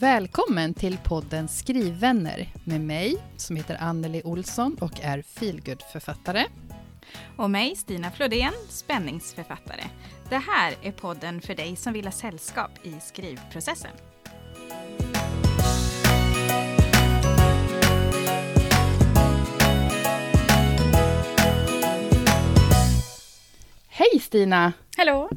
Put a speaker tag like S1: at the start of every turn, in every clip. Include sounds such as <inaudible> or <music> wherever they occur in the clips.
S1: Välkommen till podden Skrivvänner med mig som heter Anneli Olsson och är feelgood-författare.
S2: Och mig, Stina Flodén, spänningsförfattare. Det här är podden för dig som vill ha sällskap i skrivprocessen.
S1: Hej Stina!
S2: Hallå!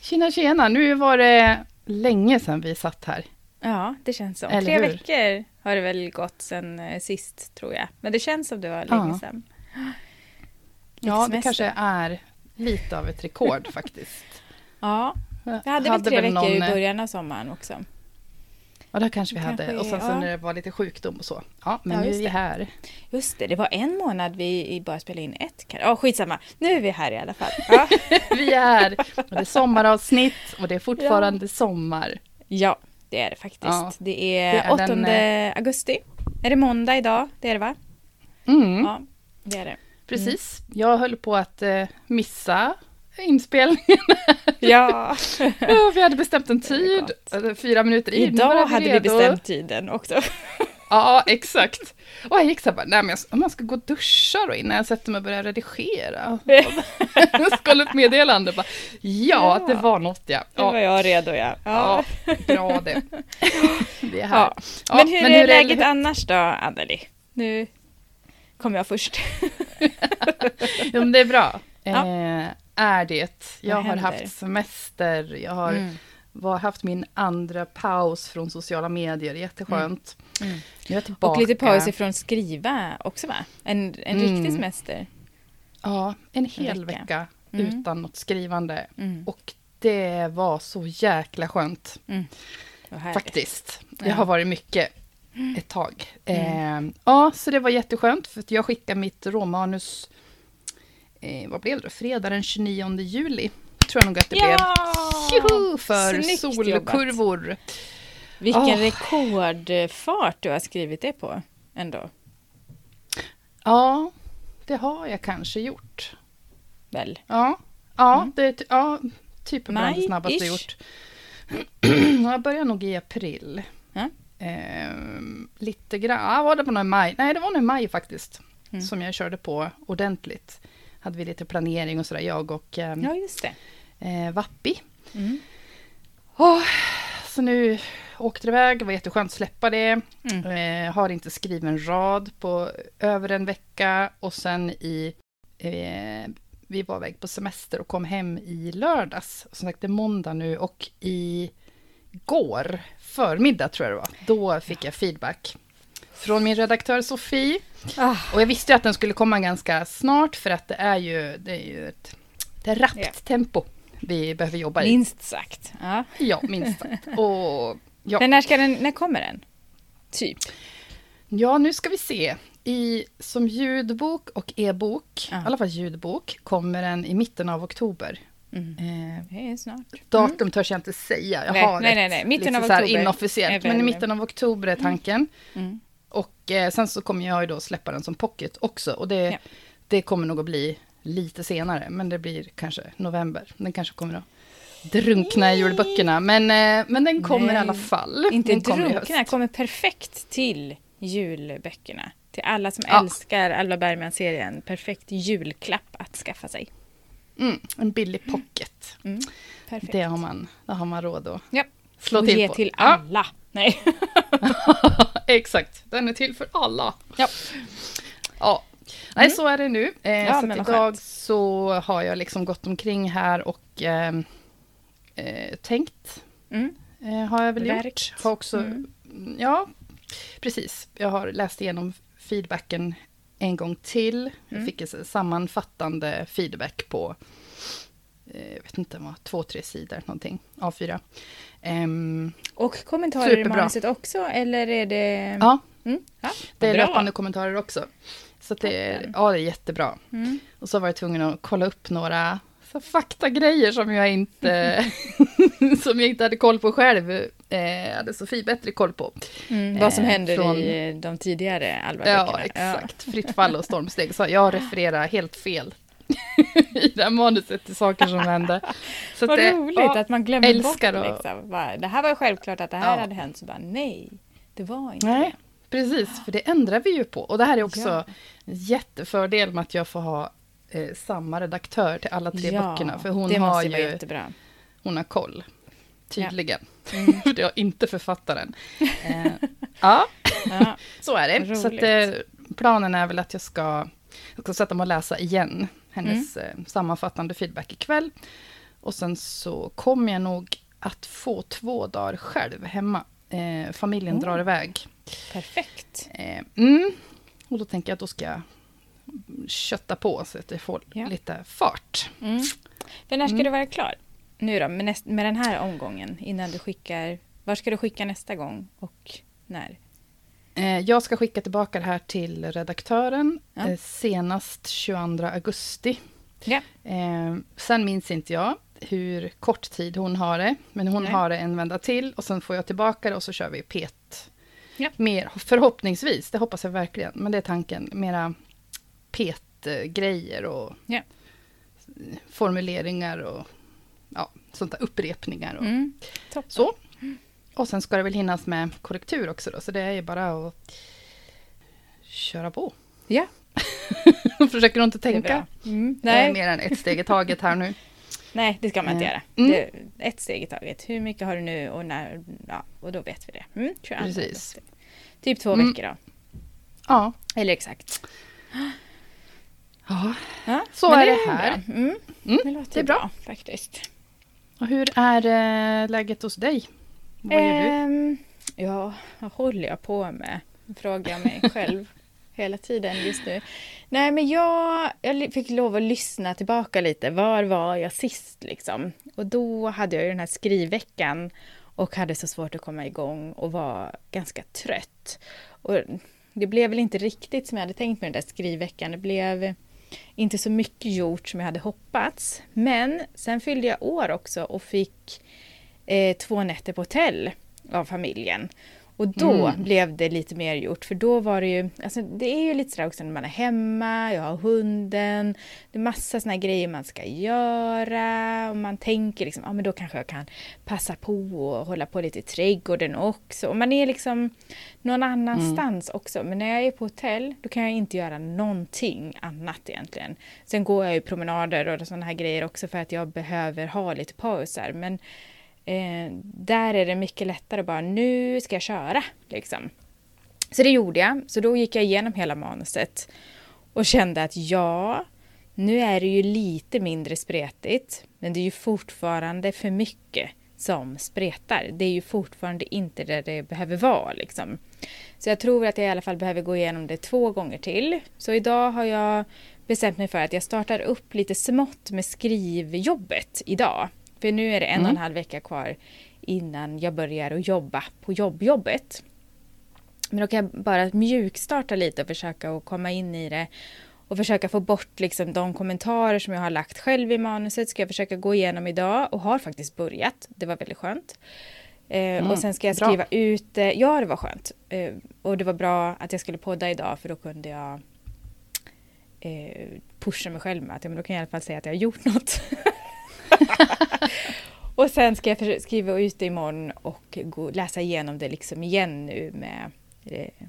S1: Tjena tjena! Nu var det länge sedan vi satt här.
S2: Ja, det känns.
S1: Eller
S2: Tre
S1: hur?
S2: veckor har det väl gått sen eh, sist, tror jag. Men det känns som det var länge
S1: Ja.
S2: sedan.
S1: Ja, det kanske är lite av ett rekord <laughs> faktiskt.
S2: Ja, vi hade väl tre veckor
S1: någon,
S2: i
S1: eh,
S2: början av sommaren också.
S1: Ja, det kanske vi
S2: Kanske
S1: hade. Och sen så
S2: ja.
S1: när det var lite sjukdom och så. Ja, men
S2: Ja,
S1: nu är vi
S2: det.
S1: här.
S2: Just det, det var en månad vi bara spelade in ett. Ja, skitsamma. Nu är vi här i alla fall. <laughs> Ja,
S1: Vi är här. Och det är sommaravsnitt och det är fortfarande sommar.
S2: ja det är det faktiskt.
S1: Ja,
S2: det är,
S1: det är
S2: 8
S1: den, eh,
S2: augusti. Är det måndag idag? Det är det va?
S1: Mm.
S2: Ja, det är det.
S1: Precis. Jag höll på att eh, missa inspelningen. <laughs>
S2: Ja, <laughs>
S1: Ja, vi hade bestämt en tid, fyra minuter in.
S2: idag hade vi bestämt tiden också.
S1: Ja, exakt. Och jag gick så här bara, nej men jag, om man ska gå och duscha då innan jag sätter mig och börjar redigera. <laughs> Skrev upp meddelande bara, ja,
S2: Ja.
S1: det var något ja.
S2: Nu var
S1: Ja,
S2: jag redo ja.
S1: ja bra det. Vi är här.
S2: Ja.
S1: Ja,
S2: Men hur är läget
S1: hur-
S2: annars då, Anneli? Nu kommer jag först. <laughs>
S1: Jo, men det är bra.
S2: Ja.
S1: Eh, är det. Jag
S2: Vad
S1: har
S2: händer?
S1: haft semester, jag har
S2: Mm.
S1: var, haft min andra paus från sociala medier, jätteskönt.
S2: Mm.
S1: Tillbaka.
S2: Och lite paus ifrån skriva också va? En, en
S1: Mm.
S2: riktig semester.
S1: Ja, en hel
S2: vecka.
S1: vecka,
S2: Mm.
S1: utan något skrivande.
S2: Mm.
S1: Och det var så jäkla skönt,
S2: härligt.
S1: faktiskt. Det har varit mycket ett tag.
S2: Mm.
S1: Eh, ja, så det var jätteskönt, för att jag skickade mitt råmanus, eh, vad blev det? Fredag den 29 juli, tror jag nog att det blev.
S2: Ja!
S1: Tjoho! För
S2: Snyggt
S1: solkurvor.
S2: Vilken
S1: Åh.
S2: rekordfart du har skrivit det på ändå.
S1: Ja, det har jag kanske gjort.
S2: Väl?
S1: Ja, ja,
S2: Mm.
S1: det är ja, typ bland det snabbaste jag gjort. <clears throat> jag började nog i april.
S2: Ja.
S1: Ehm, lite grann, ja, var det nog i maj? Nej, det var nog i maj faktiskt.
S2: Mm.
S1: Som jag körde på ordentligt. Hade vi lite planering och sådär, jag och ehm,
S2: Ja, just det.
S1: eh, Vappi.
S2: Mm.
S1: Åh, så nu åkte iväg, det var jätteskönt att släppa det.
S2: Mm.
S1: Eh, har inte skrivit en rad på över en vecka och sen i... Eh, vi var iväg på semester och kom hem i lördags. Som sagt, det är måndag nu och i går förmiddag tror jag det var. Då fick jag feedback från min redaktör Sofie.
S2: Ah,
S1: Och jag visste ju att den skulle komma ganska snart för att det är ju, det är ju ett det är rappt
S2: Ja.
S1: tempo vi behöver jobba i.
S2: minst sagt. Ja.
S1: Ja, minst sagt. Och ja,
S2: Men när, ska den, när kommer den? Typ.
S1: Ja, nu ska vi se. I, som ljudbok och e-bok,
S2: Ja.
S1: i alla fall ljudbok, kommer den i mitten av oktober.
S2: Mm.
S1: Eh,
S2: Det är snart.
S1: datum törs jag inte säga. Jag
S2: Nej,
S1: har
S2: nej, nej, nej. Mitten av oktober
S1: inofficiellt. Men i mitten av oktober är tanken.
S2: Mm.
S1: Och eh, sen så kommer jag ju då släppa den som pocket också. Och det,
S2: Ja.
S1: det kommer nog att bli lite senare. Men det blir kanske november. Den kanske kommer att drunkna i julböckerna. Men, eh, men den kommer
S2: Nej,
S1: i alla fall.
S2: Inte
S1: den kommer
S2: drunkna,
S1: höst.
S2: kommer perfekt till julböckerna. Till alla som
S1: Ja.
S2: älskar Alva Bergman-serien. Perfekt julklapp att skaffa sig.
S1: Mm, en billig pocket.
S2: Mm. Perfekt.
S1: Det har man, det har man råd att
S2: Ja.
S1: slå
S2: Och
S1: till
S2: ge
S1: på.
S2: till
S1: Ja.
S2: alla. Nej. <laughs>
S1: Exakt, den är till för alla.
S2: Ja.
S1: Ja, nej
S2: Mm.
S1: så är det nu. Eh,
S2: Ja,
S1: så idag
S2: skönt.
S1: så har jag liksom gått omkring här och eh, eh, tänkt.
S2: Mm.
S1: Eh, har jag väl
S2: Verkt.
S1: gjort. Har också,
S2: Mm.
S1: ja, precis. Jag har läst igenom feedbacken en gång till. Jag
S2: Mm.
S1: fick en sammanfattande feedback på, eh, jag vet inte vad, två, tre sidor någonting, A4. Ehm,
S2: Och kommentarer i
S1: Superbra.
S2: manuset också, eller är det...
S1: ja,
S2: Mm. ja
S1: det är
S2: bra.
S1: löpande kommentarer också. Så det, ja, det är jättebra.
S2: Mm.
S1: Och så var jag tvungen att kolla upp några så faktagrejer som jag inte, <laughs> som jag inte hade koll på själv. Eh, hade Sofie bättre koll på.
S2: Mm. Vad som
S1: Eh,
S2: händer
S1: från-
S2: i de tidigare Alva-böckerna.
S1: Ja, exakt. Fritt fall och stormsteg. Så jag refererar helt fel. <laughs> i det här manuset till saker som hände.
S2: Så Vad det, roligt ja, att man glömmer bort liksom. Bara, det här var självklart att det här ja. hade hänt, så bara nej, det var inte nej, det.
S1: Precis, för det ändrar vi ju på. Och det här är också ja. en jättefördel med att jag får ha eh, samma redaktör till alla tre ja, böckerna. För hon har ju... Jättebra. Hon har koll. Tydligen. Ja. Mm. <laughs> det har inte författaren. <laughs> eh, ja. <laughs> så är det. Roligt. Så att, eh, planen är väl att jag ska, jag ska sätta mig och läsa igen hennes mm. eh, sammanfattande feedback ikväll. Och sen så kommer jag nog att få två dagar själv hemma. Eh, familjen mm. drar iväg.
S2: Perfekt.
S1: Mm. Och då tänker jag att då ska jag kötta på så att det får ja. lite fart.
S2: Mm. För när ska mm. du vara klar? Nu då, med, näst, med den här omgången innan du skickar... Var ska du skicka nästa gång och när?
S1: Eh, jag ska skicka tillbaka det här till redaktören ja. Eh, senast 22 augusti. Ja. Eh, sen minns inte jag hur kort tid hon har det, men hon Nej. har det en vända till och sen får jag tillbaka det och så kör vi pet. Ja. Mer, förhoppningsvis, det hoppas jag verkligen, men det är tanken, mera pet-grejer och ja. formuleringar och ja, sånt där, upprepningar och mm. så. Och sen ska det väl hinnas med korrektur också då, så det är ju bara att köra på.
S2: Ja. <laughs>
S1: Försöker du inte tänka mm. Nej. mer än ett steg i taget här nu. <laughs>
S2: Nej, det ska man inte eh, göra. Mm. Det, ett steg i taget. Hur mycket har du nu och när? Ja, och då vet vi det. Mm,
S1: Precis.
S2: Typ två mm. veckor då.
S1: Ja.
S2: Eller exakt.
S1: Ja, ja så är det, det här.
S2: Mm. Mm. Det låter det är bra. bra faktiskt.
S1: Och hur är äh, läget hos dig? Vad gör du?
S2: Ehm, ja, vad håller jag på med? Frågar jag mig <laughs> själv hela tiden just nu. Nej, men jag, jag fick lov att lyssna tillbaka lite. Var var jag sist liksom? Och då hade jag ju den här skrivveckan och hade så svårt att komma igång och var ganska trött. Och det blev väl inte riktigt som jag hade tänkt med den där skrivveckan. Det blev inte så mycket gjort som jag hade hoppats. Men sen fyllde jag år också och fick eh, två nätter på hotell av familjen. Och då mm. blev det lite mer gjort, för då var det ju, alltså det är ju lite sådär också när man är hemma, jag har hunden, det är massa sådana grejer man ska göra och man tänker liksom, ja ah, men då kanske jag kan passa på och hålla på lite i trädgården också. Och man är liksom någon annanstans mm. också, men när jag är på hotell då kan jag inte göra någonting annat egentligen. Sen går jag ju promenader och sådana här grejer också för att jag behöver ha lite pauser, men Eh, där är det mycket lättare bara, nu ska jag köra. Liksom. Så det gjorde jag. Så då gick jag igenom hela manuset och kände att ja, nu är det ju lite mindre spretigt, men det är ju fortfarande för mycket som spretar. Det är ju fortfarande inte där det behöver vara. Liksom. Så jag tror att jag i alla fall behöver gå igenom det två gånger till. Så idag har jag bestämt mig för att jag startar upp lite smått med skrivjobbet idag. För nu är det en mm. och en mm. halv vecka kvar innan jag börjar att jobba på jobbjobbet. Men då kan jag bara mjukstarta lite och försöka att komma in i det och försöka få bort liksom de kommentarer som jag har lagt själv i manuset ska jag försöka gå igenom idag och har faktiskt börjat. Det var väldigt skönt. Eh, mm, och sen ska jag skriva bra. ut, eh, ja det var skönt. Eh, och det var bra att jag skulle podda idag för då kunde jag pusha mig själv med att men då kan jag i alla fall säga att jag har gjort något. <laughs> <laughs> och sen ska jag skriva ut det imorgon och gå, läsa igenom det liksom igen nu med eh,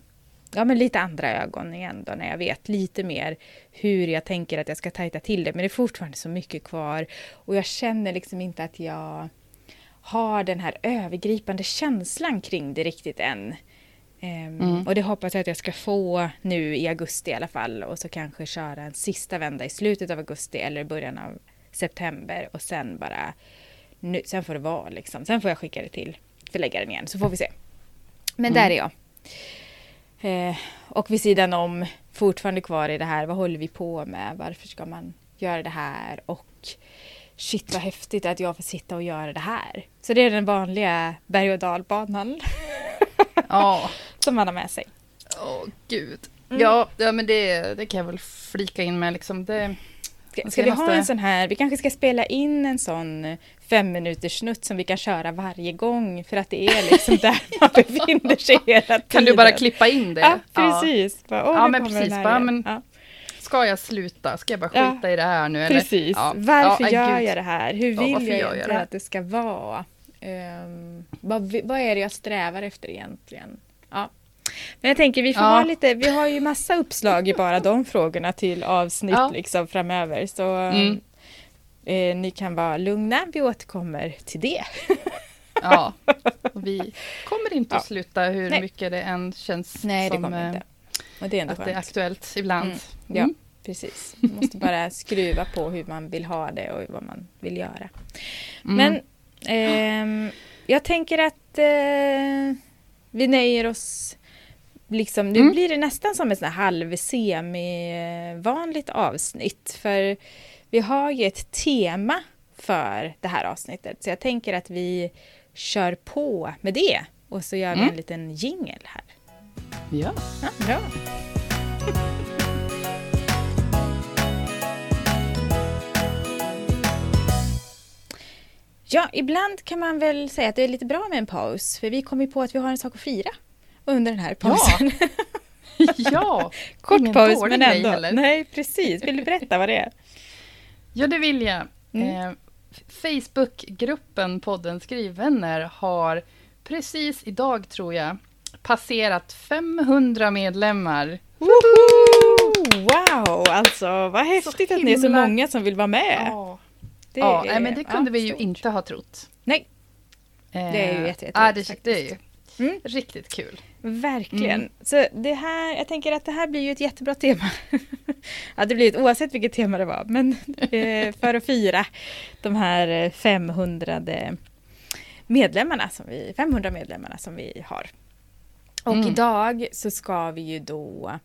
S2: ja, men lite andra ögon igen då när jag vet lite mer hur jag tänker att jag ska tajta till det. Men det är fortfarande så mycket kvar och jag känner liksom inte att jag har den här övergripande känslan kring det riktigt än. Um, mm. Och det hoppas jag att jag ska få nu i augusti i alla fall och så kanske köra en sista vända i slutet av augusti eller början av september och sen bara, nu, sen får det vara liksom. Sen får jag skicka det till förläggaren igen så får vi se. Men mm. där är jag. Eh, och vid sidan om, fortfarande kvar i det här, vad håller vi på med? Varför ska man göra det här? Och shit vad häftigt att jag får sitta och göra det här. Så det är den vanliga berg och dalbanan.
S1: Ja. <laughs>
S2: Som man har med sig.
S1: Åh, oh, gud. Mm. Ja, ja, men det, det kan jag väl flika in med. Liksom. Det,
S2: Ska, ska vi ha en sån här, vi kanske ska spela in en sån fem minuters snutt som vi kan köra varje gång för att det är liksom <laughs> där man befinner sig hela tiden.
S1: Kan du bara klippa in det?
S2: Ja, precis. Ja,
S1: bara, ja men precis. Bara, men, ja. ska jag sluta? Ska jag bara
S2: Ja,
S1: skita i det här nu? Eller?
S2: Precis.
S1: Ja.
S2: Varför
S1: Ja,
S2: gör
S1: gud.
S2: jag det här? Hur
S1: Ja,
S2: vill jag
S1: jag det?
S2: att det ska vara? Ehm, vad, vad är det jag strävar efter egentligen? Ja. Men jag tänker, vi får
S1: Ja.
S2: ha lite, vi har ju massa uppslag i bara de frågorna till avsnitt
S1: Ja.
S2: liksom framöver. Så
S1: Mm.
S2: eh, ni kan vara lugna, vi återkommer till det.
S1: Ja. Och vi kommer inte att
S2: Ja.
S1: sluta hur
S2: Nej.
S1: mycket det än känns
S2: Nej, det
S1: som eh,
S2: det är ändå
S1: att det är
S2: skönt.
S1: aktuellt ibland.
S2: Mm. Ja, precis. Man måste bara <laughs> skruva på hur man vill ha det och vad man vill göra.
S1: Mm.
S2: Men ehm, jag tänker att eh, vi nöjer oss Liksom, nu
S1: Mm.
S2: blir det nästan som ett sånt här halv semi-vanligt avsnitt. För vi har ju ett tema för det här avsnittet. Så jag tänker att vi kör på med det. Och så gör vi
S1: Mm.
S2: en liten jingel här.
S1: Ja.
S2: Ja, bra. Ja, ibland kan man väl säga att det är lite bra med en paus. För vi kom ju på att vi har en sak att fira under den här pausen. <laughs>
S1: ja. <laughs>
S2: Kort
S1: ingen
S2: paus men ändå.
S1: heller.
S2: Nej, precis. Vill du berätta vad det är? <laughs>
S1: Ja, det vill jag.
S2: Mm.
S1: Eh, Facebookgruppen podden Skrivvänner har precis idag, tror jag, passerat 500 medlemmar.
S2: Woho! Wow, alltså vad häftigt att ni är så många som vill vara med.
S1: Ja,
S2: Det
S1: ja
S2: är-
S1: men det kunde
S2: ja,
S1: vi ju inte ha trott.
S2: Nej,
S1: Eh,
S2: är ju jätte-
S1: ja,
S2: jätteroligt
S1: det, det är ju
S2: Mm.
S1: riktigt kul.
S2: Verkligen.
S1: Mm.
S2: Så det här, jag tänker att det här blir ju ett jättebra tema. <laughs> ja, det blir ett oavsett vilket tema det var, men <laughs> eh, för att fira de här eh, 500 medlemmarna som vi, 500 medlemmarna som vi har. Och
S1: Mm.
S2: idag så ska vi ju då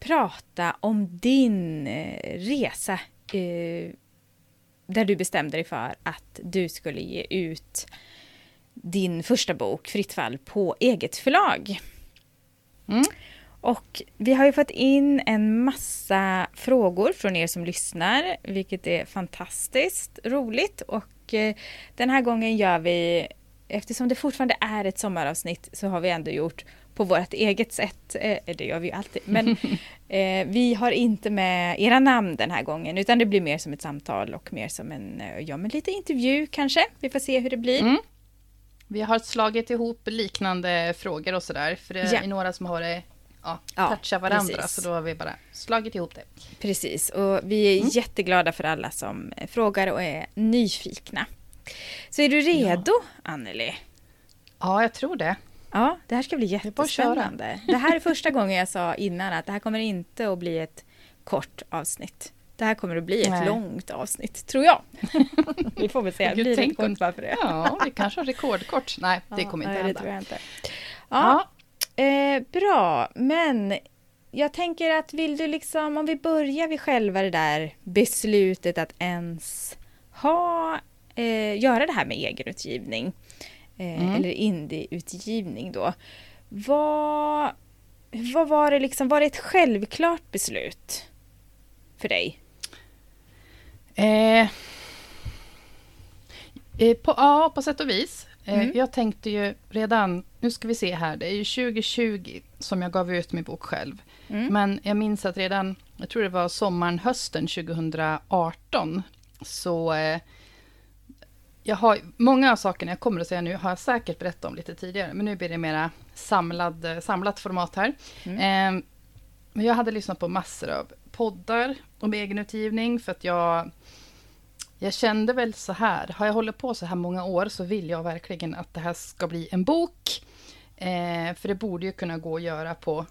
S2: prata om din eh, resa eh, där du bestämde dig för att du skulle ge ut din första bok, Fritt fall, på eget förlag.
S1: Mm.
S2: Och vi har ju fått in en massa frågor från er som lyssnar, vilket är fantastiskt roligt. Och eh, den här gången gör vi, eftersom det fortfarande är ett sommaravsnitt, så har vi ändå gjort på vårt eget sätt. Eh, det gör vi ju alltid. Men <laughs> eh, vi har inte med era namn den här gången, utan det blir mer som ett samtal och mer som en, eh, ja men lite intervju kanske. Vi får se hur det blir.
S1: Mm. Vi har slagit ihop liknande frågor och sådär, för det
S2: Ja.
S1: är några som har det ja,
S2: Ja,
S1: toucha varandra,
S2: precis.
S1: så då har vi bara slagit ihop det.
S2: Precis, och vi är jätteglada för alla som eh, frågar och är nyfikna. Så är du redo, Anneli?
S1: Ja, jag tror det.
S2: Ja, det här ska bli jättespännande. Det här är första gången jag sa innan att det här kommer inte att bli ett kort avsnitt. Det här kommer att bli ett
S1: Nej.
S2: långt avsnitt, tror jag. <laughs> Vi får väl se, blir det
S1: tänk
S2: ett kort
S1: om-
S2: varför det?
S1: Ja, vi kanske har rekordkort. Nej, det kommer inte
S2: det
S1: hända.
S2: jag inte. Ja,
S1: Ja,
S2: Eh, bra, men jag tänker att vill du liksom, om vi börjar vid själva det där beslutet att ens ha, eh, göra det här med egenutgivning, eh,
S1: Mm.
S2: eller indieutgivning då. Vad, vad var det liksom, var det ett självklart beslut för dig?
S1: Eh, på, ja, på sätt och vis. Eh,
S2: Mm.
S1: Jag tänkte ju redan, nu ska vi se här, det är ju 2020 som jag gav ut min bok själv.
S2: Mm.
S1: Men jag minns att redan, jag tror det var sommaren, hösten 2018, så eh, jag har, många av sakerna jag kommer att säga nu har jag säkert berättat om lite tidigare, men nu blir det mera samlad, eh, samlat format här.
S2: Mm.
S1: Eh, men jag hade lyssnat på massor av poddar om egenutgivning, för att jag, jag kände väl så här, har jag hållit på så här många år så vill jag verkligen att det här ska bli en bok. Eh, för det borde ju kunna gå att göra på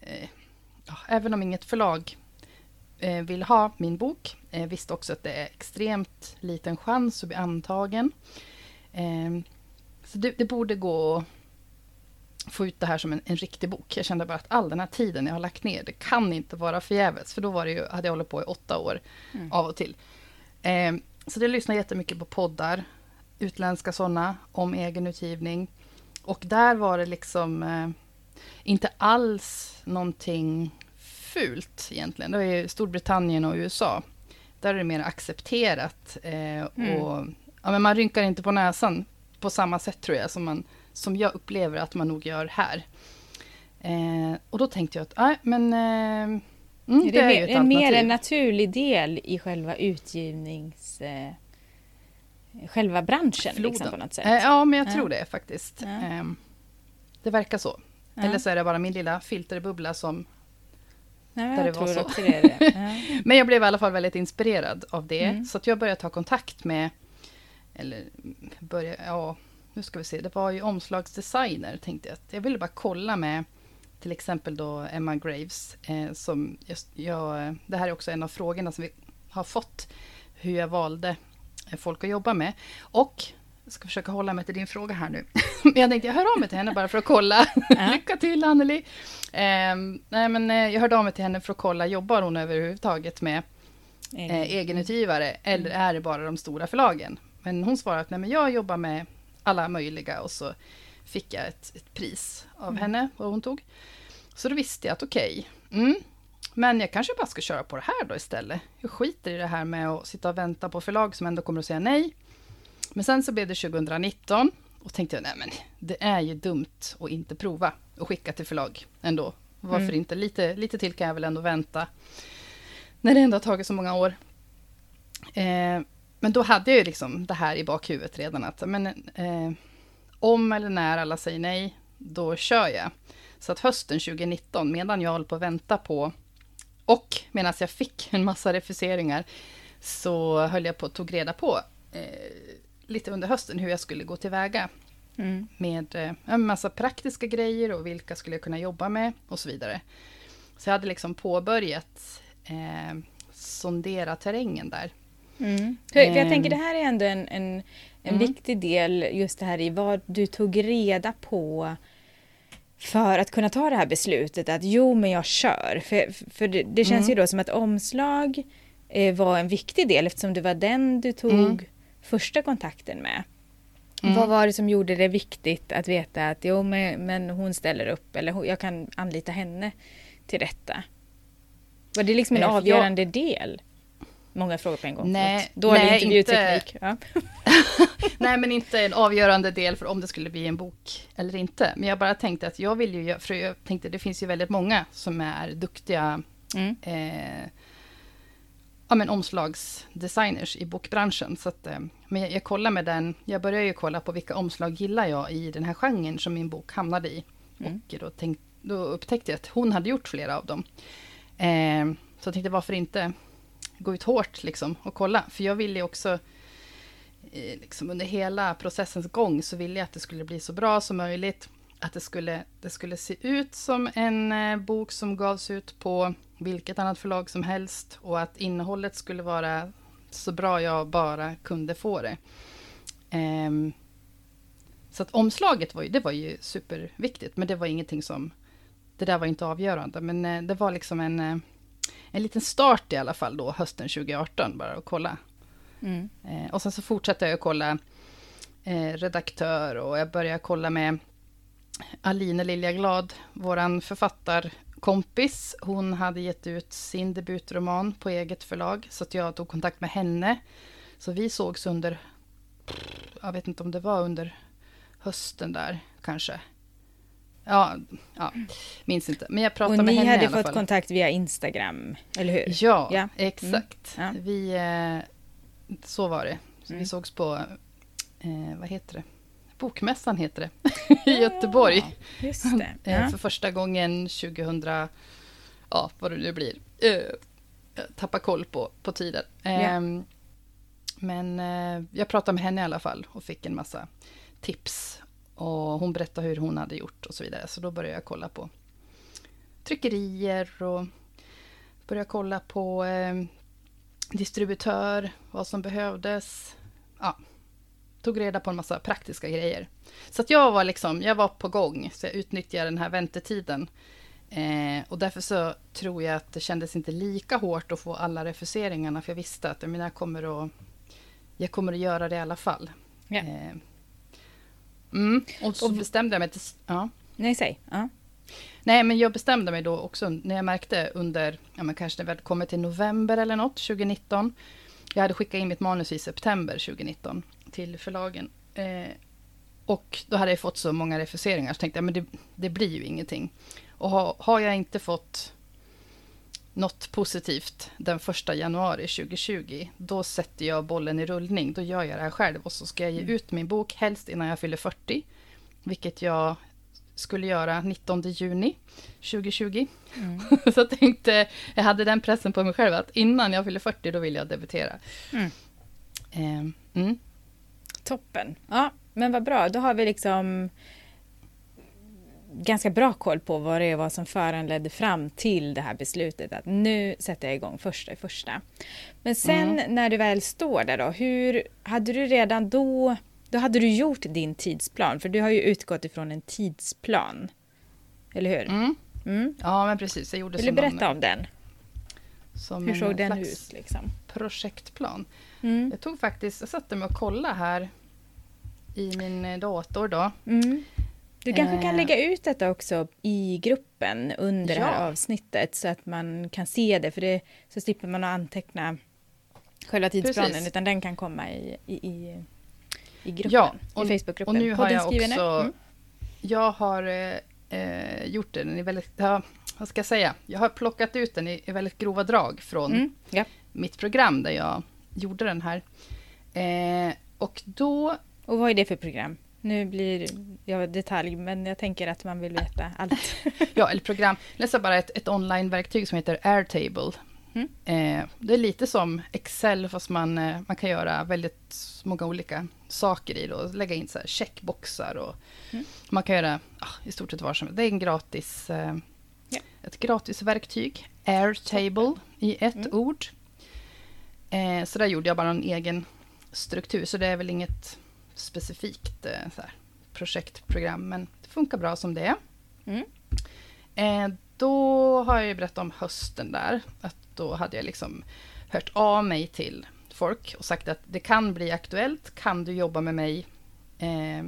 S1: eh, ja, även om inget förlag eh, vill ha min bok, eh, visste också att det är extremt liten chans att bli antagen. Eh, så det, det borde gå att få ut det här som en, en riktig bok. Jag kände bara att all den här tiden jag har lagt ner, det kan inte vara förgäves, för då var det ju, hade jag hållit på i åtta år
S2: Mm.
S1: av och till. Eh, så det lyssnar jättemycket på poddar, utländska sådana, om egenutgivning. Och där var det liksom eh, inte alls någonting fult egentligen. Det var ju Storbritannien och USA. Där är det mer accepterat. Eh,
S2: Mm.
S1: och, ja, men man rynkar inte på näsan på samma sätt tror jag, som, man, som jag upplever att man nog gör här. Eh, och då tänkte jag att, nej, men eh,
S2: Mm, är det, det är mer, en naturlig del i själva utgivnings... Eh, själva branschen liksom, på något sätt? Eh,
S1: ja, men jag tror det faktiskt. Ja. Ehm, det verkar så. Ja. Eller så är det bara min lilla filterbubbla som...
S2: Nej, där det var så. Också det det. <laughs>
S1: Ja. men jag blev i alla fall väldigt inspirerad av det. Mm. Så att jag började ta kontakt med... Eller börja, ja, nu ska vi se. Det var ju omslagsdesigner, tänkte jag. Jag ville bara kolla med till exempel då Emma Graves. Eh, som just, jag, det här är också en av frågorna som vi har fått. Hur jag valde folk att jobba med. Och jag ska försöka hålla mig till din fråga här nu. <laughs> Men jag tänkte jag hör av mig till henne bara för att kolla. <laughs> Lycka till Anneli! Eh, nej, men, eh, jag hörde av mig till henne för att kolla, jobbar hon överhuvudtaget med eh, egenutgivare eller är det bara de stora förlagen? Men hon svarade att nej, men jag jobbar med alla möjliga och så fick jag ett, ett pris av mm. henne, vad hon tog. Så då visste jag att okej, okay, mm, men jag kanske bara ska köra på det här då istället. Jag skiter i det här med att sitta och vänta på förlag som ändå kommer att säga nej. Men sen så blev det 2019 och tänkte jag, nej men det är ju dumt att inte prova och skicka till förlag ändå. Varför mm. inte? Lite, lite till kan jag väl ändå vänta. När det ändå har tagit så många år. Eh, men då hade jag ju liksom det här i bakhuvudet redan att, men eh, om eller när alla säger nej, då kör jag. Så att hösten 2019, medan jag höll på att vänta på, och medan jag fick en massa refuseringar, så höll jag på att tog reda på eh, lite under hösten hur jag skulle gå tillväga. Mm. Med eh, en massa praktiska grejer och vilka skulle jag kunna jobba med och så vidare. Så jag hade liksom påbörjat eh, sondera terrängen där.
S2: Mm. Jag ehm. tänker det här är ändå en, en, en mm. viktig del, just det här i vad du tog reda på för att kunna ta det här beslutet att jo, men jag kör. För, för det, det känns mm. ju då som att omslag eh, var en viktig del eftersom det var den du tog mm. första kontakten med. Mm. Vad var det som gjorde det viktigt att veta att jo, men, men hon ställer upp eller jag kan anlita henne till detta? Var det liksom en eh, avgörande jag... del? Många frågor på en gång.
S1: Nej, Dålig nej, intervjuteknik. Inte, ja. <laughs> nej, men inte en avgörande del för om det skulle bli en bok eller inte. Men jag bara tänkte att jag vill ju, för jag tänkte det finns ju väldigt många som är duktiga mm. eh, ja, men omslagsdesigners i bokbranschen. Så att, eh, men jag, jag kollar med den, jag börjar ju kolla på vilka omslag gillar jag i den här genren som min bok hamnade i. Mm. Och då, tänk, då upptäckte jag att hon hade gjort flera av dem. Eh, så jag tänkte varför inte gå ut hårt liksom och kolla. För jag ville ju också, eh, liksom under hela processens gång, så ville jag att det skulle bli så bra som möjligt. Att det skulle, det skulle se ut som en eh, bok som gavs ut på vilket annat förlag som helst och att innehållet skulle vara så bra jag bara kunde få det. Um, så att omslaget var ju, det var ju superviktigt, men det var ingenting som... Det där var inte avgörande, men eh, det var liksom en en liten start i alla fall då, hösten 2018, bara att kolla. Mm. Eh, och sen så fortsatte jag att kolla eh, redaktör och jag började kolla med Aline Liljaglad, våran författarkompis. Hon hade gett ut sin debutroman på eget förlag, så att jag tog kontakt med henne. Så vi sågs under, jag vet inte om det var under hösten där kanske. Ja, ja, minns inte. Men jag pratade med henne
S2: Och ni hade fått kontakt via Instagram, eller hur?
S1: Ja, ja. exakt. Mm. Ja. Vi, eh, så var det. Så mm. Vi sågs på, eh, vad heter det? Bokmässan heter det, <laughs> i Göteborg.
S2: Just det.
S1: Eh, ja. För första gången 2000, ja, vad det nu blir. Uh, tappa koll på, på tiden. Ehm, men uh, jag pratade med henne i alla fall och fick en massa tips och hon berättade hur hon hade gjort och så vidare. Så då började jag kolla på tryckerier och började kolla på eh, distributör, vad som behövdes. Ja, tog reda på en massa praktiska grejer. Så att jag var liksom, jag var på gång, så jag utnyttjade den här väntetiden. Eh, och därför så tror jag att det kändes inte lika hårt att få alla refuseringarna, för jag visste att jag, menar, jag, kommer, att, jag kommer att göra det i alla fall. Ja. Eh, Mm. Och så och, bestämde jag mig till... Ja.
S2: Nej, säg. Ja.
S1: Nej, men jag bestämde mig då också när jag märkte under, ja men kanske när vi hade till november eller något, 2019. Jag hade skickat in mitt manus i september 2019 till förlagen. Eh, och då hade jag fått så många refuseringar, så tänkte jag men det, det blir ju ingenting. Och ha, har jag inte fått något positivt den första januari 2020, då sätter jag bollen i rullning. Då gör jag det här själv och så ska jag ge
S2: Mm.
S1: ut min bok, helst innan jag fyller 40. Vilket jag skulle göra 19 juni 2020.
S2: Mm. <laughs>
S1: så jag tänkte, jag hade den pressen på mig själv att innan jag fyller 40, då vill jag debutera.
S2: Mm.
S1: Ehm, mm.
S2: Toppen. Ja, men vad bra. Då har vi liksom ganska bra koll på vad det var som föranledde fram till det här beslutet att nu sätter jag igång första i första. Men sen när du väl står där då, hur hade du redan då, då hade du gjort din tidsplan, för du har ju utgått ifrån en tidsplan. Eller hur?
S1: Mm.
S2: Mm.
S1: Ja, men precis. Jag gjorde
S2: Vill du berätta
S1: en,
S2: om den? Hur såg den ut liksom?
S1: projektplan.
S2: Mm.
S1: Jag tog faktiskt, jag satte mig och kollade här i min eh, dator då.
S2: Du kanske kan
S1: Eh.
S2: lägga ut detta också i gruppen under det här
S1: Ja.
S2: avsnittet så att man kan se det, för det, så slipper man att anteckna själva tidsplanen,
S1: Precis.
S2: utan den kan komma i, i, i, i gruppen,
S1: Ja, och-
S2: i Facebookgruppen.
S1: Och nu har jag också...
S2: Mm.
S1: Jag har eh, gjort den i väldigt... Ja, vad ska jag säga? Jag har plockat ut den i, i väldigt grova drag från
S2: Mm. Ja.
S1: mitt program där jag gjorde den här. Eh, och då...
S2: Och vad är det för program? Nu blir jag detalj, men jag tänker att man vill veta allt. <laughs>
S1: Ja, eller program. Läsa bara ett, ett online-verktyg som heter Airtable.
S2: Mm.
S1: Eh, det är lite som Excel, fast man, eh, man kan göra väldigt många olika saker i det. Lägga in så checkboxar och
S2: Mm.
S1: man kan göra ah, i stort sett vad som helst. Det är en gratis, eh,
S2: Ja.
S1: ett gratis verktyg. Airtable i ett
S2: Mm.
S1: ord. Eh, så där gjorde jag bara en egen struktur, så det är väl inget specifikt eh, så här, projektprogram, men det funkar bra som det är.
S2: Mm.
S1: Eh, då har jag ju berättat om hösten där. Att då hade jag liksom hört av mig till folk och sagt att det kan bli aktuellt. Kan du jobba med mig eh,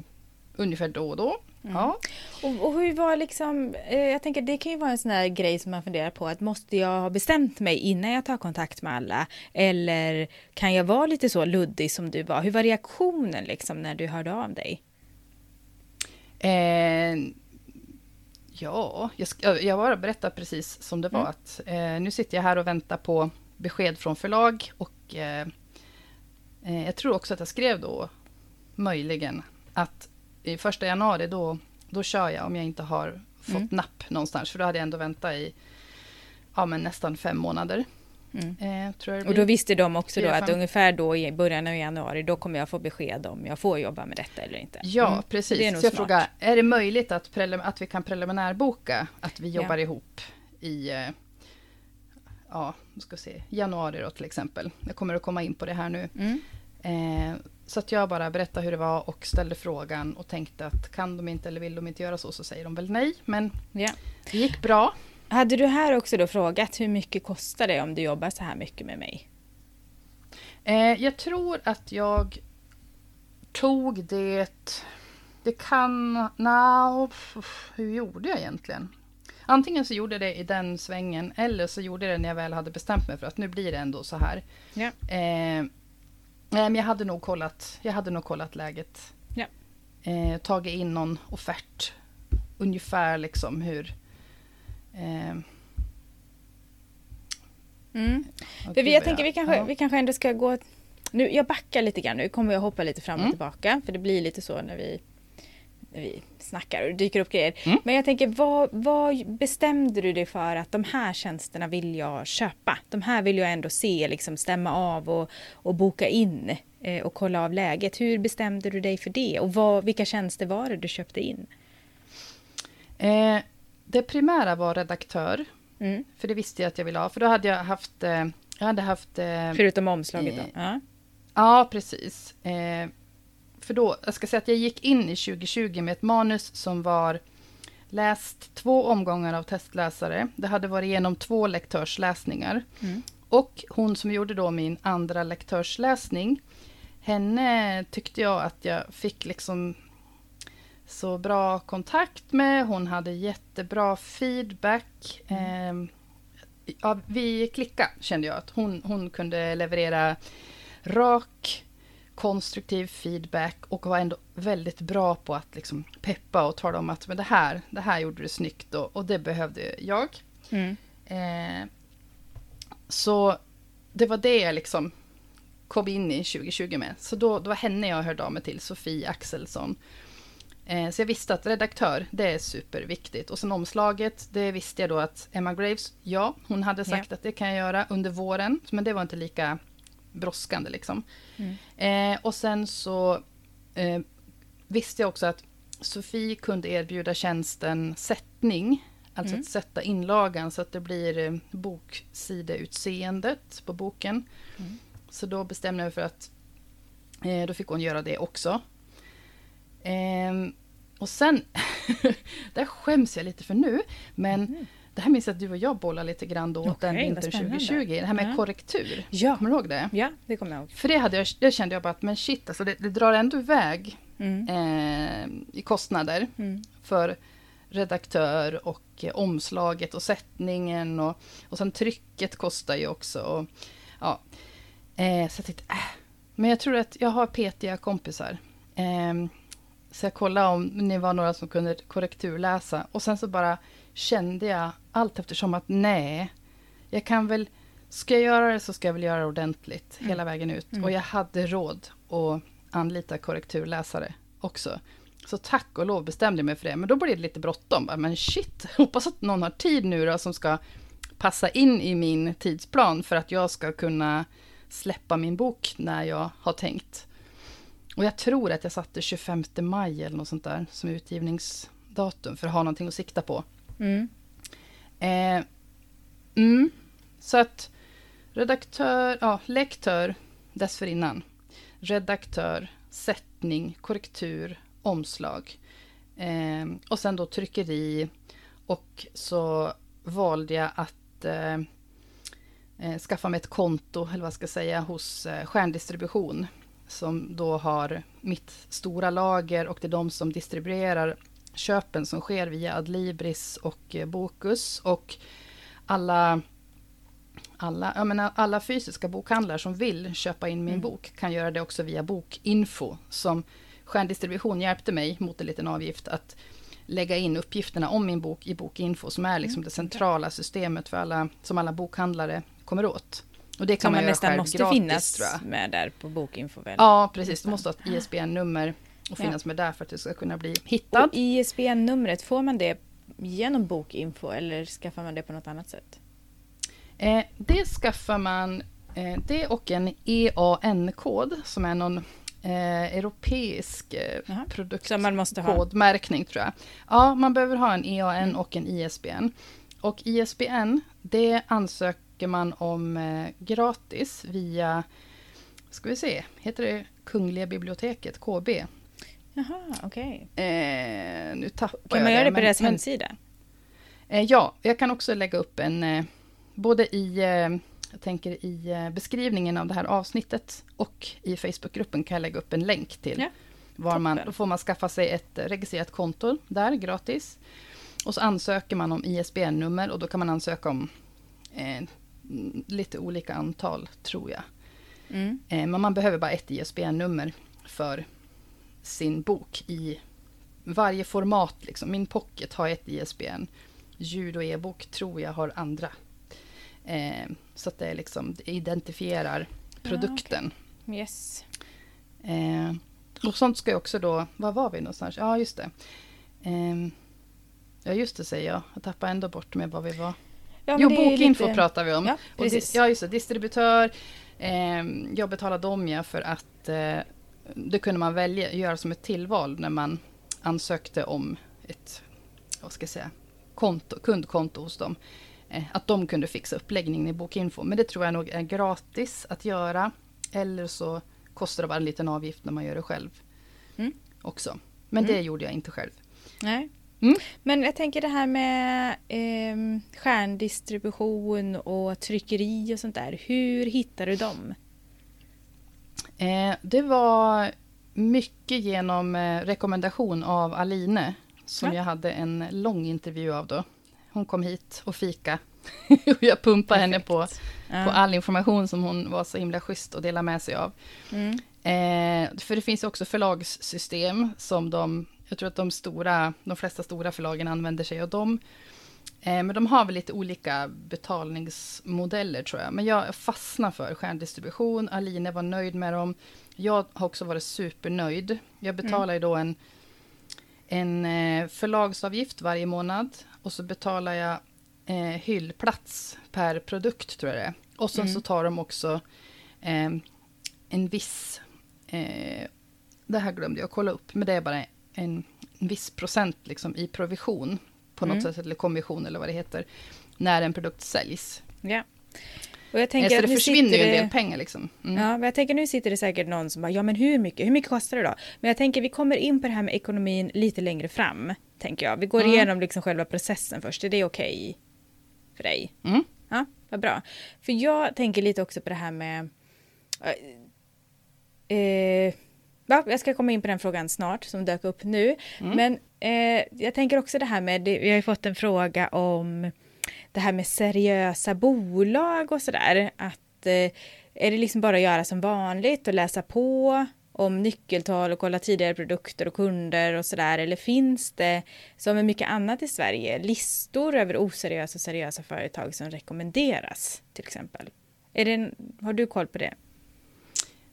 S1: ungefär då och då?
S2: Mm.
S1: Ja.
S2: Och, och hur var liksom, eh, jag tänker det kan ju vara en sån här grej som man funderar på att måste jag ha bestämt mig innan jag tar kontakt med alla? Eller kan jag vara lite så luddig som du var? Hur var reaktionen liksom när du hörde av dig?
S1: Eh, ja, jag, jag bara berättar precis som det var.
S2: Mm.
S1: Att, eh, nu sitter jag här och väntar på besked från förlag. Och eh, eh, jag tror också att jag skrev då, möjligen, att i första januari då, då kör jag om jag inte har fått
S2: Mm.
S1: napp någonstans. För då hade jag ändå väntat i ja, men nästan fem månader.
S2: Mm.
S1: Eh,
S2: Och då visste de också då att ungefär då i början av januari, då kommer jag få besked om jag får jobba med detta eller inte.
S1: Ja,
S2: Mm.
S1: precis. Så jag
S2: smart.
S1: frågar, är det möjligt att, att vi kan preliminärboka att vi
S2: Ja.
S1: jobbar ihop i eh, ja, ska se, januari då till exempel. Jag kommer att komma in på det här nu.
S2: Mm.
S1: Eh, så att jag bara berättade hur det var och ställde frågan och tänkte att kan de inte eller vill de inte göra så så säger de väl nej. Men
S2: Ja.
S1: det gick bra.
S2: Hade du här också då frågat hur mycket kostar det om du jobbar så här mycket med mig?
S1: Eh, jag tror att jag tog det... Det kan... No, hur gjorde jag egentligen? Antingen så gjorde jag det i den svängen eller så gjorde jag det när jag väl hade bestämt mig för att nu blir det ändå så här.
S2: Ja.
S1: Eh, nej, men jag hade nog kollat, jag hade nog kollat läget.
S2: Ja.
S1: Eh, tagit in någon offert. Ungefär liksom hur... Eh,
S2: Mm. För vi, jag tänker vi kanske,
S1: ja.
S2: vi kanske ändå ska gå... Nu, jag backar lite grann nu, kommer jag hoppa lite fram och
S1: Mm.
S2: tillbaka. För det blir lite så när vi, när vi snackar och det dyker upp grejer.
S1: Mm.
S2: Men jag tänker, vad, vad bestämde du dig för att de här tjänsterna vill jag köpa? De här vill jag ändå se, liksom stämma av och, och boka in eh, och kolla av läget. Hur bestämde du dig för det? Och vad, vilka tjänster var det du köpte in?
S1: Eh, det primära var redaktör.
S2: Mm.
S1: För det visste jag att jag ville ha. För då hade jag haft... Eh, jag hade haft... Eh,
S2: Förutom omslaget då?
S1: eh,
S2: Ja.
S1: ja, precis. För då, jag ska säga att jag gick in i 2020 med ett manus som var läst två omgångar av testläsare. Det hade varit igenom två lektörsläsningar.
S2: Mm.
S1: Och hon som gjorde då min andra lektörsläsning, henne tyckte jag att jag fick liksom så bra kontakt med. Hon hade jättebra feedback. Eh, ja, vi klickade kände jag att hon, hon kunde leverera rak, konstruktiv feedback och var ändå väldigt bra på att liksom peppa och tala om att men det, här, det här gjorde du snyggt och, och det behövde jag.
S2: Mm.
S1: Eh, Så det var det jag liksom kom in i 2020 med. Så då, då var henne jag hörde av mig till, Sofie Axelsson. Eh, så jag visste att redaktör, det är superviktigt. Och sen omslaget, det visste jag då att Emma Graves, ja, hon hade sagt ja. att det kan jag göra under våren. Men det var inte lika brådskande liksom. Mm. Eh, och sen så eh, visste jag också att Sofie kunde erbjuda tjänsten sättning. Alltså mm. att sätta inlagan så att det blir eh, boksideUtseendet på boken. Mm. Så då bestämde jag mig för att eh, då fick hon göra det också. Eh, och sen, <laughs> det skäms jag lite för nu, men mm. Det här minns jag att du och jag bollade lite grann då, okay, den vintern 2020. Det här med ja. korrektur.
S2: Ja.
S1: Kommer du ihåg det?
S2: Ja, det kommer jag ihåg.
S1: För det, hade jag, det kände jag bara att, men shit, alltså det, det drar ändå iväg mm. eh, i kostnader mm. för redaktör och eh, omslaget och sättningen och, och sen trycket kostar ju också. Och, ja. Eh, så jag tänkte, äh. Men jag tror att jag har petiga kompisar. Eh, så jag kollade om ni var några som kunde korrekturläsa. Och sen så bara kände jag allt eftersom att nej, jag kan väl, ska jag göra det så ska jag väl göra det ordentligt mm. hela vägen ut. Mm. Och jag hade råd att anlita korrekturläsare också. Så tack och lov bestämde jag mig för det. Men då blev det lite bråttom. Men shit, <laughs> hoppas att någon har tid nu då som ska passa in i min tidsplan för att jag ska kunna släppa min bok när jag har tänkt. Och jag tror att jag satte 25 maj eller något sånt där som utgivningsdatum för att ha någonting att sikta på. Mm. Eh, mm. Så att redaktör, ja, lektör dessförinnan. Redaktör, sättning, korrektur, omslag. Eh, och sen då tryckeri. Och så valde jag att eh, eh skaffa mig ett konto, eller vad ska jag säga, hos eh, Stjärndistribution som då har mitt stora lager och det är de som distribuerar köpen som sker via Adlibris och eh, Bokus. Och alla, alla, jag menar, alla fysiska bokhandlare som vill köpa in min mm. bok kan göra det också via Bokinfo. Som Stjärndistribution hjälpte mig mot en liten avgift att lägga in uppgifterna om min bok i Bokinfo, som är liksom mm. det centrala systemet för alla, som alla bokhandlare kommer åt. Och det kan Som man, man nästan måste gratis, finnas
S2: med där på Bokinfo väl?
S1: Ja, precis. Du måste ha ett ISBN-nummer och finnas ja. med där för att du ska kunna bli hittad. Och
S2: ISBN-numret, får man det genom Bokinfo eller skaffar man det på något annat sätt?
S1: Eh, det skaffar man, eh, det och en EAN-kod som är någon eh, europeisk eh, produktkodmärkning tror jag. Ja, man behöver ha en EAN mm. och en ISBN. Och ISBN, det ansöker söker man om eh, gratis via, ska vi se, heter det Kungliga biblioteket, KB?
S2: Jaha, okej.
S1: Okay. Eh, nu tappar
S2: kan
S1: jag
S2: man göra det på deras hemsida?
S1: Eh, ja, jag kan också lägga upp en, eh, både i, eh, jag tänker i eh, beskrivningen av det här avsnittet och i Facebookgruppen kan jag lägga upp en länk till ja. var man, då får man skaffa sig ett registrerat konto där gratis. Och så ansöker man om ISBN-nummer och då kan man ansöka om eh, lite olika antal, tror jag. Mm. Men man behöver bara ett ISBN-nummer för sin bok i varje format. Liksom. Min pocket har ett ISBN. Ljud och e-bok tror jag har andra. Eh, så att det, liksom, det identifierar produkten.
S2: Ah, okay. Yes.
S1: Eh, och sånt ska jag också då... Var var vi någonstans? Ja, just det. Eh, ja, just det säger jag. Jag tappar ändå bort med var vi var. Ja, jo, bokinfo lite... pratar vi om. Ja, precis. ja just det. Distributör. Eh, jag betalar dem ja för att eh, det kunde man välja, göra som ett tillval när man ansökte om ett vad ska jag säga, konto, kundkonto hos dem. Eh, att de kunde fixa uppläggningen i Bokinfo. Men det tror jag nog är gratis att göra. Eller så kostar det bara en liten avgift när man gör det själv. Mm. Också. Men mm. det gjorde jag inte själv.
S2: Nej. Mm. Men jag tänker det här med eh, stjärndistribution och tryckeri och sånt där. Hur hittar du dem?
S1: Eh, det var mycket genom eh, rekommendation av Aline. Som ja. jag hade en lång intervju av då. Hon kom hit och fika. <laughs> och jag pumpade Perfekt. henne på, ja. på all information som hon var så himla schysst att dela med sig av. Mm. Eh, för det finns också förlagssystem som de jag tror att de, stora, de flesta stora förlagen använder sig av dem. Eh, men de har väl lite olika betalningsmodeller tror jag. Men jag fastnar för stjärndistribution. Aline var nöjd med dem. Jag har också varit supernöjd. Jag betalar ju då en, en eh, förlagsavgift varje månad. Och så betalar jag eh, hyllplats per produkt tror jag det är. Och sen
S2: Mm.
S1: så tar de också eh, en viss... Eh, det här glömde jag kolla upp, men det är bara en, en viss procent liksom, i provision på något
S2: Mm.
S1: sätt, eller kommission eller vad det heter, när en produkt säljs.
S2: Ja. Och jag
S1: Eh,
S2: tänker
S1: så
S2: att
S1: det försvinner ju en del pengar. Liksom. Mm.
S2: Ja, men jag tänker nu sitter det säkert någon som bara, ja men hur mycket, hur mycket kostar det då? Men jag tänker vi kommer in på det här med ekonomin lite längre fram, tänker jag. Vi går
S1: Mm.
S2: igenom liksom själva processen först, är det okej för dig?
S1: Mm.
S2: Ja, vad bra. För jag tänker lite också på det här med... Eh, eh, ja, jag ska komma in på den frågan snart, som dök upp nu.
S1: Mm.
S2: Men eh, jag tänker också det här med, vi har ju fått en fråga om det här med seriösa bolag och sådär. Att eh, är det liksom bara att göra som vanligt och läsa på om nyckeltal och kolla tidigare produkter och kunder och sådär? Eller finns det, som med mycket annat i Sverige, listor över oseriösa och seriösa företag som rekommenderas till exempel? Är det har du koll på det?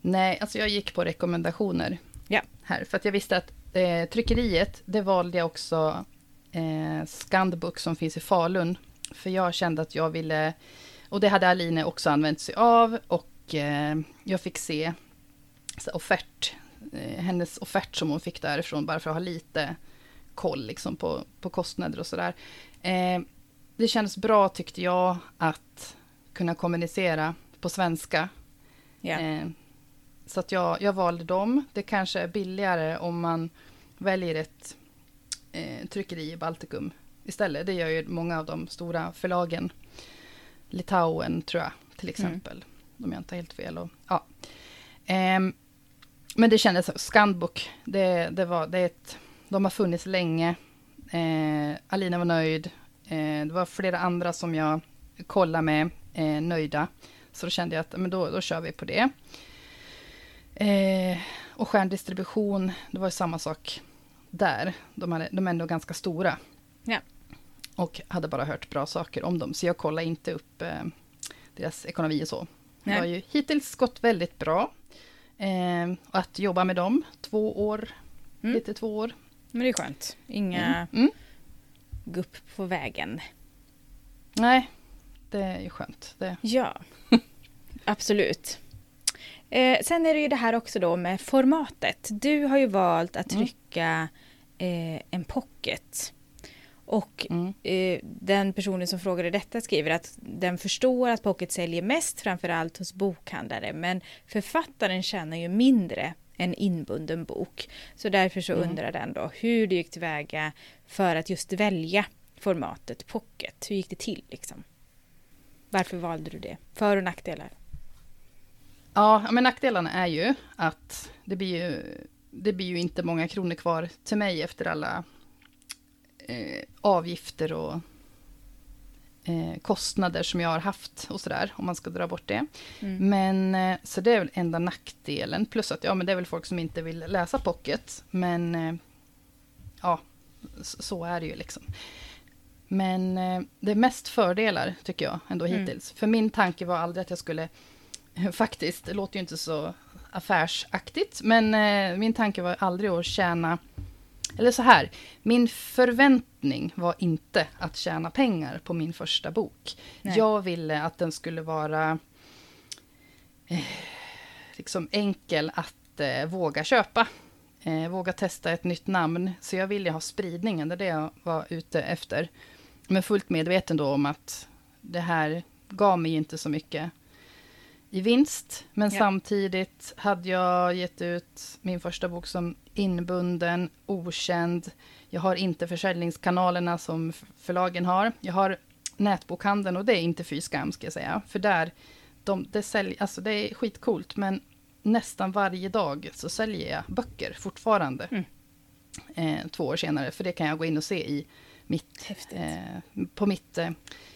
S1: Nej, alltså jag gick på rekommendationer
S2: Ja.
S1: här. För att jag visste att eh, tryckeriet, det valde jag också eh, Scandbook som finns i Falun. För jag kände att jag ville, och det hade Aline också använt sig av. Och eh, jag fick se så, offert, eh, hennes offert som hon fick därifrån, bara för att ha lite koll liksom, på, på kostnader och sådär. Eh, det kändes bra tyckte jag att kunna kommunicera på svenska.
S2: Ja.
S1: Eh, så att jag, jag valde dem. Det kanske är billigare om man väljer ett eh, tryckeri i Baltikum istället. Det gör ju många av de stora förlagen. Litauen tror jag till exempel. Om jag inte har helt fel. Och, ja. Ehm, men det kändes, Scandbook, det, det var, det är ett, de har funnits länge. Eh, Alina var nöjd. Eh, det var flera andra som jag kollade med, eh, nöjda. Så då kände jag att men då, då kör vi på det. Eh, och stjärndistribution, det var ju samma sak där. De, hade, de är ändå ganska stora.
S2: Ja.
S1: Och hade bara hört bra saker om dem. Så jag kollade inte upp eh, deras ekonomi och så. Det har ju hittills gått väldigt bra. Eh, att jobba med dem, två år,
S2: Mm.
S1: lite två år.
S2: Men det är skönt. Inga
S1: Mm.
S2: gupp på vägen.
S1: Nej, det är ju skönt. Det,
S2: Ja, <laughs> absolut. Eh, sen är det ju det här också då med formatet. Du har ju valt att
S1: Mm.
S2: trycka eh, en pocket. Och
S1: mm.
S2: eh, den personen som frågade detta skriver att den förstår att pocket säljer mest framförallt hos bokhandlare men författaren tjänar ju mindre än inbunden bok. Så därför så
S1: Mm.
S2: undrar den då hur du gick tillväga för att just välja formatet pocket. Hur gick det till liksom? Varför valde du det? För och nackdelar?
S1: Ja, men nackdelarna är ju att det blir ju, det blir ju inte många kronor kvar till mig efter alla eh, avgifter och eh, kostnader som jag har haft och sådär, om man ska dra bort det.
S2: Mm.
S1: Men, eh, så det är väl enda nackdelen. Plus att, ja men det är väl folk som inte vill läsa pocket. Men, eh, ja, så är det ju liksom. Men eh, det är mest fördelar, tycker jag, ändå
S2: Mm.
S1: hittills. För min tanke var aldrig att jag skulle, <laughs> faktiskt, det låter ju inte så affärsaktigt, men eh, min tanke var aldrig att tjäna, eller så här, min förväntning var inte att tjäna pengar på min första bok.
S2: Nej.
S1: Jag ville att den skulle vara eh, liksom enkel att eh, våga köpa. Eh, våga testa ett nytt namn. Så jag ville ha spridningen, det är det jag var ute efter. Men fullt medveten då om att det här gav mig inte så mycket i vinst. Men
S2: Ja.
S1: samtidigt hade jag gett ut min första bok som inbunden, okänd. Jag har inte försäljningskanalerna som förlagen har. Jag har nätbokhandeln och det är inte fy skam ska jag säga. För där, de, det, sälj, alltså det är skitcoolt men nästan varje dag så säljer jag böcker fortfarande.
S2: Mm.
S1: Eh, två år senare, för det kan jag gå in och se i mitt, eh, på mitt, eh,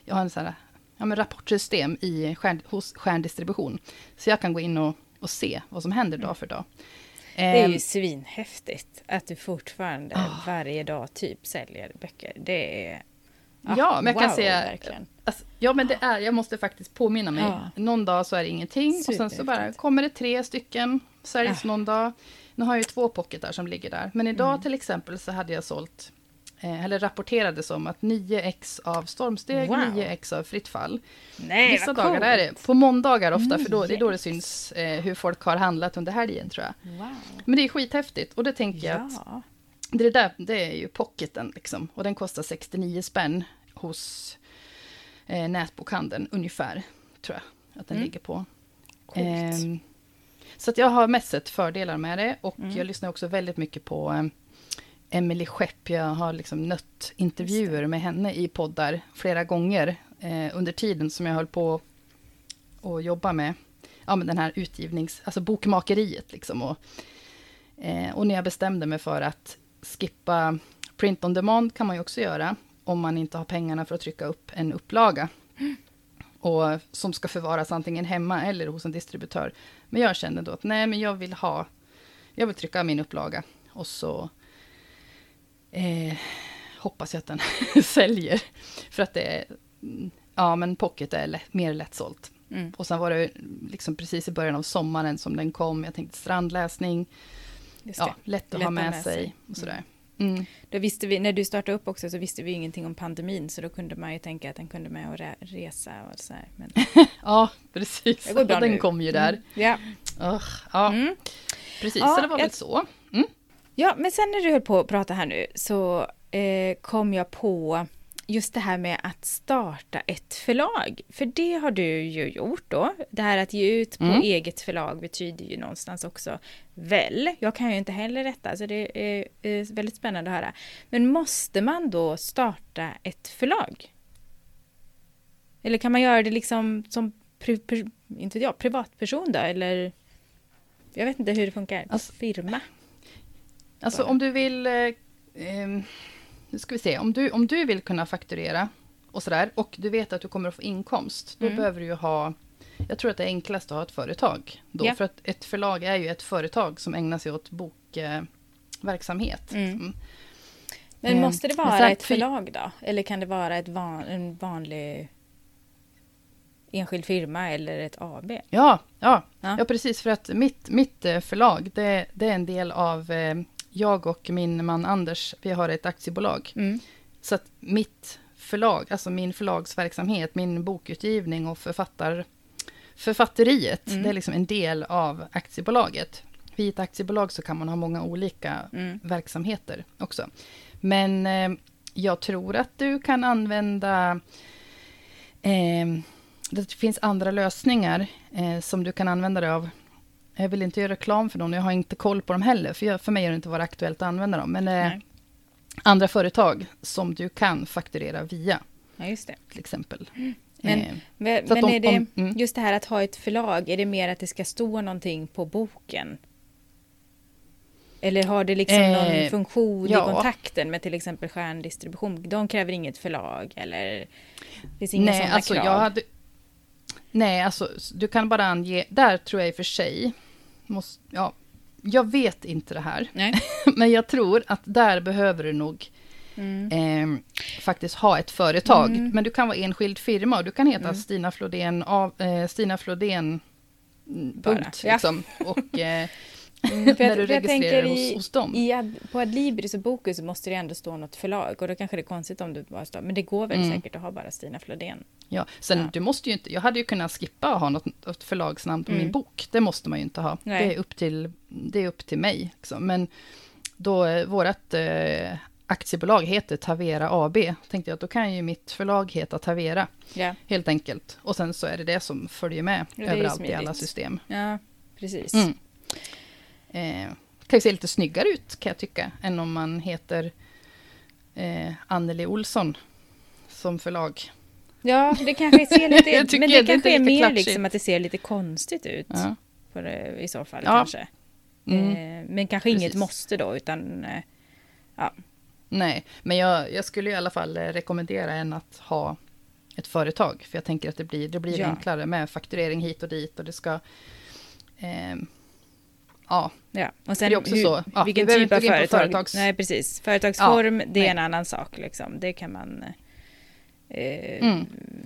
S1: jag har en sån här, ja, men rapportsystem i stjärn, hos stjärndistribution. Så jag kan gå in och, och se vad som händer dag för dag.
S2: Det är
S1: Ehm,
S2: ju svinhäftigt att du fortfarande
S1: Ah.
S2: varje dag typ säljer böcker. Det är
S1: Ja, men jag kan
S2: wow,
S1: säga...
S2: verkligen.
S1: Alltså, ja, men det är, jag måste faktiskt påminna mig.
S2: Ja.
S1: Någon dag så är det ingenting och sen så bara kommer det tre stycken, säljs
S2: Ja.
S1: någon dag. Nu har jag ju två pocketar som ligger där. Men idag
S2: Mm.
S1: till exempel så hade jag sålt, eller rapporterades om att 9 ex av stormsteg,
S2: Wow.
S1: 9 ex av fritt fall.
S2: Nej,
S1: Vissa dagar
S2: coolt.
S1: är det, på måndagar ofta, för då, det är då det
S2: 9X.
S1: syns eh, hur folk har handlat under helgen tror jag.
S2: Wow.
S1: Men det är skithäftigt och det tänker jag att
S2: Ja.
S1: det där, det är ju pocketen liksom. Och den kostar 69 spänn hos eh, nätbokhandeln ungefär, tror jag att den
S2: Mm.
S1: ligger på.
S2: Coolt.
S1: Ehm, så att jag har mest sett fördelar med det och
S2: Mm.
S1: jag lyssnar också väldigt mycket på Emily Skepp. Jag har liksom nött intervjuer med henne i poddar flera gånger eh, under tiden som jag höll på att jobba med, ja, med den här utgivnings, alltså bokmakeriet liksom. Och, eh, och när jag bestämde mig för att skippa print on demand kan man ju också göra om man inte har pengarna för att trycka upp en upplaga. Och som ska förvaras antingen hemma eller hos en distributör. Men jag kände då att nej, men jag vill ha, jag vill trycka min upplaga och så eh, hoppas jag att den <laughs> säljer. För att det är, mm, ja men pocket är lätt, mer lättsålt.
S2: Mm.
S1: Och sen var det liksom precis i början av sommaren som den kom. Jag tänkte strandläsning, ja, lätt att
S2: Lätt
S1: ha med, sig. och sådär. Mm.
S2: Då visste vi, när du startade upp också så visste vi ingenting om pandemin så då kunde man ju tänka att den kunde med och re- resa och så här. Men <laughs>
S1: Ja, precis.
S2: det går bra <laughs>
S1: den
S2: nu.
S1: kom ju där.
S2: Mm. Ja.
S1: Ugh, ja,
S2: Mm.
S1: precis.
S2: Ja,
S1: så det var
S2: jag-
S1: väl så.
S2: Ja, men sen när du höll på att prata här nu så eh, kom jag på just det här med att starta ett förlag. För det har du ju gjort då. Det här att ge ut på
S1: Mm.
S2: eget förlag betyder ju någonstans också väl. Jag kan ju inte heller detta, så det är, är väldigt spännande att höra. Men måste man då starta ett förlag? Eller kan man göra det liksom som pri, pri, inte jag, privatperson då? Eller jag vet inte hur det funkar.
S1: Alltså-
S2: Firma?
S1: Alltså om du vill... Eh, ehm, nu ska vi se. Om du, om du vill kunna fakturera och sådär och du vet att du kommer att få inkomst, då
S2: Mm.
S1: behöver du ju ha... Jag tror att det är enklast att ha ett företag. Då,
S2: Ja.
S1: För att ett förlag är ju ett företag som ägnar sig åt bokverksamhet. Eh.
S2: Mm.
S1: Mm.
S2: Men
S1: Eh,
S2: måste det vara ett förlag då? Eller kan det vara ett van, en vanlig enskild firma eller ett AB?
S1: Ja, ja,
S2: Ja.
S1: ja. precis. För att mitt, mitt eh, förlag, det, det är en del av... Jag och min man Anders, vi har ett aktiebolag.
S2: Mm.
S1: Så att mitt förlag, alltså min förlagsverksamhet, min bokutgivning och författar, författeriet,
S2: Mm.
S1: det är liksom en del av aktiebolaget. Vid ett aktiebolag så kan man ha många olika
S2: Mm.
S1: verksamheter också. Men eh, jag tror att du kan använda... Eh, det finns andra lösningar eh, som du kan använda dig av. Jag vill inte göra reklam för dem, jag har inte koll på dem heller, för, jag, för mig är det inte vara aktuellt att använda dem. Men eh, andra företag som du kan fakturera via,
S2: Ja, just det.
S1: till exempel.
S2: Men,
S1: Eh,
S2: men, men
S1: om-
S2: är det
S1: om- mm.
S2: just det här att ha ett förlag, är det mer att det ska stå någonting på boken? Eller har det liksom någon
S1: Eh,
S2: funktion i
S1: ja.
S2: kontakten med till exempel stjärndistribution? De kräver inget förlag eller det finns inga
S1: nej,
S2: sådana
S1: alltså
S2: krav?
S1: jag hade... Nej, alltså du kan bara ange... Där tror jag i och för sig... Måste, ja, jag vet inte det här. <laughs> Men jag tror att där behöver du nog
S2: Mm.
S1: eh, faktiskt ha ett företag.
S2: Mm.
S1: Men du kan vara enskild firma och du kan heta
S2: Mm.
S1: Stina Flodén, av, eh, Stina Flodén punkt,
S2: ja.
S1: liksom. Och eh, <laughs>
S2: Mm,
S1: när du registrerar
S2: tänker
S1: hos,
S2: i,
S1: hos dem.
S2: i ad, på Adlibris och Bokus så måste det ändå stå något förlag och då kanske det är konstigt om du bara står, men det går väl
S1: Mm.
S2: säkert att ha bara Stina Flodén.
S1: Ja, sen
S2: Ja.
S1: du måste ju inte, jag hade ju kunnat skippa att ha något, ett förlagsnamn på
S2: Mm.
S1: min bok. Det måste man ju inte ha.
S2: Nej.
S1: Det är upp till, det är upp till mig. Liksom. Men då eh, vårt eh, aktiebolag heter Tavera AB, tänkte jag att då kan ju mitt förlag heta Tavera,
S2: Ja,
S1: helt enkelt. Och sen så är det det som följer med överallt i alla system.
S2: ja precis.
S1: Eh, kan ju se lite snyggare ut kan jag tycka, än om man heter eh, Anneli Olsson som förlag.
S2: Ja, det kanske ser lite, <laughs> men
S1: det är
S2: kanske är
S1: lite
S2: mer
S1: klatschigt.
S2: liksom att det ser lite konstigt ut
S1: Ja.
S2: det, i så fall
S1: Ja.
S2: kanske.
S1: Mm.
S2: Eh, men kanske inget
S1: Precis.
S2: måste då, utan eh,
S1: Nej, men jag, jag skulle i alla fall eh, rekommendera en att ha ett företag. För jag tänker att det blir, det blir
S2: Ja.
S1: enklare med fakturering hit och dit och det ska... ehm, ja,
S2: ja. Och
S1: det är också
S2: hur,
S1: så. Ja,
S2: vilken typ av företag?
S1: företags-
S2: Nej, precis. Företagsform, det är
S1: nej.
S2: en annan sak liksom. Det kan man... eh, eh,
S1: Mm.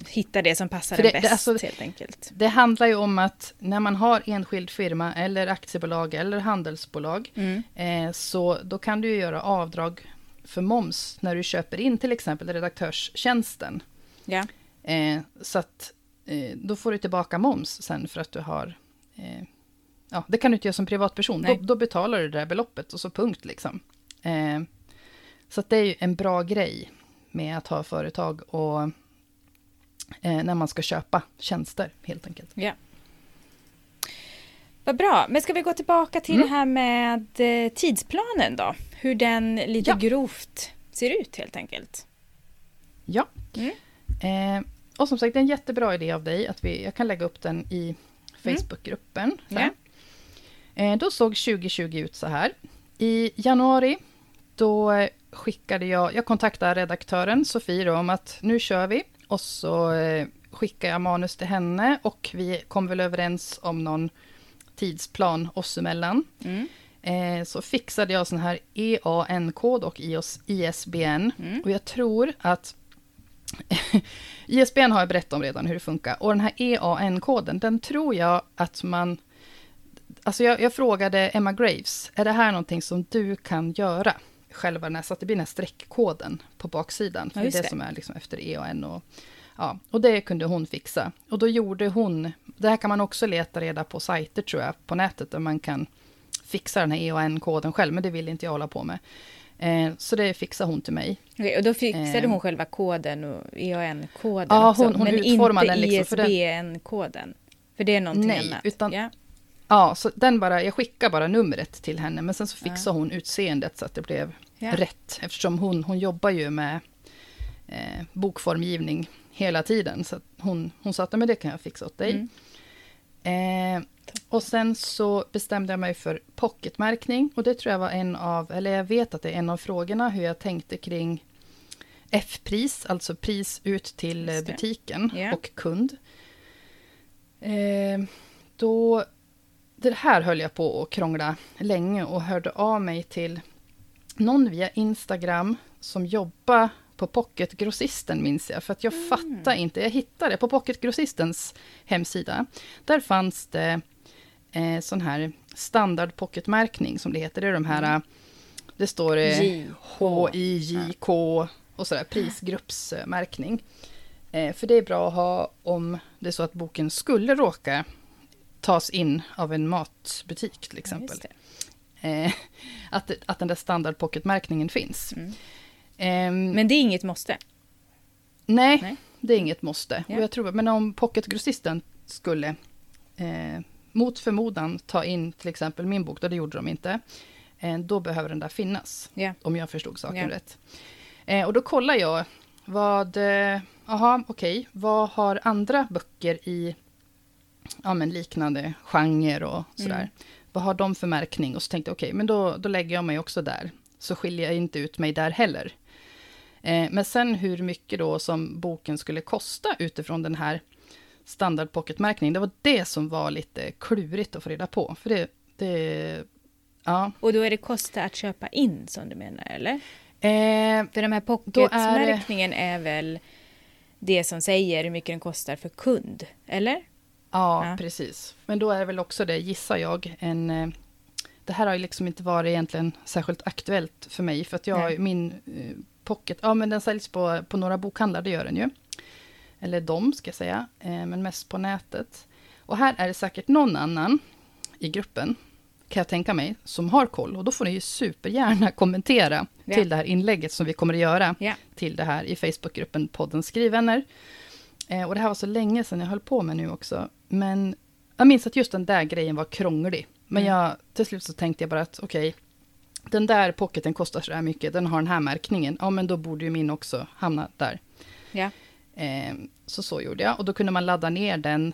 S2: hitta det som passar
S1: För
S2: en
S1: det- det-
S2: bäst
S1: alltså-
S2: helt enkelt.
S1: Det handlar ju om att när man har enskild firma eller aktiebolag eller handelsbolag
S2: Mm.
S1: eh, så då kan du ju göra avdrag för moms när du köper in till exempel redaktörstjänsten.
S2: Ja.
S1: Eh, så att eh, då får du tillbaka moms sen för att du har... Ja, det kan du inte göra som privatperson. Då, då betalar du det där beloppet och så punkt liksom. Eh, så det är ju en bra grej med att ha företag och eh, när man ska köpa tjänster helt enkelt.
S2: Ja. Vad bra, men ska vi gå tillbaka till
S1: Mm.
S2: det här med eh, tidsplanen då? Hur den lite
S1: Ja.
S2: grovt ser ut helt enkelt.
S1: Ja.
S2: Mm.
S1: Eh, och som sagt, det är en jättebra idé av dig att vi, jag kan lägga upp den i Facebookgruppen. sen.
S2: Ja.
S1: Eh, då såg 2020 ut så här. I januari, då skickade jag, jag kontaktade redaktören Sofie då, om att nu kör vi. Och så eh, skickade jag manus till henne och vi kom väl överens om någon tidsplan oss emellan.
S2: Mm.
S1: Eh, så fixade jag sån här EAN-kod och ISBN.
S2: Mm.
S1: Och jag tror att <laughs> ISBN har jag berättat om redan hur det funkar. Och den här EAN-koden, den tror jag att man... Alltså jag, jag frågade Emma Graves, är det här någonting som du kan göra? Själva den här, så att det blir den här streckkoden på baksidan. För
S2: Ja,
S1: det är det som är liksom efter EAN. Och, ja, och det kunde hon fixa. Och då gjorde hon... Det här kan man också leta reda på sajter tror jag, på nätet, där man kan fixa den här EAN-koden själv, men det vill inte jag hålla på med. Eh, så det fixade hon till mig.
S2: Okej, och då fixade
S1: Eh.
S2: hon själva koden och EAN-koden
S1: Ja,
S2: också,
S1: hon- hon
S2: men
S1: utformade
S2: inte
S1: den liksom, för den-
S2: ISBN-koden. För det är någonting
S1: Nej,
S2: annat.
S1: utan-
S2: ja.
S1: Ja, så den bara, jag skickade bara numret till henne, men sen så fixade hon utseendet så att det blev
S2: Ja.
S1: rätt. Eftersom hon, hon jobbar ju med eh, bokformgivning hela tiden. Så hon, hon sa att "Ja, men det kan jag fixa åt dig.
S2: Mm.
S1: Eh, och sen så bestämde jag mig för pocketmärkning. Och det tror jag var en av, eller jag vet att det är en av frågorna, hur jag tänkte kring F-pris, alltså pris ut till butiken
S2: Ja.
S1: och kund. Eh, då, det här höll jag på att krångla länge och hörde av mig till någon via Instagram som jobbar på Pocketgrossisten minns jag, för att jag
S2: Mm.
S1: fattar inte. Jag hittade på Pocketgrossistens hemsida. Där fanns det eh, sån här standard pocketmärkning som det heter. Det är de här,
S2: Mm.
S1: det står eh, H, I, J, K och sådär, prisgruppsmärkning. Eh, för det är bra att ha om det är så att boken skulle råka tas in av en matbutik till exempel.
S2: Det.
S1: Eh, att, att den där standard pocketmärkningen finns.
S2: Mm.
S1: Ehm,
S2: Men det är inget måste.
S1: nej,
S2: nej.
S1: det är inget måste.
S2: Ja.
S1: Och jag tror, men om pocketgrossisten skulle eh, mot förmodan ta in till exempel min bok, då det gjorde de inte, eh, då behöver den där finnas.
S2: Ja.
S1: Om jag förstod saken
S2: Ja.
S1: rätt. Eh, och då kollar jag vad, eh, aha, okej, vad har andra böcker i ja, men liknande genre och sådär.
S2: Mm.
S1: Vad har de för märkning? Och så tänkte jag, okej, men då, då lägger jag mig också där. Så skiljer jag inte ut mig där heller. Eh, men sen hur mycket då som boken skulle kosta utifrån den här standard pocketmärkningen, det var det som var lite klurigt att få reda på. För det, det ja.
S2: Och då är det kosta att köpa in som du menar, eller?
S1: Eh,
S2: För de här
S1: Då är-
S2: pocketmärkningen är väl det som säger hur mycket den kostar för kund, eller?
S1: Ja,
S2: Ja.
S1: precis. Men då är det väl också det, gissar jag, en... eh, Det här har ju liksom inte varit egentligen särskilt aktuellt för mig, för att jag,
S2: Nej.
S1: min eh, pocket, ja men den säljs på, på några bokhandlar, det gör den ju. Eller de, ska jag säga, eh, men mest på nätet. Och här är det säkert någon annan i gruppen, kan jag tänka mig, som har koll. Och då får ni ju supergärna <laughs> kommentera
S2: Ja.
S1: till det här inlägget som vi kommer att göra
S2: Ja.
S1: till det här i Facebookgruppen podden Skrivvänner. Eh, och det här var så länge sedan jag höll på med nu också. Men jag minns att just den där grejen var krånglig. Men
S2: Mm.
S1: jag, till slut så tänkte jag bara att okej, den där pocketen kostar så här mycket, den har den här märkningen. Ja, men då borde ju min också hamna där.
S2: Ja.
S1: Eh, så så gjorde jag. Och då kunde man ladda ner den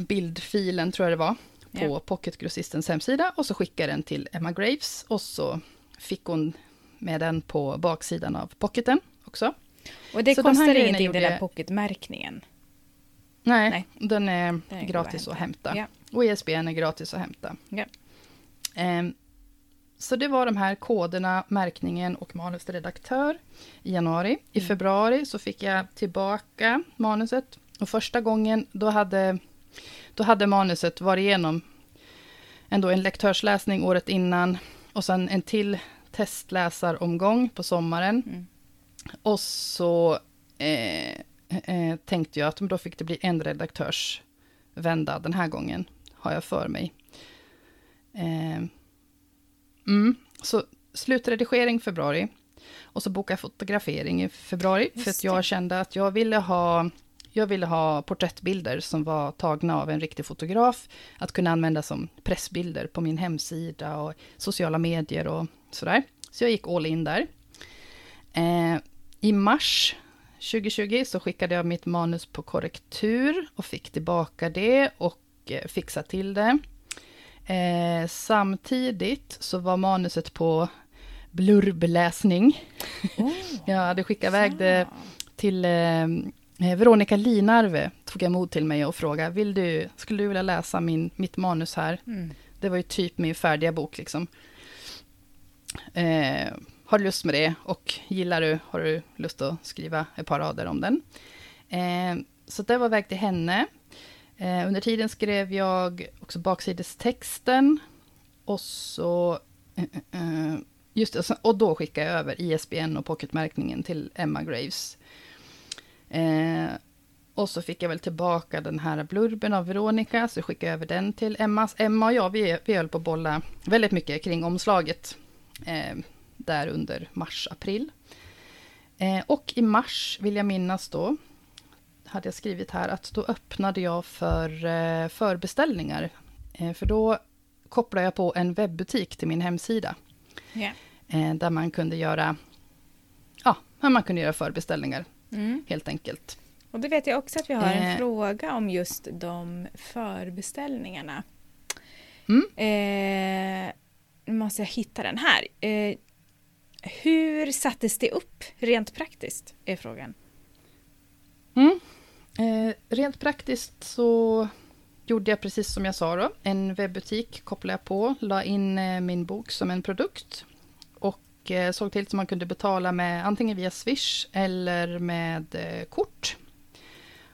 S1: bildfilen, tror jag det var, på
S2: Ja.
S1: Pocketgrossistens hemsida. Och så skickade den till Emma Graves. Och så fick hon med den på baksidan av pocketen också.
S2: Och det
S1: Så
S2: kostar ingenting, den där pocketmärkningen.
S1: Nej,
S2: Nej.
S1: den är,
S2: Den är
S1: gratis
S2: att
S1: att
S2: hämta.
S1: hämta.
S2: Ja.
S1: Och ISBN är gratis att hämta.
S2: Ja.
S1: Ehm, så det var de här koderna, märkningen och manus till redaktör i januari. I
S2: Mm.
S1: februari så fick jag tillbaka manuset. Och första gången, då hade, då hade manuset varit igenom ändå en lektörsläsning året innan. Och sen en till testläsaromgång på sommaren.
S2: Mm.
S1: Och så eh, eh, tänkte jag att då fick det bli en redaktörsvända den här gången, har jag för mig. Eh, mm, så slutredigering februari. Och så bokade jag fotografering i februari.
S2: Just
S1: för att jag
S2: det.
S1: kände att jag ville ha jag ville ha porträttbilder som var tagna av en riktig fotograf. Att kunna använda som pressbilder på min hemsida och sociala medier och sådär. Så jag gick all in där. Eh, I mars 2020 så skickade jag mitt manus på korrektur och fick tillbaka det och eh, fixade till det. Eh, samtidigt så var manuset på blurbläsning.
S2: Oh, <laughs>
S1: Jag hade skickat iväg det till eh, Veronica Linarve, tog emot till mig och frågade, Vill du, skulle du vilja läsa min, mitt manus här?
S2: Mm.
S1: Det var ju typ min färdiga bok liksom. Eh, har du lust med det? Och gillar du, har du lust att skriva ett par rader om den? Eh, så det var väg till henne. Eh, under tiden skrev jag också baksidestexten. Och så... Eh, eh, eh just det, och då skickade jag över ISBN och pocketmärkningen till Emma Graves. Eh, och så fick jag väl tillbaka den här blurben av Veronica, så skickade jag över den till Emma. Emma och jag, vi, vi höll på att bolla väldigt mycket kring omslaget. Eh, Eh, där under mars-april. Eh, och i mars, vill jag minnas då, hade jag skrivit här, att då öppnade jag för eh, förbeställningar. Eh, för då kopplade jag på en webbutik till min hemsida. Eh, där man kunde göra, ja, man kunde göra förbeställningar
S2: Mm.
S1: helt enkelt.
S2: Och det vet jag också att vi har en
S1: Eh.
S2: fråga om just de förbeställningarna.
S1: Mm.
S2: Eh, nu måste jag hitta den här. Hur sattes det upp rent praktiskt? Är frågan.
S1: Mm. Eh, rent praktiskt så gjorde jag precis som jag sa då. En webbutik kopplade jag på, la in eh, min bok som en produkt och eh, såg till så man kunde betala med antingen via Swish eller med eh, kort.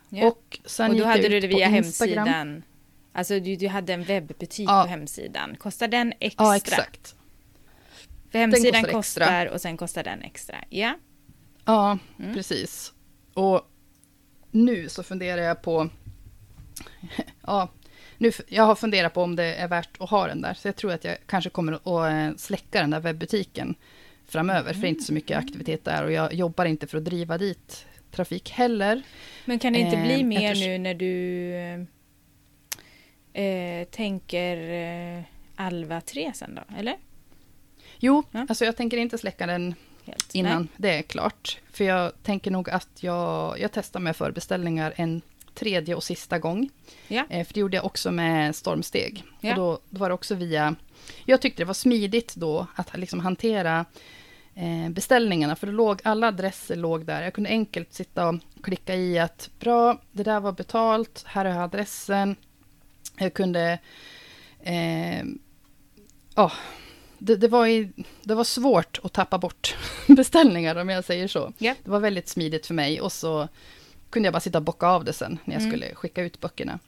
S2: Ja.
S1: Och sen
S2: Och då hade du det via hemsidan. Alltså du, du hade en webbutik
S1: Ja.
S2: på hemsidan. Kostar den extra?
S1: Ja, exakt.
S2: För hemsidan
S1: kostar
S2: kostar, och sen kostar den extra. Ja.
S1: Ja,
S2: Mm.
S1: precis. Och nu så funderar jag på... <laughs> Ja, nu, jag har funderat på om det är värt att ha den där. Så jag tror att jag kanske kommer att eh, släcka den där webbutiken framöver. För det är inte så mycket aktivitet där. Och jag jobbar inte för att driva dit trafik heller.
S2: Men kan det inte
S1: Eh,
S2: bli mer nu när du eh, tänker eh, Alva 3 sen då? Eller?
S1: Jo,
S2: Ja.
S1: alltså jag tänker inte släcka den
S2: Helt.
S1: innan
S2: Nej.
S1: det är klart. För jag tänker nog att jag, jag testar med förbeställningar en tredje och sista gång.
S2: Ja.
S1: Eh, för det gjorde jag också med Stormsteg.
S2: Ja.
S1: Och då, då var det också via... Jag tyckte det var smidigt då att liksom hantera eh, beställningarna. För det låg, alla adresser låg där. Jag kunde enkelt sitta och klicka i att bra, det där var betalt, här jag adressen. Jag kunde... Eh, ja, det, det, var i, det var svårt att tappa bort <laughs> beställningar om jag säger så.
S2: Ja.
S1: Det var väldigt smidigt för mig och så kunde jag bara sitta och bocka av det sen när jag
S2: Mm.
S1: skulle skicka ut böckerna.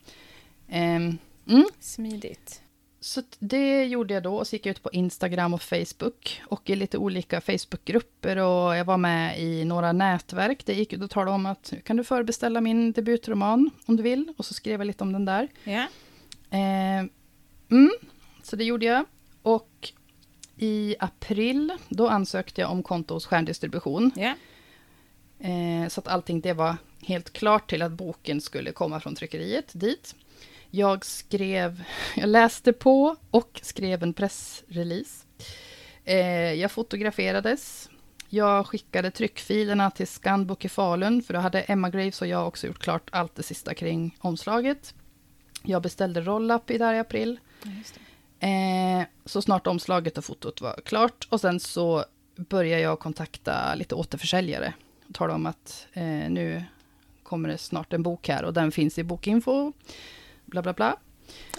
S1: Ehm, mm.
S2: Smidigt.
S1: Så det gjorde jag då och så gick jag ut på Instagram och Facebook och i lite olika Facebookgrupper och jag var med i några nätverk. Det gick ut och talade om att kan du förbeställa min debutroman om du vill och så skrev jag lite om den där.
S2: Ja.
S1: Eh, mm, så det gjorde jag. Och i april, då ansökte jag om konto hos Stjärndistribution.
S2: Ja.
S1: Eh, så att allting det var helt klart till att boken skulle komma från tryckeriet dit. Jag skrev, <laughs> jag läste på och skrev en pressrelease. Eh, jag fotograferades. Jag skickade tryckfilerna till Scanbook i Falun, för då hade Emma Graves och jag också gjort klart allt det sista kring omslaget. Jag beställde roll-up i där i april.
S2: Ja.
S1: Eh, så snart omslaget och fotot var klart. Och sen så började jag kontakta lite återförsäljare. Och tala om att eh, nu kommer det snart en bok här och den finns i bokinfo. Bla bla bla.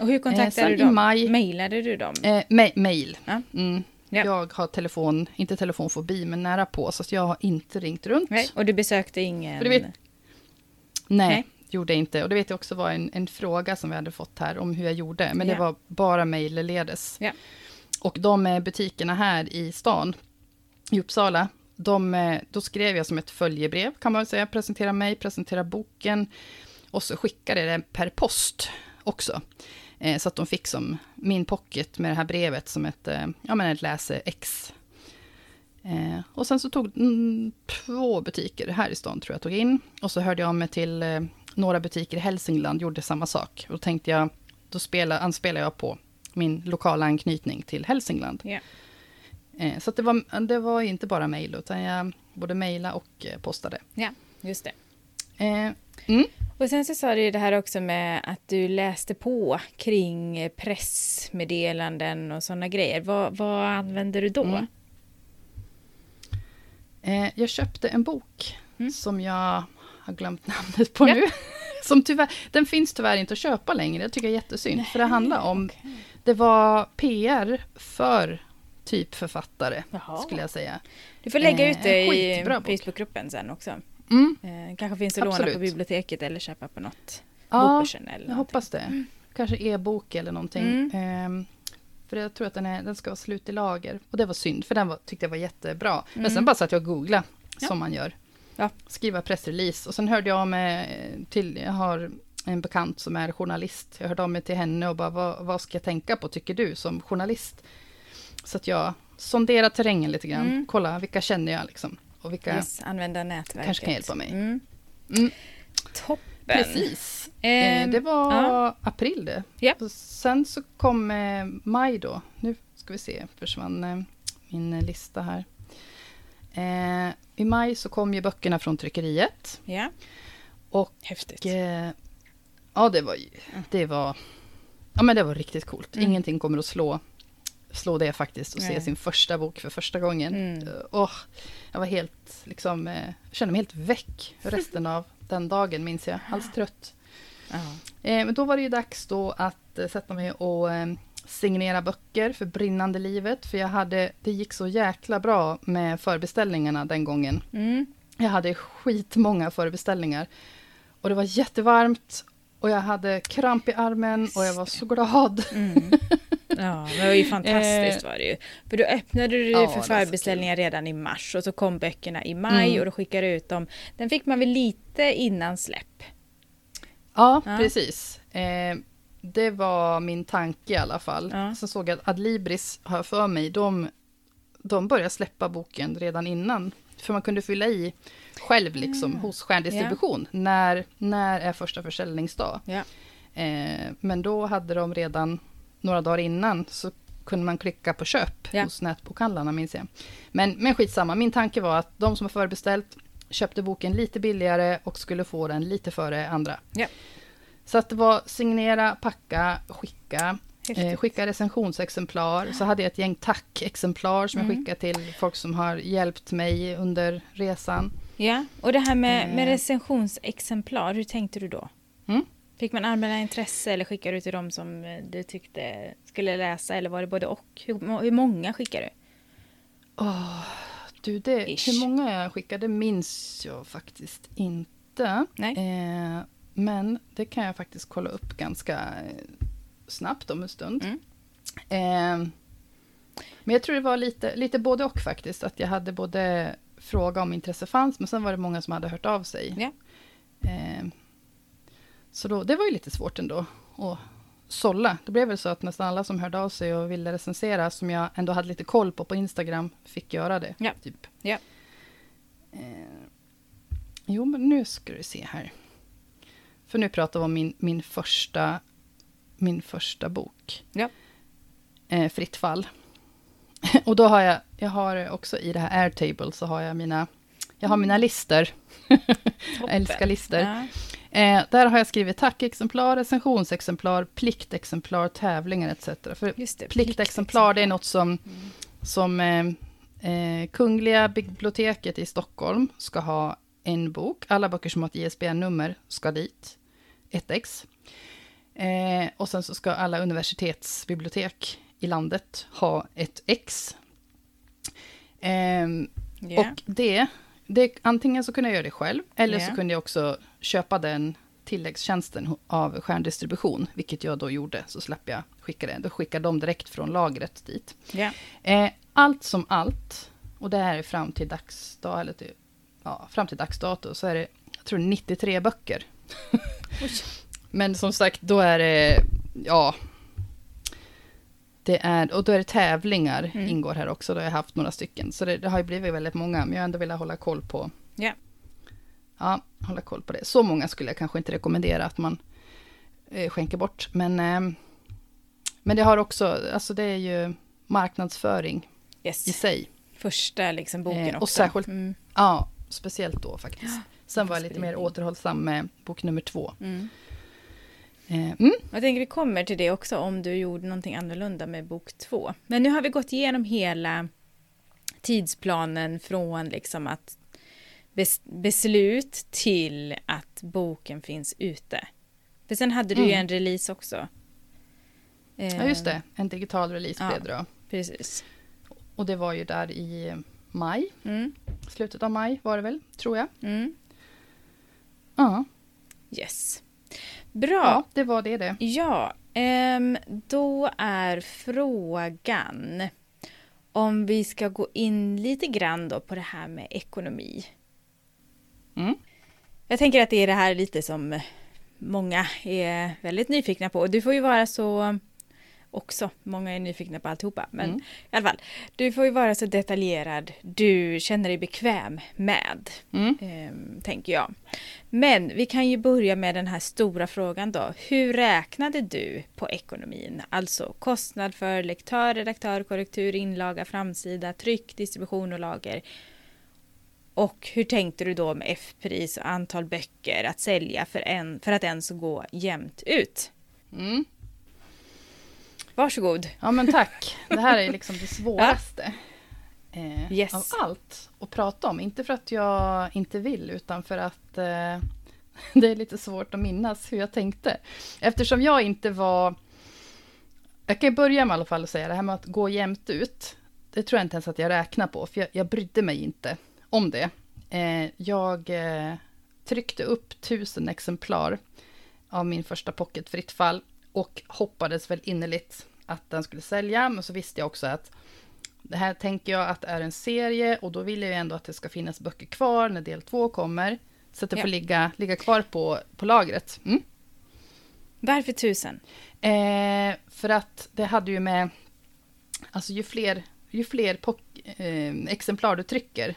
S2: Och hur kontaktade
S1: sen
S2: du dem?
S1: maj-
S2: Mailade du dem?
S1: Eh, ma- mail.
S2: Ja.
S1: Mm.
S2: Ja.
S1: Jag har telefon, inte telefonfobi, men nära på, så att jag har inte ringt runt.
S2: Nej, och du besökte ingen...
S1: Vet- Nej,
S2: Nej.
S1: Gjorde jag inte. Och det vet jag också var en, en fråga som vi hade fått här om hur jag gjorde. Men
S2: Ja.
S1: det var bara mejlledes.
S2: Ja.
S1: Och de eh, butikerna här i stan, i Uppsala, de, eh, då skrev jag som ett följebrev, kan man väl säga. Presentera mig, presentera boken. Och så skickade jag det per post också. Eh, så att de fick som min pocket med det här brevet som ett, eh, ja, men ett läse-ex. Eh, och sen så tog mm, två butiker här i stan, tror jag, tog in. Och så hörde jag av mig till några butiker i Hälsingland, gjorde samma sak. Och då tänkte jag, då spela, anspelar jag på min lokala anknytning till Hälsingland.
S2: Ja.
S1: Eh, så det, var, det var inte bara mejl, utan jag både mejla och eh, postade.
S2: ja, just det.
S1: Eh, mm,
S2: Och sen så sa du ju det här också med att du läste på kring pressmeddelanden och sådana grejer. Vad, vad använder du då?
S1: Mm. eh, jag köpte en bok
S2: Mm.
S1: som jag har glömt namnet på
S2: Ja.
S1: nu. <laughs> Som tyvärr, den finns tyvärr inte att köpa längre, det tycker jag är jättesynd. för det handlar om, det var PR för typ författare,
S2: Jaha.
S1: skulle jag säga.
S2: Du får lägga
S1: Eh,
S2: ut det i. Facebookgruppen sen också.
S1: Mm,
S2: Eh, kanske finns att låna på biblioteket eller köpa på något
S1: ja,
S2: eller
S1: jag
S2: någonting.
S1: hoppas det. Kanske e-bok eller någonting.
S2: Mm.
S1: Ehm, för jag tror att den, är, den ska vara slut i lager. Och det var synd, för den var, tyckte jag var jättebra. Men sen
S2: Mm.
S1: bara satt jag och googlade,
S2: Ja.
S1: som man gör.
S2: Ja.
S1: Skriva pressrelease. Och sen hörde jag mig till, jag har en bekant som är journalist. Jag hörde av mig till henne och bara, vad, vad ska jag tänka på, tycker du, som journalist? Så att jag sonderar terrängen lite grann.
S2: Mm.
S1: Kolla, vilka känner jag liksom? Och vilka...
S2: Yes, använda nätverket.
S1: Kanske kan hjälpa mig.
S2: Mm.
S1: Mm,
S2: Toppen.
S1: precis. Eh,
S2: Ehm,
S1: det var
S2: ja.
S1: april det. Och sen så kom eh, maj då. Nu ska vi se, försvann eh, min eh, lista här. Eh, I maj så kom ju böckerna från tryckeriet.
S2: Ja.
S1: Och
S2: Häftigt.
S1: eh, ja, det var ju, det var, ja men det var riktigt coolt.
S2: Mm.
S1: Ingenting kommer att slå, slå det faktiskt, och se sin första bok för första gången.
S2: Mm.
S1: Åh, jag var helt, liksom, eh, kände mig helt väck resten av den dagen, minns jag. Alls trött.
S2: Ja.
S1: Eh, men då var det ju dags då att eh, sätta mig och eh, signera böcker för brinnande livet. För jag hade, det gick så jäkla bra med förbeställningarna den gången.
S2: Mm.
S1: Jag hade skitmånga förbeställningar. Och det var jättevarmt. Och jag hade kramp i armen och jag var så glad.
S2: Mm. Ja, det var ju <laughs> fantastiskt var det ju. För då öppnade du
S1: Ja,
S2: för förbeställningar redan i mars och så kom böckerna i maj
S1: Mm.
S2: och då skickade du ut dem. Den fick man väl lite innan släpp?
S1: Ja,
S2: Ja.
S1: precis. Eh, det var min tanke i alla fall.
S2: Ja.
S1: Sen såg jag att Adlibris, har för mig, de, de började släppa boken redan innan. För man kunde fylla i själv liksom
S2: Mm.
S1: hos Stjärndistribution. När, när är första försäljningsdag?
S2: Ja.
S1: Eh, men då hade de redan några dagar innan så kunde man klicka på köp
S2: Ja.
S1: hos nätbokhandlarna minns jag. Men, men skitsamma, min tanke var att de som har förbeställt köpte boken lite billigare och skulle få den lite före andra. Så att det var signera, packa, skicka. Eh, skicka recensionsexemplar. Så hade jag ett gäng tackexemplar som
S2: Mm.
S1: jag skickade till folk som har hjälpt mig under resan.
S2: Ja, och det här med, med
S1: Eh.
S2: recensionsexemplar, hur tänkte du då?
S1: Mm.
S2: Fick man anmäla intresse eller skickade du till dem som eh, du tyckte skulle läsa eller var det både och? Hur, hur många skickade du?
S1: Åh, du, det,
S2: Ish.
S1: hur många jag skickade minns jag faktiskt inte.
S2: Nej.
S1: Eh, men det kan jag faktiskt kolla upp ganska eh, snabbt om en stund.
S2: Mm.
S1: Eh, men jag tror det var lite, lite både och faktiskt. Att jag hade både fråga om intresse fanns, men sen var det många som hade hört av sig.
S2: Ja.
S1: Eh, så då, det var ju lite svårt ändå att sålla. Det blev väl så att nästan alla som hörde av sig och ville recensera, som jag ändå hade lite koll på på Instagram, fick göra det.
S2: Ja.
S1: Typ.
S2: Ja.
S1: Eh, jo, men nu ska du se här. För nu pratar vi om min, min, första, min första bok.
S2: Ja.
S1: Eh, Fritt fall. <laughs> och då har jag, jag har också i det här Airtable så har jag mina, jag har mina lister. <laughs> jag
S2: Toppen.
S1: älskar lister.
S2: Ja.
S1: Eh, där har jag skrivit tackexemplar, recensionsexemplar, pliktexemplar, tävlingar etc. För
S2: Just det,
S1: pliktexemplar, det är något som,
S2: Mm.
S1: som eh, eh, Kungliga biblioteket i Stockholm ska ha en bok. Alla böcker som har ett ISBN-nummer ska dit. Ett ex. Eh, och sen så ska alla universitetsbibliotek i landet ha ett ex. Ehm,
S2: Ja.
S1: Och det, det, antingen så kunde jag göra det själv, eller
S2: Ja.
S1: så kunde jag också köpa den tilläggstjänsten av stjärndistribution, vilket jag då gjorde, så slapp jag skicka det. Då skickar de direkt från lagret dit.
S2: Ja.
S1: Eh, allt som allt, och det här är fram till dagsdag, eller till, ja, fram till dagsdato, så är det, jag tror 93 böcker. <laughs> Men som sagt, då är det, ja, det är, och då är det tävlingar
S2: Mm.
S1: ingår här också, då har jag haft några stycken. Så det, det har ju blivit väldigt många, men jag har ändå velat hålla koll på,
S2: Ja.
S1: ja, hålla koll på det. Så många skulle jag kanske inte rekommendera att man eh, skänker bort, men, eh, men det har också, alltså det är ju marknadsföring i
S2: Yes.
S1: sig.
S2: Första liksom boken
S1: Eh, och
S2: också.
S1: särskilt-
S2: Mm.
S1: Ja, speciellt då faktiskt. <gasps> Sen var jag lite mer återhållsam med bok nummer två.
S2: Mm.
S1: Eh, mm,
S2: Jag tänker vi kommer till det också om du gjorde någonting annorlunda med bok två. Men nu har vi gått igenom hela tidsplanen från liksom att bes beslut till att boken finns ute. För sen hade du ju
S1: Mm.
S2: en release också.
S1: ja, just det. En digital release
S2: ja.
S1: blev det då.
S2: Precis.
S1: Och det var ju där i maj.
S2: Mm.
S1: Slutet av maj var det väl, tror jag.
S2: Mm.
S1: Ja,
S2: Yes. Bra.
S1: ja det var det det.
S2: Ja, ehm, då är frågan om vi ska gå in lite grann då på det här med ekonomi.
S1: Mm.
S2: Jag tänker att det är det här lite som många är väldigt nyfikna på. Du får ju vara så också, många är nyfikna på alltihopa, men
S1: Mm.
S2: i alla fall, du får ju vara så detaljerad du känner dig bekväm med,
S1: Mm.
S2: ehm, tänker jag. Men vi kan ju börja med den här stora frågan då. Hur räknade du på ekonomin? Alltså kostnad för lektör, redaktör, korrektur, inlaga, framsida, tryck, distribution och lager. Och hur tänkte du då med F-pris och antal böcker att sälja för, en, för att ens gå jämnt ut?
S1: Mm.
S2: Varsågod.
S1: Ja men tack. Det här är liksom det <laughs> svåraste. Eh,
S2: Yes.
S1: Av allt att prata om. Inte för att jag inte vill, utan för att eh, <laughs> det är lite svårt att minnas hur jag tänkte. Eftersom jag inte var... Jag kan börja med i alla fall att säga det här med att gå jämnt ut. Det tror jag inte ens att jag räknar på, för jag, jag brydde mig inte om det. Eh, jag eh, tryckte upp tusen exemplar av min första pocket fritt fall och hoppades väl innerligt att den skulle sälja, men så visste jag också att det här tänker jag att är en serie och då vill jag ju ändå att det ska finnas böcker kvar när del två kommer. Så att det
S2: Ja.
S1: får ligga, ligga kvar på, på lagret. Mm.
S2: Varför tusen?
S1: Eh, för att det hade ju med, alltså ju fler, ju fler eh, exemplar du trycker,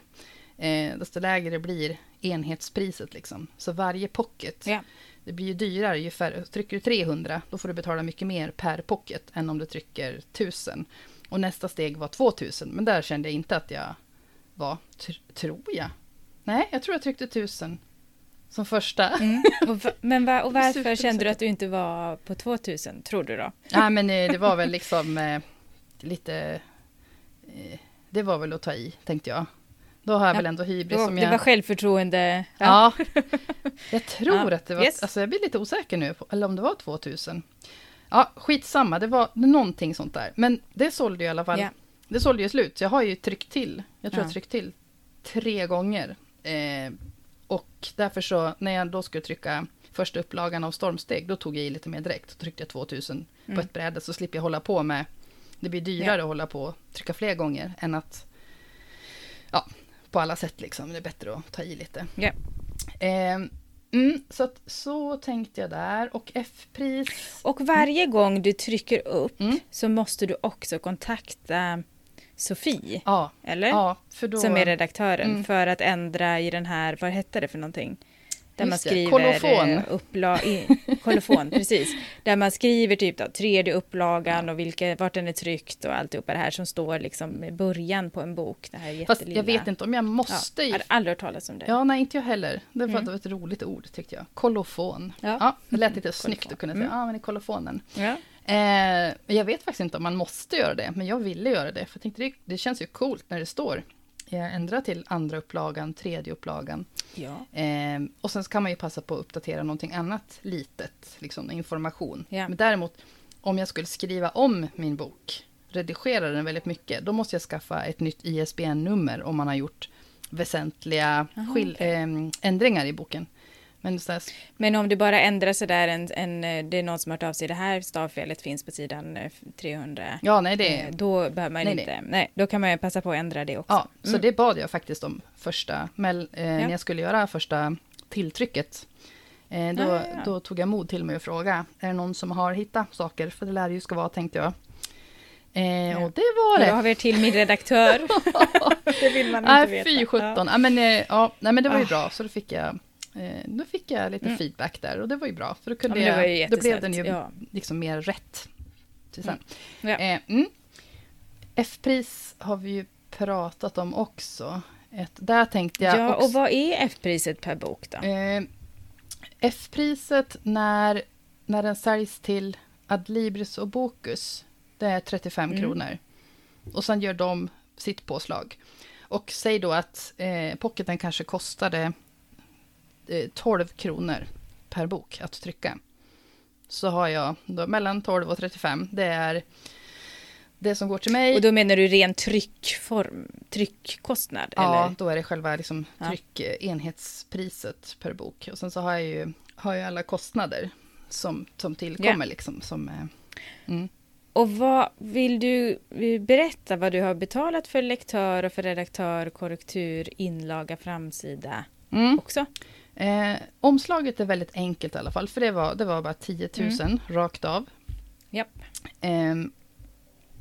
S1: eh, desto lägre blir enhetspriset liksom. Så varje pocket,
S2: Ja.
S1: Det blir ju dyrare ju färre. Trycker du 300, då får du betala mycket mer per pocket än om du trycker 1000. Och nästa steg var 2000, men där kände jag inte att jag var, tr- tror jag. Nej, jag tror jag tryckte 1000 som första.
S2: Mm. <laughs> Och, men va, och varför kände du att du inte var på 2000, tror du då?
S1: Nej, men eh, det var väl <laughs> liksom eh, lite... Eh, det var väl att ta i, tänkte jag. Då har jag
S2: Ja,
S1: väl ändå hybris
S2: Det var,
S1: som
S2: det
S1: jag...
S2: var självförtroende.
S1: Ja, <laughs> jag tror
S2: Ja,
S1: att det var...
S2: yes.
S1: Alltså jag blir lite osäker nu, på- eller om det var 2000. Ja, skitsamma, det var någonting sånt där. Men det sålde ju i alla fall.
S2: Ja.
S1: Det sålde ju slut, så jag har ju tryckt till. Jag tror
S2: Ja.
S1: jag tryckt till tre gånger. Eh, och därför så, när jag då skulle trycka första upplagan av Stormsteg, då tog jag i lite mer direkt. Då tryckte jag 2000 på
S2: Mm.
S1: ett bräde, så slipper jag hålla på med... Det blir dyrare
S2: Ja.
S1: att hålla på och trycka fler gånger än att... Ja, på alla sätt liksom. Det är bättre att ta i lite.
S2: Ja.
S1: Eh, mm, så att så tänkte jag där. Och F-pris...
S2: Och varje gång du trycker upp
S1: Mm.
S2: så måste du också kontakta Sofie,
S1: Ja,
S2: eller?
S1: ja då...
S2: Som är redaktören,
S1: Mm.
S2: för att ändra i den här, vad hette det för någonting? Där
S1: Just
S2: man skriver
S1: kolofon.
S2: eh, Uppla, i, kolofon, <laughs> precis. Där man skriver typ då, tredje upplagan och vilka, vart den är tryckt och alltihopa det här som står liksom i början på en bok. Det här
S1: Fast jag vet inte om jag måste...
S2: Ja, jag hade aldrig hört talas om det.
S1: Ja, nej, inte jag heller. Det var,
S2: Mm.
S1: ett roligt ord, tyckte jag. Kolofon.
S2: Ja.
S1: Ja, det lät lite <laughs> snyggt att kunna säga,
S2: Mm.
S1: ja, men i kolofonen.
S2: Ja.
S1: Eh, jag vet faktiskt inte om man måste göra det, men jag ville göra det. För jag tänkte, det, det känns ju coolt när det står. Jag ändrar till andra upplagan, tredje upplagan.
S2: ja.
S1: Eh, och sen kan man ju passa på att uppdatera någonting annat litet, liksom information.
S2: Ja.
S1: Men däremot, om jag skulle skriva om min bok, redigerar den väldigt mycket, då måste jag skaffa ett nytt ISBN-nummer om man har gjort väsentliga
S2: Aha, okej.
S1: ehm, ändringar i boken. Men så
S2: Men om du bara ändrar sådär, en, en, det är någon som har hört av sig, det här stavfelet finns på sidan eh, 300.
S1: ja, nej, det
S2: Eh, Då behöver man
S1: Nej,
S2: inte, nej. då kan man ju passa på att ändra det också.
S1: Ja, så
S2: Mm.
S1: det bad jag faktiskt om första, mell, eh, när
S2: Ja.
S1: jag skulle göra första tilltrycket. Eh, då,
S2: Ja, ja, ja.
S1: då tog jag mod till mig och fråga, är det någon som har hittat saker? För det lär ju ska vara, tänkte jag. Eh. Och det var det.
S2: då har vi till min redaktör. <laughs> <laughs> det vill man inte
S1: Nej,
S2: veta.
S1: fy sjutton. Ja. men, eh, ja, nej, men det var ju
S2: Ah.
S1: bra, så då fick jag, eh, då fick jag lite
S2: Mm.
S1: feedback där och det var ju bra. För då,
S2: Ja,
S1: kunde
S2: ju
S1: jag, då blev den ju.
S2: Ja.
S1: liksom mer rätt. Sen.
S2: Ja.
S1: Eh, mm. F-pris har vi ju pratat om också. Ett, där tänkte jag
S2: Ja,
S1: också...
S2: och vad är F-priset per bok då?
S1: Eh, F-priset när, när den säljs till Adlibris och Bokus, det är 35
S2: Mm.
S1: kronor. Och sen gör de sitt påslag. Och säg då att eh, pocketen kanske kostade eh, 12 kronor per bok att trycka. Så har jag då mellan 12 och 35. Det är det som går till mig.
S2: Och då menar du ren tryckform, tryckkostnad?
S1: Ja,
S2: eller?
S1: då är det själva liksom
S2: Ja.
S1: tryckenhetspriset per bok. Och sen så har jag ju, har jag alla kostnader som, som tillkommer. Liksom, som, eh, mm.
S2: Och vad vill du berätta vad du har betalat för lektör och för redaktör, korrektur, inlaga, framsida
S1: Mm.
S2: också?
S1: Eh, omslaget är väldigt enkelt i alla fall, för det var, det var bara 10 000
S2: Mm.
S1: rakt av.
S2: Japp.
S1: Ehm,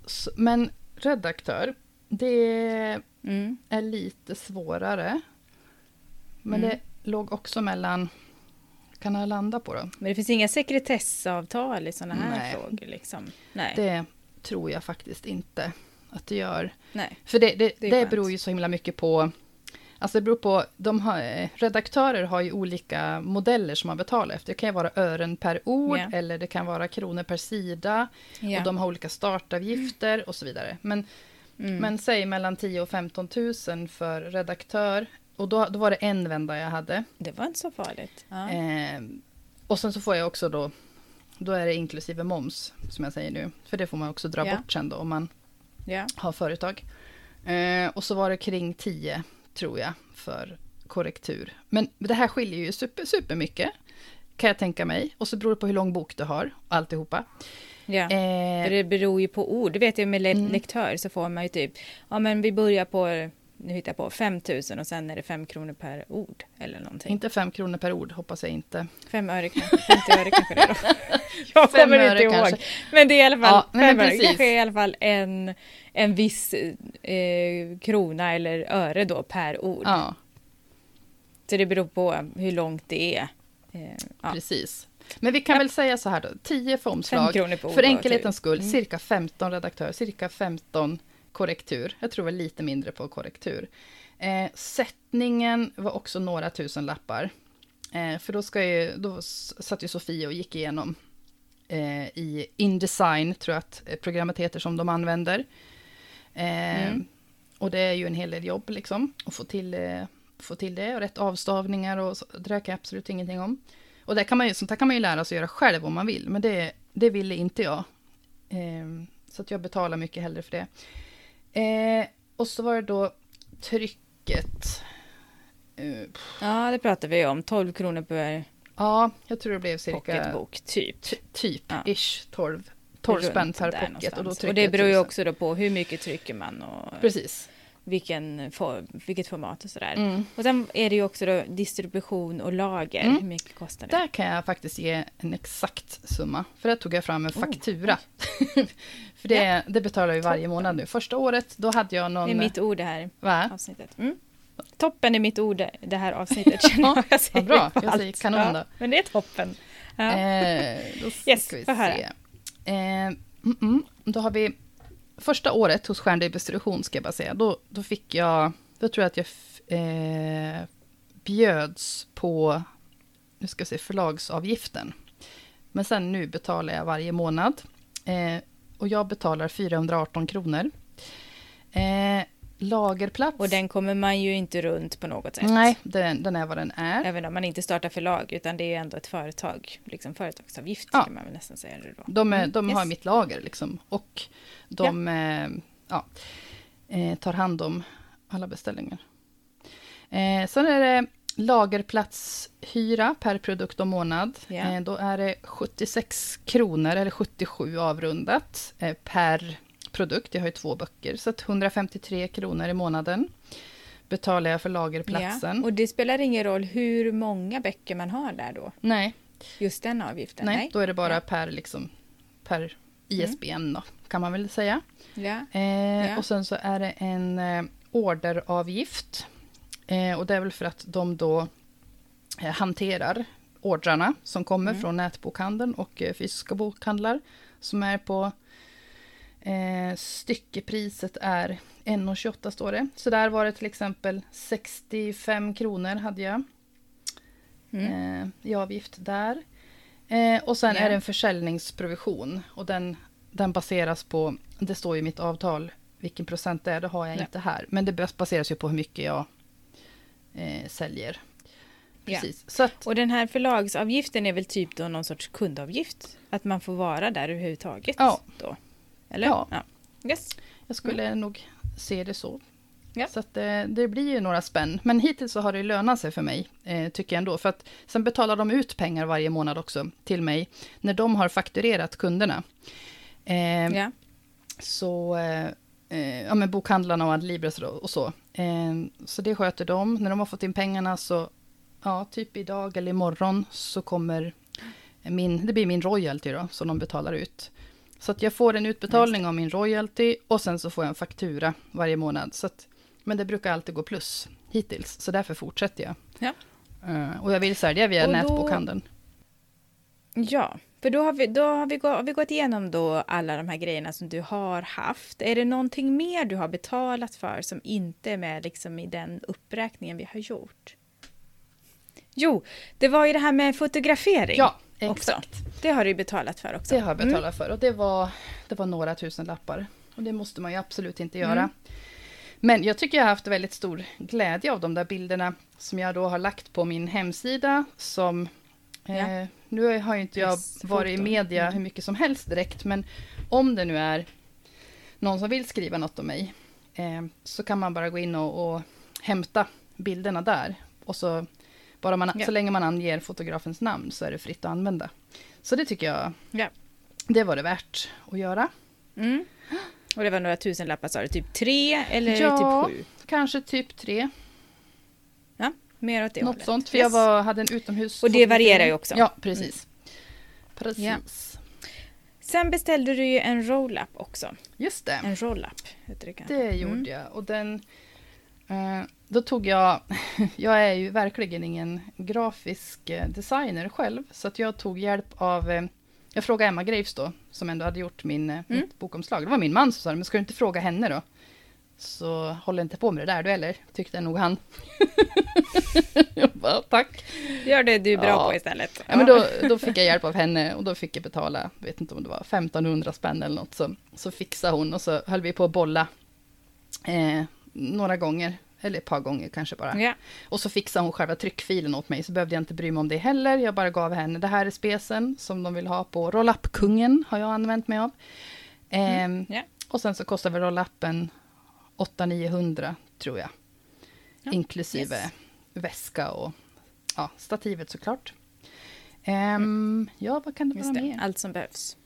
S1: så, men redaktör, det
S2: Mm.
S1: är lite svårare. Men
S2: Mm.
S1: det låg också mellan, kan jag landa på då?
S2: Men det finns inga sekretessavtal i sådana här
S1: Nej.
S2: frågor? Liksom. Nej.
S1: Det tror jag faktiskt inte att det gör.
S2: Nej.
S1: För det, det,
S2: Det
S1: det, beror ju så himla mycket på... Alltså det beror på... De har, eh, redaktörer har ju olika modeller som man betalar efter. Det kan ju vara ören per ord
S2: Ja.
S1: eller det kan vara kronor per sida.
S2: Ja.
S1: Och de har olika startavgifter och så vidare. Men,
S2: mm.
S1: men säg mellan 10 och 15 000 för redaktör. Och då, då var det en vända jag hade.
S2: Det var inte så farligt. Ja.
S1: Eh, och sen så får jag också då... Då är det inklusive moms, som jag säger nu. För det får man också dra
S2: Ja.
S1: bort sen då om man har företag. Eh, och så var det kring 10, tror jag, för korrektur. Men det här skiljer ju super, super mycket, kan jag tänka mig. Och så beror det på hur lång bok du har, alltihopa.
S2: ja.
S1: Eh,
S2: För det beror ju på ord. Det vet jag med le-
S1: Mm.
S2: lektör så får man ju typ, ja men vi börjar på, nu hittar jag på, 5 000 och sen är det 5 kronor per ord eller någonting.
S1: inte fem kronor per ord, hoppas jag inte.
S2: 5 öre kanske, 50 öre kanske det är då. <laughs> Jag
S1: Fem
S2: kommer inte ihåg.
S1: kanske.
S2: Men det är i alla fall,
S1: Ja, nej,
S2: fem
S1: men
S2: öre
S1: precis.
S2: kanske är i alla fall en, en viss eh, krona eller öre då per ord.
S1: Ja,
S2: Så det beror på hur långt det är. Eh, ja.
S1: precis. Men vi kan väl säga så här då, 10 för omslag. För enkelhetens
S2: typ.
S1: skull,
S2: Mm.
S1: cirka 15 redaktör, cirka 15 korrektur. Jag tror väl lite mindre på korrektur. Eh, sättningen var också några tusen lappar. Eh, för då, ska ju, då satt ju Sofie och gick igenom eh, i Indesign, tror jag att eh, programmet heter som de använder. Eh,
S2: Mm.
S1: Och det är ju en hel del jobb liksom, att få till, eh, få till det. Och rätt avstavningar och så, det där kan jag absolut ingenting om. Och det kan man ju, sånt här kan man ju lära sig att göra själv om man vill, men det, det ville inte jag. Så att jag betalar mycket hellre för det. Eh, och så var det då trycket. Eh,
S2: Ja, det pratar vi om. 12 kronor per
S1: ja, jag tror det blev cirka
S2: pocketbok, typ.
S1: ty- typ,
S2: Ja.
S1: ish, 12, 12 spänn per pocket.
S2: någonstans.
S1: Och, då
S2: och, det beror ju
S1: 1000.
S2: också då på hur mycket trycker man och
S1: Precis.
S2: vilken for, vilket format och sådär.
S1: Mm.
S2: Och sen är det ju också då distribution och lager.
S1: Mm.
S2: Hur mycket kostar det?
S1: Där kan jag faktiskt ge en exakt summa. För där tog jag fram en
S2: Oh,
S1: faktura. <laughs> för det, det betalar ju varje månad nu. Första året, då hade jag någon...
S2: Det är mitt ord det här
S1: Va?
S2: avsnittet. Mm. Toppen är mitt ord det här avsnittet känner jag. jag säger
S1: bra. Jag säger kanon då.
S2: Ja, men det är toppen. Ja.
S1: Eh, <laughs> då ska
S2: Yes,
S1: vi se. Eh, mm, mm, då har vi första året hos Stjärndistribution ska jag bara säga. Då, då fick jag, då tror jag att jag eh, bjöds på, nu ska jag se, förlagsavgiften. Men sen nu betalar jag varje månad. Eh, och jag betalar 418 kronor. Eh, lagerplats.
S2: Och den kommer man ju inte runt på något sätt.
S1: Nej, den, den är vad den är.
S2: Även om man inte startar förlag, utan det är ju ändå ett företag. Liksom företagsavgift
S1: Ja.
S2: kan man väl nästan säga det då.
S1: De, är,
S2: Mm,
S1: de har
S2: yes.
S1: mitt lager liksom. Och de eh, ja, eh, tar hand om alla beställningar. Eh, sen är det lagerplatshyra per produkt och månad. Eh, då är det 76 kronor, eller 77 avrundat, eh, per produkt. Jag har ju två böcker, så att 153 kronor i månaden betalar jag för lagerplatsen.
S2: Ja. Och det spelar ingen roll hur många böcker man har där då?
S1: Nej,
S2: Just den avgiften?
S1: nej, då är det bara
S2: Ja.
S1: per, liksom, per ISBN då, kan man väl säga. Eh. Och sen så är det en eh, orderavgift. Eh, och det är väl för att de då eh, hanterar ordrarna som kommer
S2: Mm.
S1: från nätbokhandeln och eh, fysiska bokhandlar. Som är på eh, styckepriset är 1,28 står det. Så där var det till exempel 65 kronor hade jag
S2: Mm.
S1: eh, i avgift där. Eh, och sen
S2: Ja.
S1: är det en försäljningsprovision och den, den baseras på, det står i mitt avtal vilken procent det är, det har jag
S2: Ja.
S1: inte här. Men det bas- baseras ju på hur mycket jag eh, säljer.
S2: Ja.
S1: Precis. Så att,
S2: Och den här förlagsavgiften är väl typ då någon sorts kundavgift? Att man får vara där överhuvudtaget?
S1: Ja.
S2: Då. Eller?
S1: Ja.
S2: Yes.
S1: jag skulle nog se det så.
S2: Ja.
S1: Så att, eh, det blir ju några spänn. Men hittills så har det lönat sig för mig, eh, tycker jag ändå. För att sen betalar de ut pengar varje månad också till mig, när de har fakturerat kunderna. Eh,
S2: Ja.
S1: Så, eh, eh, ja men bokhandlarna och Adlibris och så. Eh, så det sköter de. När de har fått in pengarna så, ja, typ idag eller imorgon så kommer min, det blir min royalty då, som de betalar ut. Så att jag får en utbetalning av min royalty och sen så får jag en faktura varje månad. Så att, men det brukar alltid gå plus hittills, så därför fortsätter jag.
S2: Ja.
S1: Eh, och jag vill sälja via
S2: Och då-
S1: nätbokhandeln.
S2: Ja, för då har, vi, då har vi, gå, har vi gått igenom då alla de här grejerna som du har haft. Är det någonting mer du har betalat för som inte är med liksom i den uppräkningen vi har gjort? Jo, det var ju det här med fotografering.
S1: Ja,
S2: också.
S1: exakt.
S2: Det har du betalat för också.
S1: Det har jag betalat för och det var, det var några tusen lappar. Och det måste man ju absolut inte göra.
S2: Mm.
S1: Men jag tycker jag har haft väldigt stor glädje av de där bilderna som jag då har lagt på min hemsida. Som, eh,
S2: Ja.
S1: Nu har ju inte jag varit i media hur mycket som helst direkt, men om det nu är någon som vill skriva något om mig, eh, så kan man bara gå in och, och hämta bilderna där. Och så, bara man,
S2: Ja.
S1: så länge man anger fotografens namn så är det fritt att använda. Så det tycker jag,
S2: Ja.
S1: det var det värt att göra.
S2: Mm. Och det var några tusen lappar sa du, typ tre eller
S1: Ja.
S2: typ sju?
S1: Kanske typ tre,
S2: mer åt det
S1: något
S2: hållet.
S1: sånt. För
S2: Yes.
S1: jag var, hade en utomhus...
S2: Och det varierar ju också.
S1: Ja, precis. Precis.
S2: Ja. Sen beställde du ju en roll-up också.
S1: Just det,
S2: En roll-up det Mm.
S1: gjorde jag. Och den... Eh, då tog jag... <laughs> jag är ju verkligen ingen grafisk eh, designer själv. Så att jag tog hjälp av... Eh, jag frågade Emma Graves då, som ändå hade gjort min, eh,
S2: Mm.
S1: mitt bokomslag. Det var min man som sa det, men ska du inte fråga henne då? Så håll inte på med det där du eller, tyckte nog han. <laughs> jag bara, tack.
S2: Gör det du är bra
S1: Ja.
S2: på istället.
S1: Ja, men då, då fick jag hjälp av henne och då fick jag betala, vet inte om det var 1500 spänn eller något. Så, så fixade hon och så höll vi på att bolla eh, några gånger, eller ett par gånger kanske bara.
S2: Ja.
S1: Och så fixade hon själva tryckfilen åt mig, så behövde jag inte bry mig om det heller. Jag bara gav henne, det här är spesen som de vill ha på Roll-Up-kungen, har jag använt mig av. Ehm,
S2: Ja.
S1: Och sen så kostar väl Roll-Upen 800-900 tror jag.
S2: Ja,
S1: Inklusive
S2: yes.
S1: väska och ja, stativet såklart. Ehm, ja, vad kan det
S2: Just
S1: vara
S2: det,
S1: mer?
S2: allt som behövs.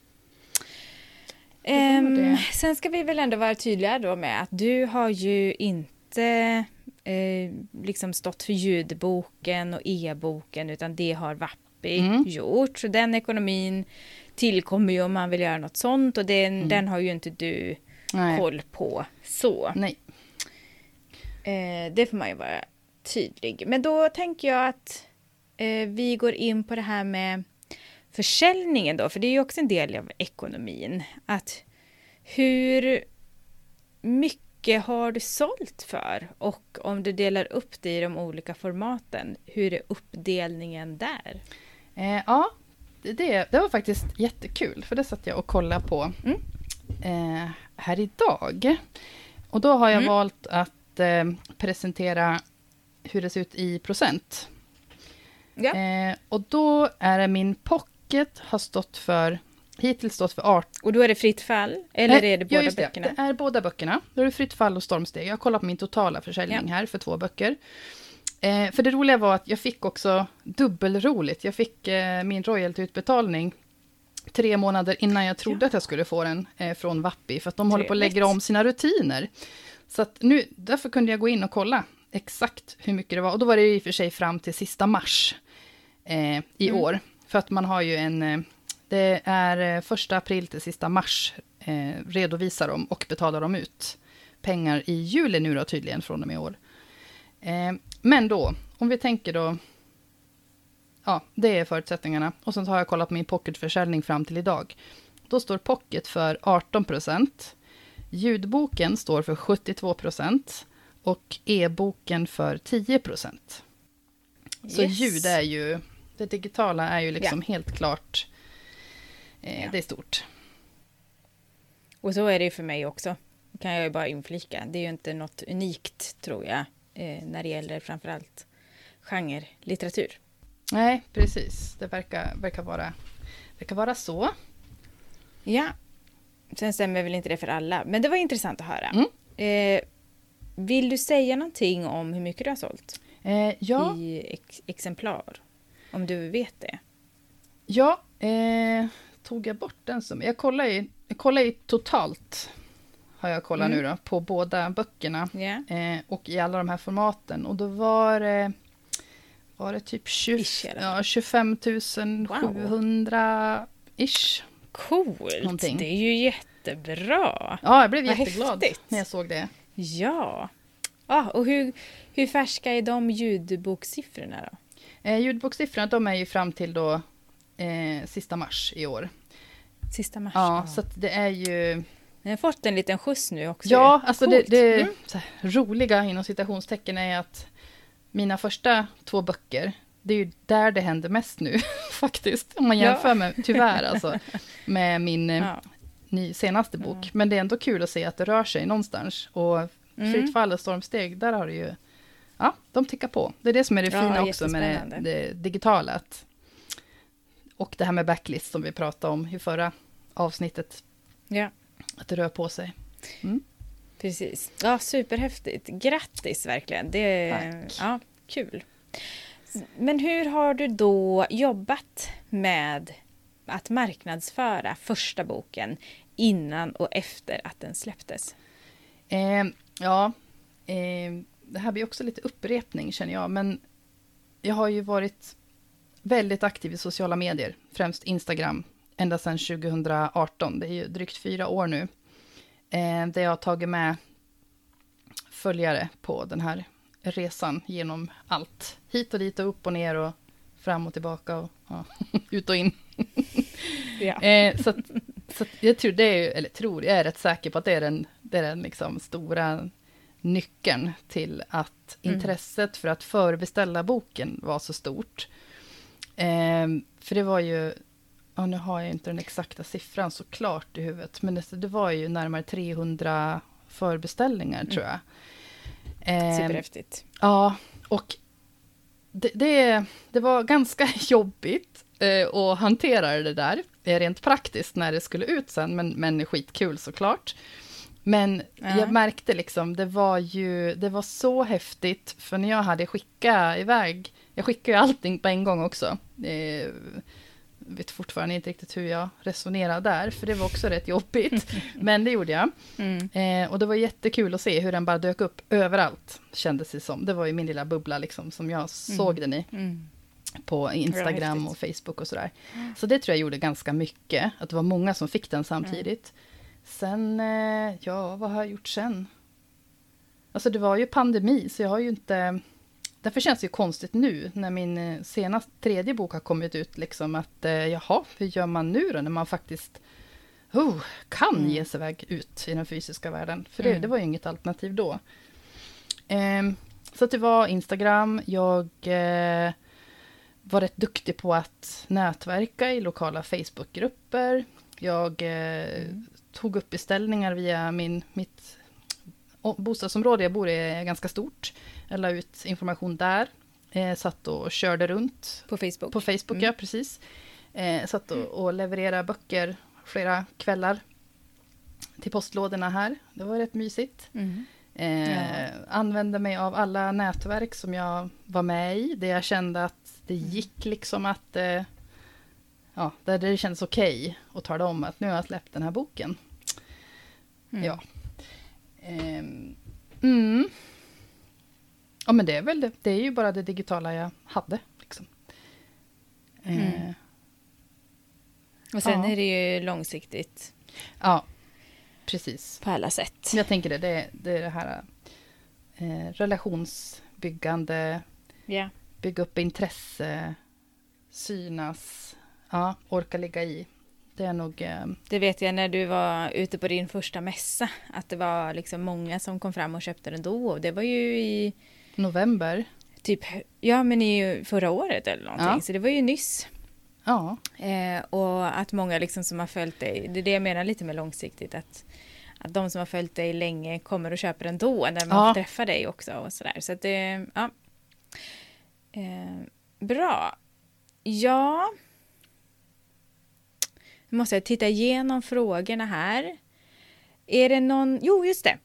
S1: det.
S2: sen ska vi väl ändå vara tydliga då med att du har ju inte eh, liksom stått för ljudboken och e-boken utan det har Vappi
S1: Mm.
S2: gjort. Så den ekonomin tillkommer ju om man vill göra något sånt och den,
S1: Mm.
S2: den har ju inte du
S1: Nej.
S2: koll på så.
S1: Nej.
S2: Eh, det får man ju vara tydlig. Men då tänker jag att eh, vi går in på det här med försäljningen då, för det är ju också en del av ekonomin. Att hur mycket har du sålt för? Och om du delar upp det i de olika formaten, hur är uppdelningen där?
S1: Eh, ja, det, det var faktiskt jättekul, för det satt jag och kollade på
S2: Mm.
S1: eh, här idag. och då har jag
S2: Mm.
S1: valt att eh, presentera hur det ser ut i procent.
S2: Ja.
S1: Eh, och då är det min pocket har stått för, hittills stått för 18
S2: Och då är det fritt fall? Eller är det båda
S1: ja,
S2: böckerna?
S1: Det. det är båda böckerna. Då är det Fritt fall och Stormsteg. Jag har kollat på min totala försäljning här för två böcker. Eh, för det roliga var att jag fick också dubbelroligt. Jag fick eh, min royaltyutbetalning tre månader innan jag trodde att jag skulle få den eh, från Vappi. För att de håller på att
S2: Trevligt.
S1: lägga om sina rutiner. Så att nu, därför kunde jag gå in och kolla exakt hur mycket det var. Och då var det i och för sig fram till sista mars eh, i
S2: Mm.
S1: år. För att man har ju en... Eh, det är eh, första april till sista mars eh, redovisar de och betalar de ut pengar i juli nu då tydligen från och med i år. Eh, men då, om vi tänker då... Ja, det är förutsättningarna. Och sen så har jag kollat min pocketförsäljning fram till idag. Då står pocket för 18 procent. Ljudboken står för 72 procent. Och e-boken för 10 procent. Så
S2: Yes.
S1: ljud är ju... Det digitala är ju liksom helt klart... Eh,
S2: Ja.
S1: Det är stort.
S2: Och så är det ju för mig också. Kan jag ju bara inflika. Det är ju inte något unikt, tror jag, eh, när det gäller framförallt genrelitteratur.
S1: Nej, precis. Det verkar, verkar, vara, verkar vara så.
S2: Ja. Sen stämmer väl inte det för alla, men det var intressant att höra.
S1: Mm.
S2: Eh, vill du säga någonting om hur mycket du har sålt
S1: Eh, ja,
S2: i ex- exemplar? Om du vet det.
S1: ja eh, tog jag bort den som... Jag kollar ju, jag kollar ju totalt, har jag kollat
S2: Mm.
S1: nu då, på båda böckerna. Eh, och i alla de här formaten. Och då var det, var det typ 20,
S2: Ish, i alla fall.
S1: ja, 25 700 ish.
S2: Coolt!
S1: Någonting.
S2: Det är ju jättebra.
S1: Ja, jag blev
S2: Vad
S1: jätteglad
S2: häftigt.
S1: när jag såg det.
S2: Ja. Ah, och hur, hur färska är de ljudbokssiffrorna då?
S1: Eh, ljudbokssiffrorna, de är ju fram till då eh, sista mars i år.
S2: Sista mars?
S1: Ja, så att det är ju...
S2: Den har fått en liten skjuts nu också.
S1: Ja, alltså det,
S2: Coolt.
S1: det
S2: Mm.
S1: så här, roliga inom citationstecken är att mina första två böcker, det är ju där det händer mest nu <laughs> faktiskt. Om man
S2: Ja.
S1: jämför med, tyvärr alltså, <laughs> med min eh,
S2: Ja.
S1: ny, senaste bok. Men det är ändå kul att se att det rör sig någonstans. Och
S2: Mm.
S1: Fritt fall och stormsteg, där har det ju... Ja, de tickar på. Det är det som är det
S2: Ja,
S1: fina också med det, det digitala. Att, och det här med backlist som vi pratade om i förra avsnittet.
S2: ja,
S1: Att det rör på sig.
S2: Precis. Ja, superhäftigt. Grattis verkligen. Det
S1: Tack.
S2: Ja, kul. Men hur har du då jobbat med att marknadsföra första boken innan och efter att den släpptes?
S1: Eh, ja, eh, det här blir också lite upprepning känner jag, men jag har ju varit väldigt aktiv i sociala medier, främst Instagram, ända sedan 2018. Det är ju drygt fyra år nu, eh, där jag har tagit med följare på den här resan genom allt. Hit och dit och upp och ner och fram och tillbaka och ja, <laughs> ut och in.
S2: Ja. <laughs>
S1: Eh, så att, så att jag tror det är, eller tror, jag är rätt säker på att det är den, det är den liksom stora nyckeln till att
S2: Mm.
S1: intresset för att förbeställa boken var så stort. Eh, för det var ju, ja nu har jag inte den exakta siffran såklart i huvudet, men det, det var ju närmare 300 förbeställningar tror jag. Eh,
S2: Superhäftigt.
S1: Ja, och det, det, det var ganska <laughs> jobbigt eh, att hantera det där, eh, rent praktiskt när det skulle ut sen, men, men skitkul såklart. Men
S2: Ja.
S1: jag märkte liksom, det var ju, det var så häftigt, för när jag hade skickat iväg, jag skickade ju allting på en gång också. Eh, vet fortfarande inte riktigt hur jag resonerade där, för det var också rätt jobbigt. <laughs> Men det gjorde jag.
S2: Mm.
S1: Eh, och det var jättekul att se hur den bara dök upp överallt, kändes det som. Det var ju min lilla bubbla liksom, som jag såg den i
S2: Mm.
S1: på Instagram och Facebook och sådär. Så det tror jag gjorde ganska mycket, att det var många som fick den samtidigt. Sen, eh, ja, vad har jag gjort sen? Alltså det var ju pandemi, så jag har ju inte... Därför känns det ju konstigt nu, när min eh, senaste, tredje bok har kommit ut, liksom att eh, jaha, hur gör man nu då, när man faktiskt oh, kan
S2: Mm.
S1: ge sig iväg ut i den fysiska världen? För det,
S2: Mm.
S1: det var ju inget alternativ då. Ehm, så det var Instagram, jag eh, var rätt duktig på att nätverka i lokala Facebookgrupper. Jag eh, tog upp beställningar via min, mitt bostadsområde jag bor i är ganska stort. Jag la ut information där. Eh, satt och körde runt.
S2: På Facebook?
S1: På Facebook, mm. ja precis. Eh, satt och, och levererade böcker flera kvällar till postlådorna här. Det var rätt mysigt. Mm. Eh, ja. Använde mig av alla nätverk som jag var med i, där jag kände att det mm. gick liksom att... Eh, ja, där det kändes okej okay att tala om att nu har jag släppt den här boken. Mm. Ja. Eh, mm. Ja, men det är väl det. Det är ju bara det digitala jag hade. Liksom.
S2: Mm. Eh, och sen ja. är det ju långsiktigt.
S1: Ja, precis.
S2: På alla sätt.
S1: Jag tänker det, det, det är det här eh, relationsbyggande, yeah. bygga upp intresse, synas, ja, orka ligga i. Det är nog... Eh,
S2: det vet jag när du var ute på din första mässa, att det var liksom många som kom fram och köpte den då. Det var ju i...
S1: November.
S2: Typ, ja men i förra året eller någonting, ja. så det var ju nyss.
S1: Ja.
S2: Eh, och att många liksom som har följt dig, det är det jag menar lite med långsiktigt, att, att de som har följt dig länge kommer och köper ändå när man ja. träffar dig också och sådär. Så att det, ja. Eh, bra. Ja. Nu måste jag titta igenom frågorna här. Är det någon, jo just det,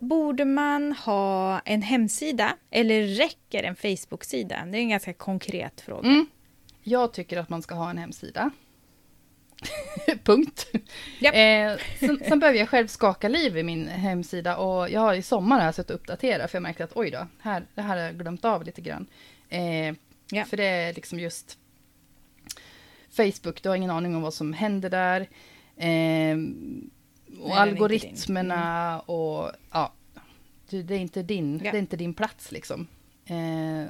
S2: borde man ha en hemsida eller räcker en Facebook-sida? Det är en ganska konkret fråga. Mm.
S1: Jag tycker att man ska ha en hemsida. <laughs> Punkt. Yep. Eh, sen, sen behöver jag själv skaka liv i min hemsida och jag har i sommar här suttit och uppdatera för jag märkte att oj då, här, det här har jag glömt av lite grann. Eh, ja. För det är liksom just Facebook, du har ingen aning om vad som händer där. Eh, och Nej, algoritmerna mm. och ja, det är inte din, ja. det är inte din plats liksom. Eh,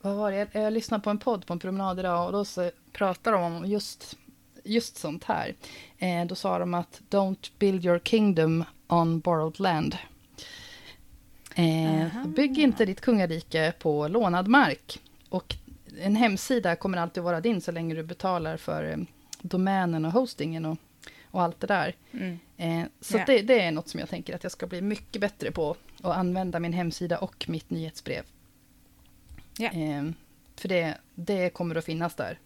S1: vad var det? Jag, jag lyssnade på en podd på en promenad idag och då så pratade de om just, just sånt här. Eh, då sa de att don't build your kingdom on borrowed land. Eh, bygg inte ditt kungarike på lånad mark. Och en hemsida kommer alltid vara din så länge du betalar för eh, domänen och hostingen och, och allt det där. Mm. Eh, så yeah. det, det, är något som jag tänker att jag ska bli mycket bättre på. Att använda min hemsida och mitt nyhetsbrev. Yeah. Eh, för det, det kommer att finnas där.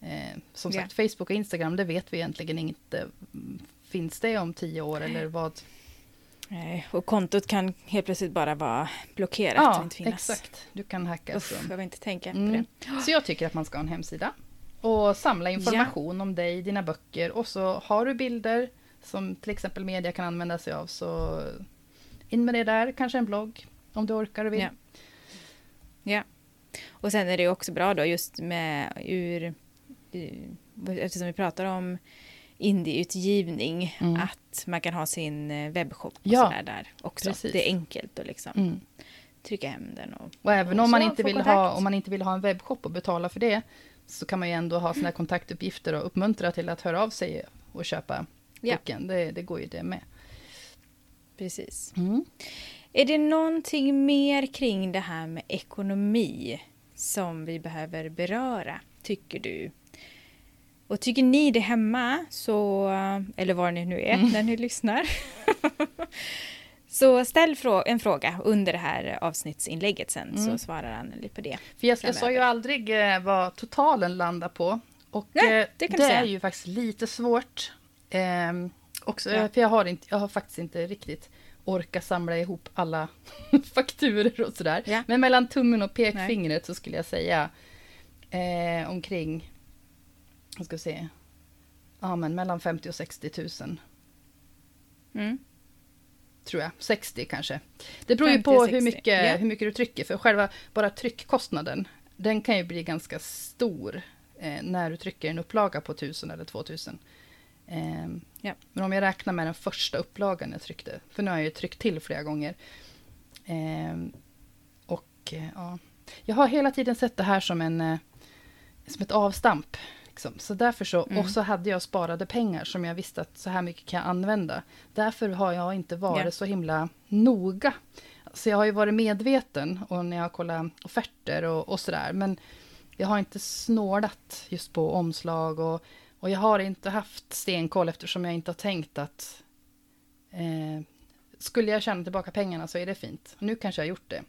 S1: Eh, som sagt, yeah. Facebook och Instagram, det vet vi egentligen inte. Finns det om tio år eller vad?
S2: Nej, och kontot kan helt plötsligt bara vara blockerat
S1: ja, och inte finnas. exakt. Du kan hacka.
S2: Uff, jag vill inte tänka mm. på
S1: det. Så jag tycker att man ska ha en hemsida. Och samla information ja. om dig, dina böcker. Och så har du bilder som till exempel media kan använda sig av. Så in med det där, kanske en blogg om du orkar och vill.
S2: Ja. ja. Och sen är det också bra då just med ur, eftersom vi pratar om indieutgivning, mm. att man kan ha sin eh, webbshop och ja, sådär där också. Precis. Det är enkelt att liksom mm. trycka hem den. Och,
S1: och även och om, man inte vill ha, om man inte vill ha en webbshop och betala för det, så kan man ju ändå ha sina kontaktuppgifter och uppmuntra till att höra av sig och köpa boken. Ja. Det, det går ju det med.
S2: Precis. Mm. Är det någonting mer kring det här med ekonomi som vi behöver beröra, tycker du? Och tycker ni det hemma, så, eller var ni nu är mm. när ni lyssnar, <laughs> så ställ en fråga under det här avsnittsinlägget sen mm. så svarar Anneli på det.
S1: För jag, jag sa ju aldrig eh, vad totalen landar på. Och Nej, eh, det, det är ju faktiskt lite svårt. Eh, också, ja. För jag har, inte, jag har faktiskt inte riktigt orka samla ihop alla <laughs> fakturer och sådär. Ja. Men mellan tummen och pekfingret Nej. så skulle jag säga eh, omkring, vad ska jag säga, ja men mellan 50 och 60 000. Mm. Tror jag, 60 kanske. Det beror ju på hur mycket, yeah. hur mycket du trycker, för själva bara tryckkostnaden, den kan ju bli ganska stor eh, när du trycker en upplaga på 1000 eller 2000. Eh, ja. Men om jag räknar med den första upplagan jag tryckte, för nu har jag ju tryckt till flera gånger. Eh, och ja, jag har hela tiden sett det här som, en, eh, som ett avstamp. Liksom. Så därför så, mm. och så hade jag sparade pengar som jag visste att så här mycket kan jag använda. Därför har jag inte varit ja. så himla noga. Så jag har ju varit medveten och när jag har kollat offerter och, och sådär. Men jag har inte snålat just på omslag och och jag har inte haft stenkoll eftersom jag inte har tänkt att eh, skulle jag tjäna tillbaka pengarna så är det fint. Nu kanske jag har gjort det.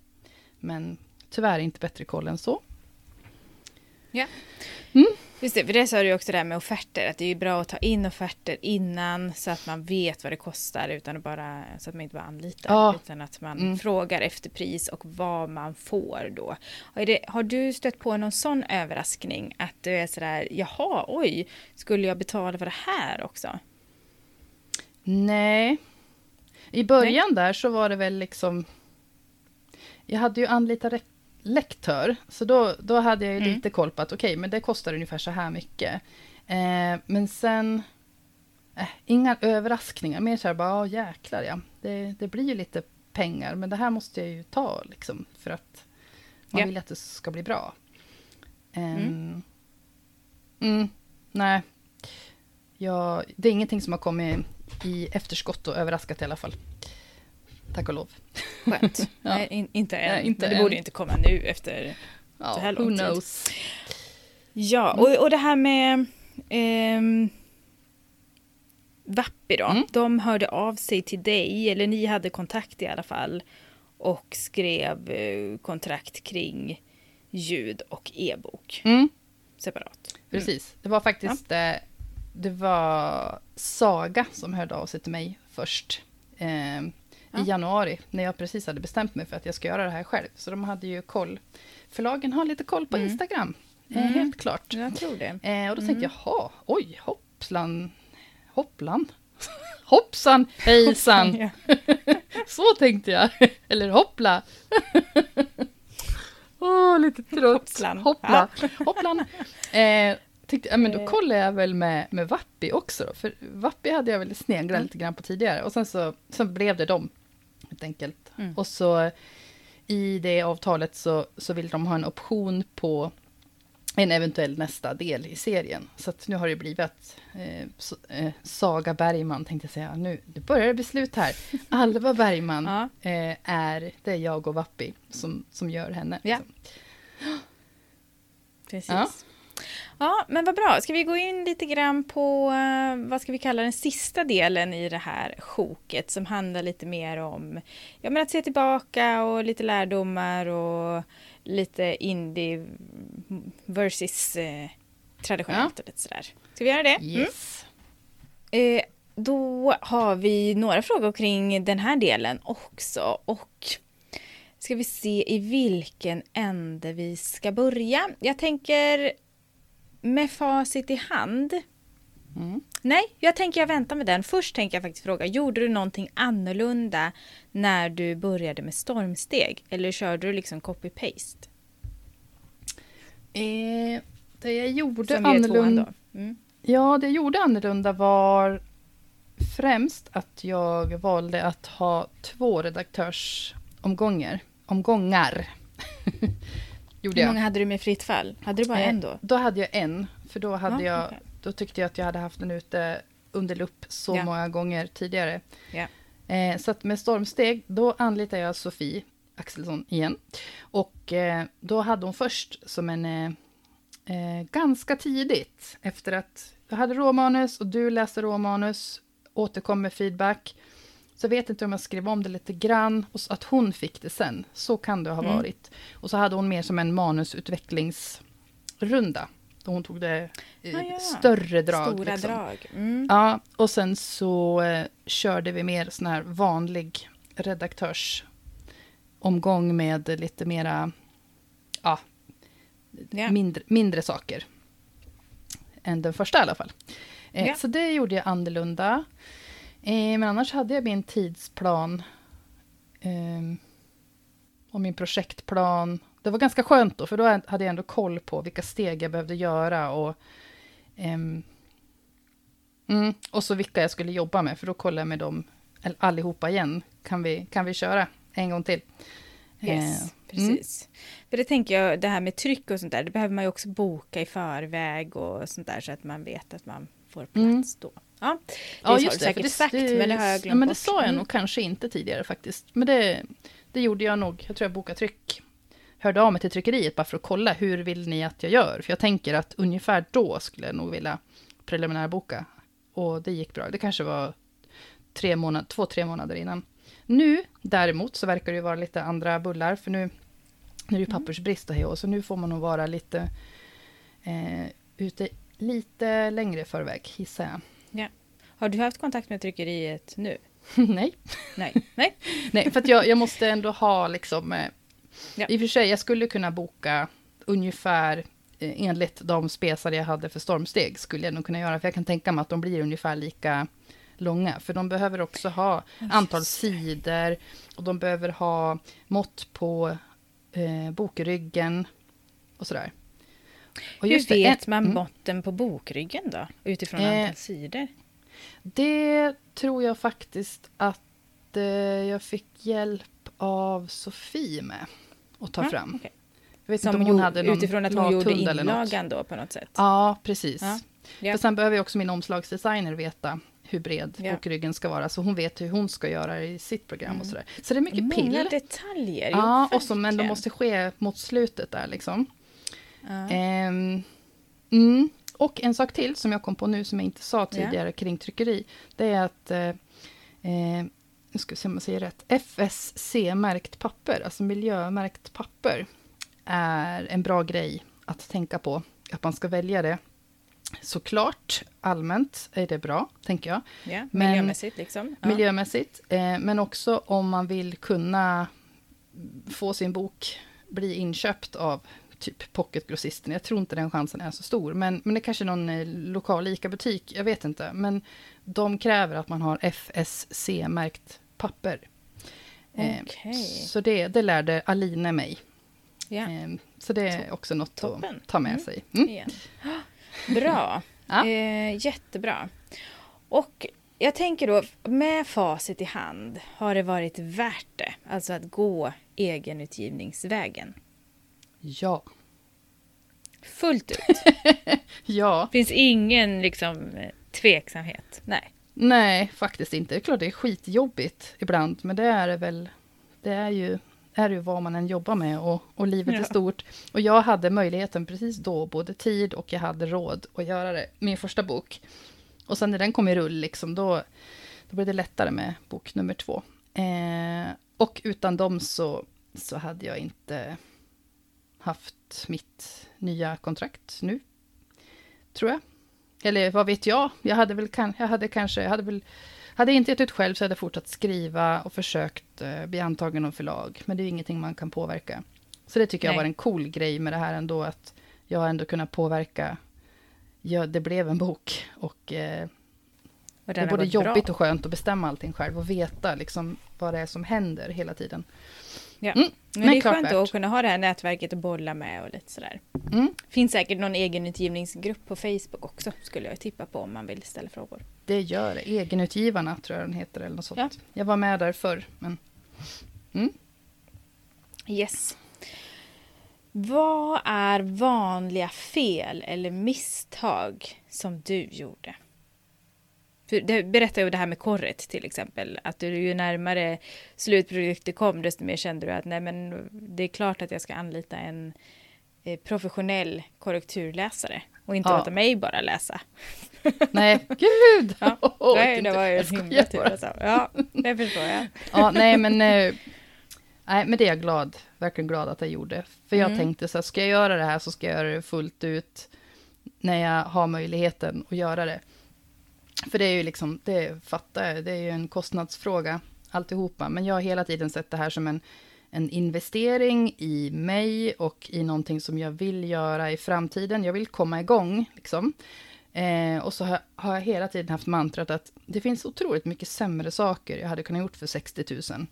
S1: Men tyvärr inte bättre koll än så.
S2: Ja.
S1: Mm.
S2: Just det, för det sa du också det här med offerter, att det är bra att ta in offerter innan så att man vet vad det kostar utan att bara, så att man inte bara anlitar,
S1: Ja.
S2: utan att man
S1: Mm.
S2: frågar efter pris och vad man får då. Har, det, har du stött på någon sån överraskning att du är sådär, jaha, oj, skulle jag betala för det här också?
S1: Nej. I början där så var det väl liksom... Jag hade ju anlitat lektör, så då, då hade jag ju
S2: Mm.
S1: lite koll på att okej, men det kostar ungefär så här mycket. Eh, men sen... Eh, inga överraskningar, mer så här bara, ja jäklar ja. Det, det blir ju lite pengar, men det här måste jag ju ta liksom, för att man
S2: Ja.
S1: vill att det ska bli bra.
S2: Mm.
S1: Mm. Mm, nej. Ja, det är ingenting som har kommit i efterskott och överraskat i alla fall. Tack och lov. <laughs>
S2: Skönt.
S1: Ja.
S2: Nej, in, inte än.
S1: Nej, inte
S2: det
S1: än.
S2: borde inte komma nu efter
S1: Ja,
S2: Så här
S1: who
S2: lång tid.
S1: knows.
S2: Ja, och, och det här med ehm, Vappi då.
S1: Mm.
S2: De hörde av sig till dig, eller ni hade kontakt i alla fall. Och skrev eh, kontrakt kring ljud och e-bok
S1: Mm,
S2: separat.
S1: precis. Det var faktiskt eh, det var Saga som hörde av sig till mig först. Eh,
S2: Ja.
S1: I januari, när jag precis hade bestämt mig för att jag ska göra det här själv. Så de hade ju koll. Förlagen har lite koll på
S2: Mm.
S1: Instagram. Eh,
S2: Mm.
S1: helt klart.
S2: Jag tror det.
S1: Eh, och då
S2: Mm.
S1: tänkte jag, jaha, oj, hoppslan, hopplan. <laughs> Hoppsan, hejsan. <laughs> Så tänkte jag. <laughs> Eller hoppla. Åh, lite trött.
S2: Hoppslan.
S1: Hoppla. Hopplan. Eh, tänkte, ja, men då
S2: Eh.
S1: kollar jag väl med, med Vappi också då. För Vappi hade jag väl sneglat
S2: Mm.
S1: lite grann på tidigare. Och sen så, så blev det dem. Helt enkelt.
S2: Mm.
S1: Och så i det avtalet så, så vill de ha en option på en eventuell nästa del i serien. Så nu har det blivit att eh, så, eh, Saga Bergman, tänkte jag säga, nu, nu börjar det bli slut här. <laughs> Alva Bergman
S2: Ja.
S1: eh, är, det är jag och Vappi som, som gör henne.
S2: Ja.
S1: liksom.
S2: Precis.
S1: Ja.
S2: Ja. men vad bra. Ska vi gå in lite grann på, eh, vad ska vi kalla den sista delen i det här sjoket som handlar lite mer om ja, men att se tillbaka och lite lärdomar och lite indie versus eh, traditionellt och lite sådär. Ska vi göra det? Mm.
S1: Yes.
S2: Eh, då har vi några frågor kring den här delen också. Och ska vi se i vilken ände vi ska börja. Jag tänker med facit i hand.
S1: Mm.
S2: Nej, jag tänker jag väntar med den. Först tänker jag faktiskt fråga, gjorde du någonting annorlunda när du började med stormsteg? Eller körde du liksom copy-paste?
S1: Eh, det jag gjorde
S2: Som
S1: annorlunda...
S2: Mm.
S1: Ja, det jag gjorde annorlunda var främst att jag valde att ha två redaktörsomgångar. Omgångar. <laughs> gjorde
S2: Hur
S1: jag.
S2: många hade du med fritt fall? Hade du bara
S1: Eh,
S2: en då?
S1: Då hade jag en, för då, hade
S2: Ja,
S1: jag,
S2: okej.
S1: då tyckte jag att jag hade haft den ute under lupp så
S2: Ja.
S1: många gånger tidigare.
S2: Ja.
S1: Eh, så att med stormsteg, då anlitade jag Sofie Axelsson igen. Och eh, då hade hon först som en... Eh, eh, ganska tidigt, efter att jag hade råmanus och du läste råmanus, återkom med feedback. Så jag vet inte om jag skrev om det lite grann, och att hon fick det sen. Så kan det ha
S2: Mm.
S1: varit. Och så hade hon mer som en manusutvecklingsrunda. Då hon tog det i
S2: Ah, ja.
S1: större drag.
S2: Stora
S1: liksom.
S2: drag. Mm.
S1: Ja, och sen så eh, körde vi mer sån här vanlig redaktörsomgång med lite mera, ja,
S2: Ja.
S1: mindre, mindre saker. Än den första i alla fall. Eh,
S2: Ja.
S1: Så det gjorde jag annorlunda. Eh, men annars hade jag min tidsplan. Eh, och min projektplan. Det var ganska skönt då, för då hade jag ändå koll på vilka steg jag behövde göra. Och, ehm, mm, och så vilka jag skulle jobba med, för då kollade jag med dem all- allihopa igen. Kan vi, kan vi köra en gång till?
S2: Yes,
S1: Eh,
S2: precis. För det tänker jag, det här med tryck och sånt där, det behöver man ju också boka i förväg och sånt där så att man vet att man får plats
S1: Mm.
S2: då. Ja, det
S1: Ja,
S2: har
S1: just
S2: du
S1: det. för
S2: säkert sagt, men det har jag glömt
S1: ja, men det
S2: bort.
S1: sa jag
S2: Mm.
S1: nog kanske inte tidigare faktiskt. Men det, det gjorde jag nog. Jag tror jag bokade tryck. Hörde av mig till tryckeriet bara för att kolla hur vill ni att jag gör? För jag tänker att ungefär då skulle jag nog vilja preliminärboka. Och det gick bra. Det kanske var tre månader, två, tre månader innan. Nu däremot så verkar det ju vara lite andra bullar, för nu, nu är det
S2: Mm.
S1: pappersbrist och hej så nu får man nog vara lite eh, ute lite längre förväg, gissar jag.
S2: Har du haft kontakt med tryckeriet nu? <laughs>
S1: Nej.
S2: Nej. <laughs> Nej.
S1: Nej, för att jag, jag måste ändå ha liksom... Eh,
S2: Ja.
S1: I och för sig, jag skulle kunna boka ungefär eh, enligt de spesar jag hade för stormsteg, skulle jag nog kunna göra, för jag kan tänka mig att de blir ungefär lika långa, för de behöver också ha antal sidor, och de behöver ha mått på eh, bokryggen och sådär. Och
S2: Hur vet
S1: en-
S2: man
S1: mm.
S2: måtten på bokryggen då? Utifrån
S1: Eh,
S2: antal sidor?
S1: Det tror jag faktiskt att eh, jag fick hjälp av Sofie med att ta
S2: Ja,
S1: fram.
S2: okej.
S1: Jag vet
S2: Som
S1: inte om hon hade någon
S2: utifrån att hon gjorde inlagan då på något sätt?
S1: Ja, precis.
S2: Ja. Ja.
S1: För sen behöver ju också min omslagsdesigner veta hur bred
S2: Ja.
S1: bokryggen ska vara, så hon vet hur hon ska göra i sitt program och
S2: Mm.
S1: sådär. Så det är mycket
S2: Många
S1: pill.
S2: detaljer.
S1: Ja, och så, men de måste ske mot slutet där liksom.
S2: Ja.
S1: Ehm, mm. Och en sak till som jag kom på nu som jag inte sa tidigare kring tryckeri. Det är att, eh, eh, nu ska vi se om jag säger rätt, FSC-märkt papper, alltså miljömärkt papper, är en bra grej att tänka på. Att man ska välja det. Såklart, allmänt är det bra, tänker jag.
S2: ja,
S1: men-
S2: miljömässigt liksom. Ja.
S1: Miljömässigt, eh, men också om man vill kunna få sin bok bli inköpt av typ pocketgrossisten. Jag tror inte den chansen är så stor, men, men det är kanske någon eh, lokal ICA-butik, jag vet inte. Men de kräver att man har FSC-märkt papper. Eh,
S2: Okej.
S1: Så det, det lärde Aline mig. Eh, så det är också något
S2: Toppen.
S1: att ta med
S2: Mm.
S1: sig. Mm.
S2: Bra. <laughs>
S1: Ja.
S2: Eh, jättebra. Och jag tänker då, med facit i hand, har det varit värt det? Alltså att gå egenutgivningsvägen?
S1: Ja.
S2: Fullt ut? <laughs>
S1: Ja.
S2: Finns ingen liksom tveksamhet? Nej.
S1: Nej, faktiskt inte. Det är klart det är skitjobbigt ibland, men det är det väl. Det är ju, är ju vad man än jobbar med och, och livet är
S2: Ja.
S1: stort. Och jag hade möjligheten precis då, både tid och jag hade råd att göra det. Min första bok. Och sen när den kom i rull, liksom, då, då blev det lättare med bok nummer två. Eh, och utan dem så, så hade jag inte haft mitt nya kontrakt nu, tror jag. Eller vad vet jag? Jag hade väl kan, jag hade kanske, jag hade väl, hade jag inte gett ut själv så hade jag fortsatt skriva och försökt eh, bli antagen av förlag. Men det är ju ingenting man kan påverka. Så det tycker jag
S2: Nej.
S1: var en cool grej med det här ändå, att jag ändå kunnat påverka. Ja, det blev en bok och eh,
S2: Och
S1: det är både jobbigt
S2: bra.
S1: och skönt att bestämma allting själv och veta liksom vad det är som händer hela tiden.
S2: Ja.
S1: Mm,
S2: Men,
S1: men
S2: det är
S1: klart
S2: skönt
S1: värt.
S2: att kunna ha det här nätverket att bolla med och lite sådär.
S1: Mm,
S2: Finns säkert någon egenutgivningsgrupp på Facebook också, skulle jag tippa på om man vill ställa frågor.
S1: det gör det. Egenutgivarna tror jag den heter eller något sånt.
S2: Ja.
S1: Jag var med där förr, men
S2: Yes. Vad är vanliga fel eller misstag som du gjorde? För det berättar ju det här med korret till exempel. Att du ju närmare slutprodukt du kom, desto mer kände du att nej men det är klart att jag ska anlita en eh, professionell korrekturläsare och inte
S1: Ja.
S2: låta mig bara läsa. <laughs>
S1: nej, <laughs> gud!
S2: Ja. <laughs>
S1: Åh,
S2: nej, det var ju en himla tur alltså. Ja, det förstår jag.
S1: Ja, nej men... eh, Nej, men det är jag glad, verkligen glad att jag gjorde. För jag
S2: Mm.
S1: tänkte så här, ska jag göra det här så ska jag göra det fullt ut när jag har möjligheten att göra det. För det är ju liksom, det fattar jag, det är ju en kostnadsfråga alltihopa. Men jag har hela tiden sett det här som en, en investering i mig och i någonting som jag vill göra i framtiden. Jag vill komma igång, liksom. Eh, och så har, har jag hela tiden haft mantrat att det finns otroligt mycket sämre saker jag hade kunnat gjort för 60 000.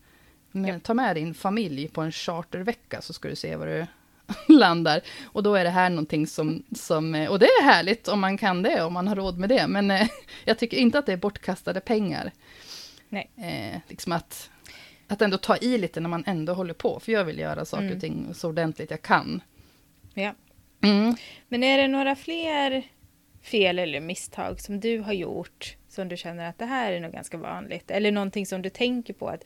S1: Men
S2: Ja.
S1: ta med din familj på en chartervecka så ska du se var du <laughs> landar. Och då är det här någonting som, som, eh, och det är härligt om man kan det, om man har råd med det. Men eh, <laughs> jag tycker inte att det är bortkastade pengar.
S2: Nej.
S1: Eh, liksom att, att ändå ta i lite när man ändå håller på. För jag vill göra saker
S2: Mm.
S1: och ting så ordentligt jag kan.
S2: Ja.
S1: Mm.
S2: Men är det några fler fel eller misstag som du har gjort som du känner att det här är nog ganska vanligt? Eller någonting som du tänker på att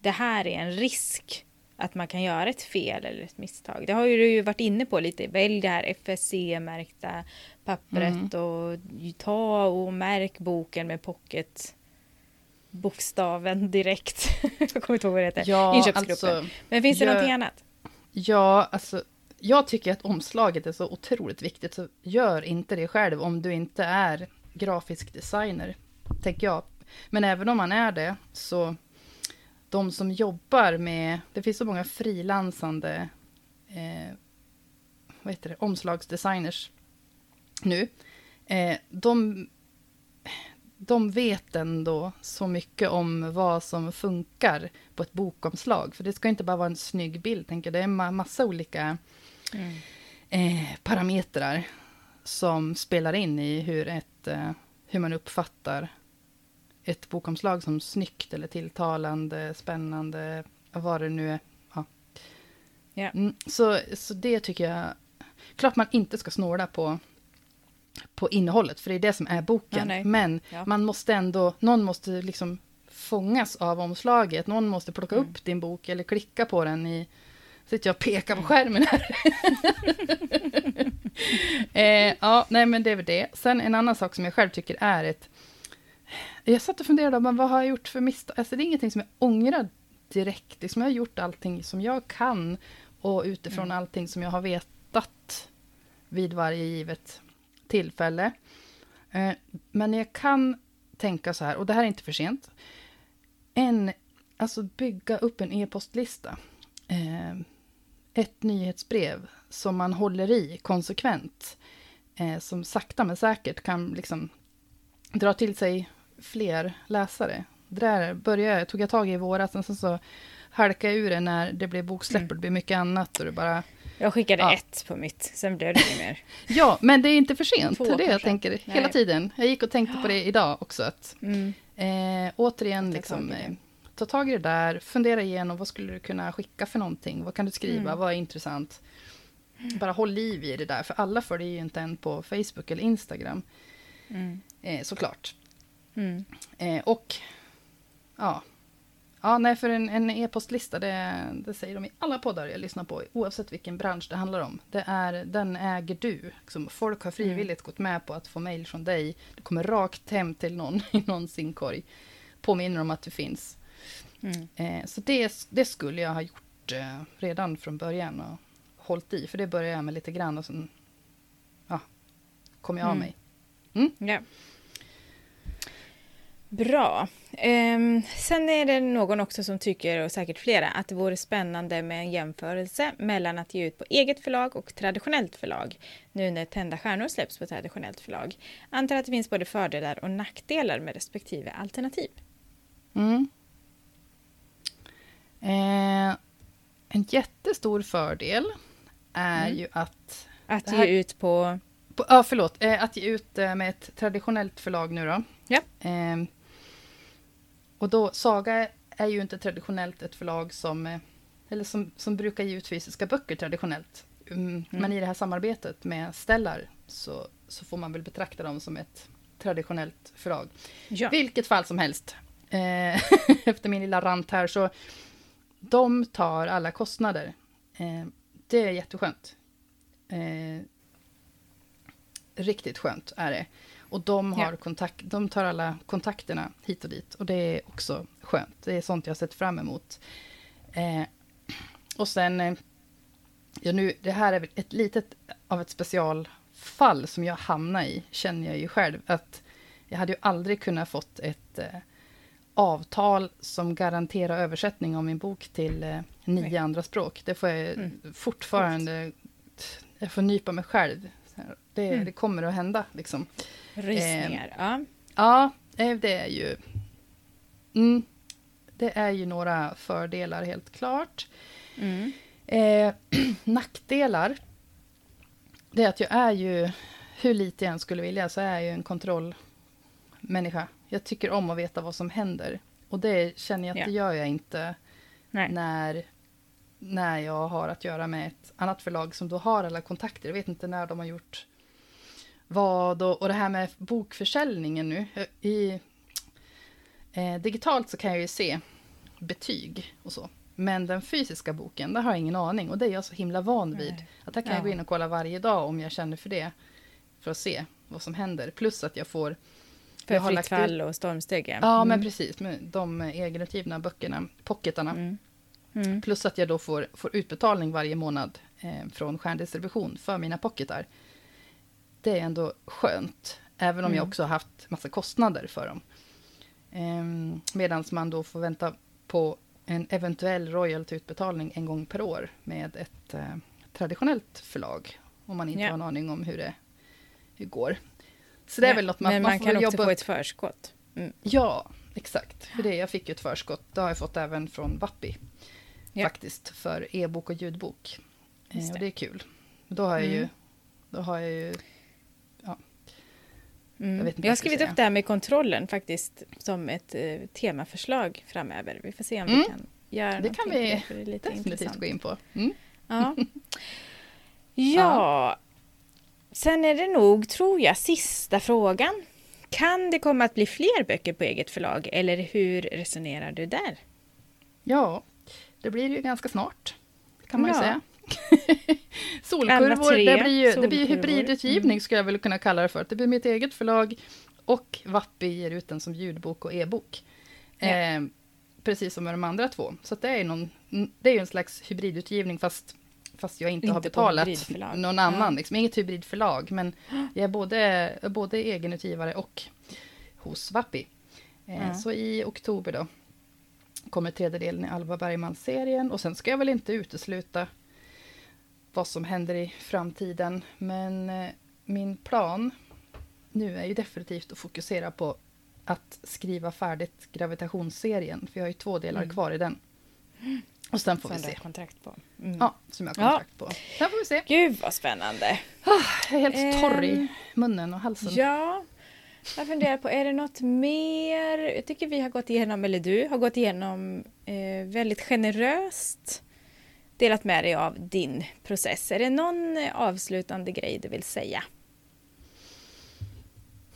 S2: det här är en risk att man kan göra ett fel eller ett misstag? Det har ju du ju varit inne på lite. Välj det här FSC-märkta pappret
S1: Mm.
S2: och ta och märk boken med pocket bokstaven direkt. <laughs> jag kommer inte ihåg vad det heter.
S1: Ja,
S2: Inköpsgruppen.
S1: alltså,
S2: Men finns det
S1: jag-
S2: någonting annat?
S1: Ja, alltså jag tycker att omslaget är så otroligt viktigt, så gör inte det själv om du inte är grafisk designer, tänker jag. Men även om man är det, så de som jobbar med, det finns så många frilansande eh, vad heter det, omslagsdesigners nu. Eh, de, de vet ändå så mycket om vad som funkar på ett bokomslag. För det ska inte bara vara en snygg bild, tänker jag. Det är en ma- massa olika
S2: Mm.
S1: eh, parametrar som spelar in i hur, ett, eh, hur man uppfattar ett bokomslag som snyggt eller tilltalande, spännande, vad det nu är. Ja.
S2: Ja.
S1: Mm, så, så det tycker jag... Klart man inte ska snåla på, på innehållet, för det är det som är boken.
S2: Ja.
S1: Men
S2: Ja.
S1: man måste ändå, någon måste liksom fångas av omslaget. Någon måste plocka
S2: Mm.
S1: upp din bok eller klicka på den i... Sitter jag och pekar på skärmen här. <laughs> <laughs> eh, ja, nej men det är väl det. Sen en annan sak som jag själv tycker är ett... Jag satt och funderade, men vad har jag gjort för misstag? Alltså det är ingenting som jag ångrar direkt. Liksom jag har gjort allting som jag kan och utifrån
S2: Mm.
S1: allting som jag har vetat vid varje givet tillfälle. Eh, men jag kan tänka så här, och det här är inte för sent. En, alltså bygga upp en e-postlista. Eh, ett nyhetsbrev som man håller i konsekvent. Eh, som sakta men säkert kan liksom dra till sig fler läsare. Det där började, tog jag tag i i våras, sen så halkade jag ur det när det blev boksläpp och det blev mycket annat. Och det bara,
S2: Jag skickade
S1: Ja.
S2: ett på mitt, sen blev det inget mer. <laughs>
S1: ja, men det är inte för sent.
S2: Två
S1: Det är det jag
S2: kanske.
S1: tänker hela
S2: Nej.
S1: tiden. Jag gick och tänkte på det idag också. Att,
S2: Mm.
S1: eh, återigen,
S2: Ta
S1: liksom,
S2: tag i det.
S1: eh, ta tag i det där, fundera igenom vad skulle du kunna skicka för någonting? Vad kan du skriva?
S2: Mm.
S1: Vad är intressant? Bara håll liv i det där, för alla följer ju inte en på Facebook eller Instagram,
S2: Mm.
S1: eh, såklart.
S2: Mm.
S1: Eh, och ja, ja nej, för en, en e-postlista, det, det säger de i alla poddar jag lyssnar på, oavsett vilken bransch det handlar om. Det är, den äger du. Liksom, folk har frivilligt gått med på att få mejl från dig. Det kommer rakt hem till någon <laughs> i någons inkorg. Påminner om att du finns.
S2: Mm.
S1: Eh, så det, det skulle jag ha gjort eh, redan från början och hållit i. För det började jag med lite grann och sen ja, kom jag av
S2: Mm.
S1: mig.
S2: Ja. Bra. Ehm, sen är det någon också som tycker, och säkert flera, att det vore spännande med en jämförelse mellan att ge ut på eget förlag och traditionellt förlag, nu när Tända stjärnor släpps på traditionellt förlag. Antar att det finns både fördelar och nackdelar med respektive alternativ.
S1: Mm. Eh, en jättestor fördel är
S2: Mm.
S1: ju att...
S2: Att
S1: här-
S2: ge ut på...
S1: på- Ja, förlåt. Eh, att ge ut eh, med ett traditionellt förlag nu då.
S2: Ja.
S1: Eh, och då, Saga är ju inte traditionellt ett förlag som... Eh, eller som, som brukar ge ut fysiska böcker traditionellt. Mm, Men i det här samarbetet med Stellar så, så får man väl betrakta dem som ett traditionellt förlag.
S2: Ja.
S1: Vilket fall som helst. Eh, <laughs> efter min lilla rant här så. De tar alla kostnader. Eh, det är jätteskönt. Eh, riktigt skönt är det. Och de, har
S2: Ja.
S1: kontakt, de tar alla kontakterna hit och dit. Och det är också skönt. Det är sånt jag har sett fram emot. Eh, och sen, eh, ja nu, det här är ett litet av ett specialfall som jag hamnar i, känner jag ju själv. Att jag hade ju aldrig kunnat fått ett eh, avtal som garanterar översättning av min bok till eh, nio
S2: Nej.
S1: andra språk. Det får jag
S2: Mm.
S1: fortfarande... Jag får nypa mig själv. Det,
S2: Mm.
S1: det kommer att hända, liksom.
S2: Rysningar. ja.
S1: Ja, eh, det är ju... Mm, det är ju några fördelar, helt klart.
S2: Mm.
S1: Eh, <clears throat> nackdelar, det är att jag är ju, hur lite jag än skulle vilja, så är jag ju en kontrollmänniska. Jag tycker om att veta vad som händer. Och det känner jag att
S2: Ja.
S1: det gör jag inte
S2: Nej.
S1: när, när jag har att göra med ett annat förlag som då har alla kontakter. Jag vet inte när de har gjort vad och, och det här med bokförsäljningen nu. I, eh, digitalt så kan jag ju se betyg och så. Men den fysiska boken, där har jag ingen aning. Och det är jag så himla van vid.
S2: Nej.
S1: Att där kan
S2: Ja.
S1: jag gå in och kolla varje dag om jag känner för det. För att se vad som händer. Plus att jag får
S2: För
S1: Jag
S2: Fritt fall och Stormsteg, ja.
S1: Ja, men
S2: Mm.
S1: precis. Med de egenutgivna böckerna, pocketarna.
S2: Mm. Mm.
S1: Plus att jag då får, får utbetalning varje månad eh, från Stjärndistribution för mina pocketar. Det är ändå skönt, även om jag
S2: Mm.
S1: också har haft massa kostnader för dem. Eh, Medan man då får vänta på en eventuell royaltyutbetalning en gång per år med ett eh, traditionellt förlag. Om man inte
S2: Ja.
S1: har en aning om hur det, hur går. Så det är
S2: Ja,
S1: väl något man,
S2: Men
S1: man
S2: man, kan också
S1: jobba
S2: få ett förskott. Mm.
S1: Ja, exakt. För det, jag fick ju ett förskott. Det har jag fått även från Vappi.
S2: Ja.
S1: Faktiskt, för e-bok och ljudbok. Eh,
S2: Just
S1: och
S2: det.
S1: är kul. Då har jag ju...
S2: Mm.
S1: Då har jag ju...
S2: Mm.
S1: Jag
S2: Jag, har skrivit upp det här med kontrollen faktiskt som ett eh, temaförslag framöver. Vi får se om
S1: Mm.
S2: vi kan göra
S1: Det kan vi
S2: det, det
S1: Definitivt
S2: intressant.
S1: gå in på. Mm. <laughs>
S2: Ja. ja. Sen är det nog, tror jag, sista frågan. Kan det komma att bli fler böcker på eget förlag eller hur resonerar du där?
S1: Ja, det blir ju ganska snart. Kan man ju säga. <laughs> Solkurvor, det blir ju det blir ju hybridutgivning
S2: Mm.
S1: skulle jag väl kunna kalla det för. Det blir mitt eget förlag och Vappi ger ut den som ljudbok och e-bok.
S2: Ja.
S1: Eh, precis som med de andra två. Så det är ju någon, det är ju en slags hybridutgivning fast, fast jag inte, har
S2: Inte på
S1: betalat någon annan.
S2: Ja.
S1: Liksom, inget hybridförlag, men jag är både, både egenutgivare och hos Vappi. Eh,
S2: Ja.
S1: Så i oktober då kommer tredje delen i Alva Bergman-serien. Och sen ska jag väl inte utesluta vad som händer i framtiden. Men eh, min plan nu är ju definitivt att fokusera på att skriva färdigt gravitationsserien. För jag har ju två delar
S2: Mm.
S1: kvar i den. Och sen får vi
S2: Som du har
S1: se.
S2: kontrakt på. Mm.
S1: Ja, som jag har
S2: Ja.
S1: kontrakt på. Sen får vi se.
S2: Gud vad spännande!
S1: Jag är helt torr i
S2: Ehm,
S1: munnen och halsen.
S2: Ja, jag funderar på, är det något mer? Jag tycker vi har gått igenom, eller du har gått igenom eh, väldigt generöst delat med dig av din process. Är det någon eh, avslutande grej du vill säga?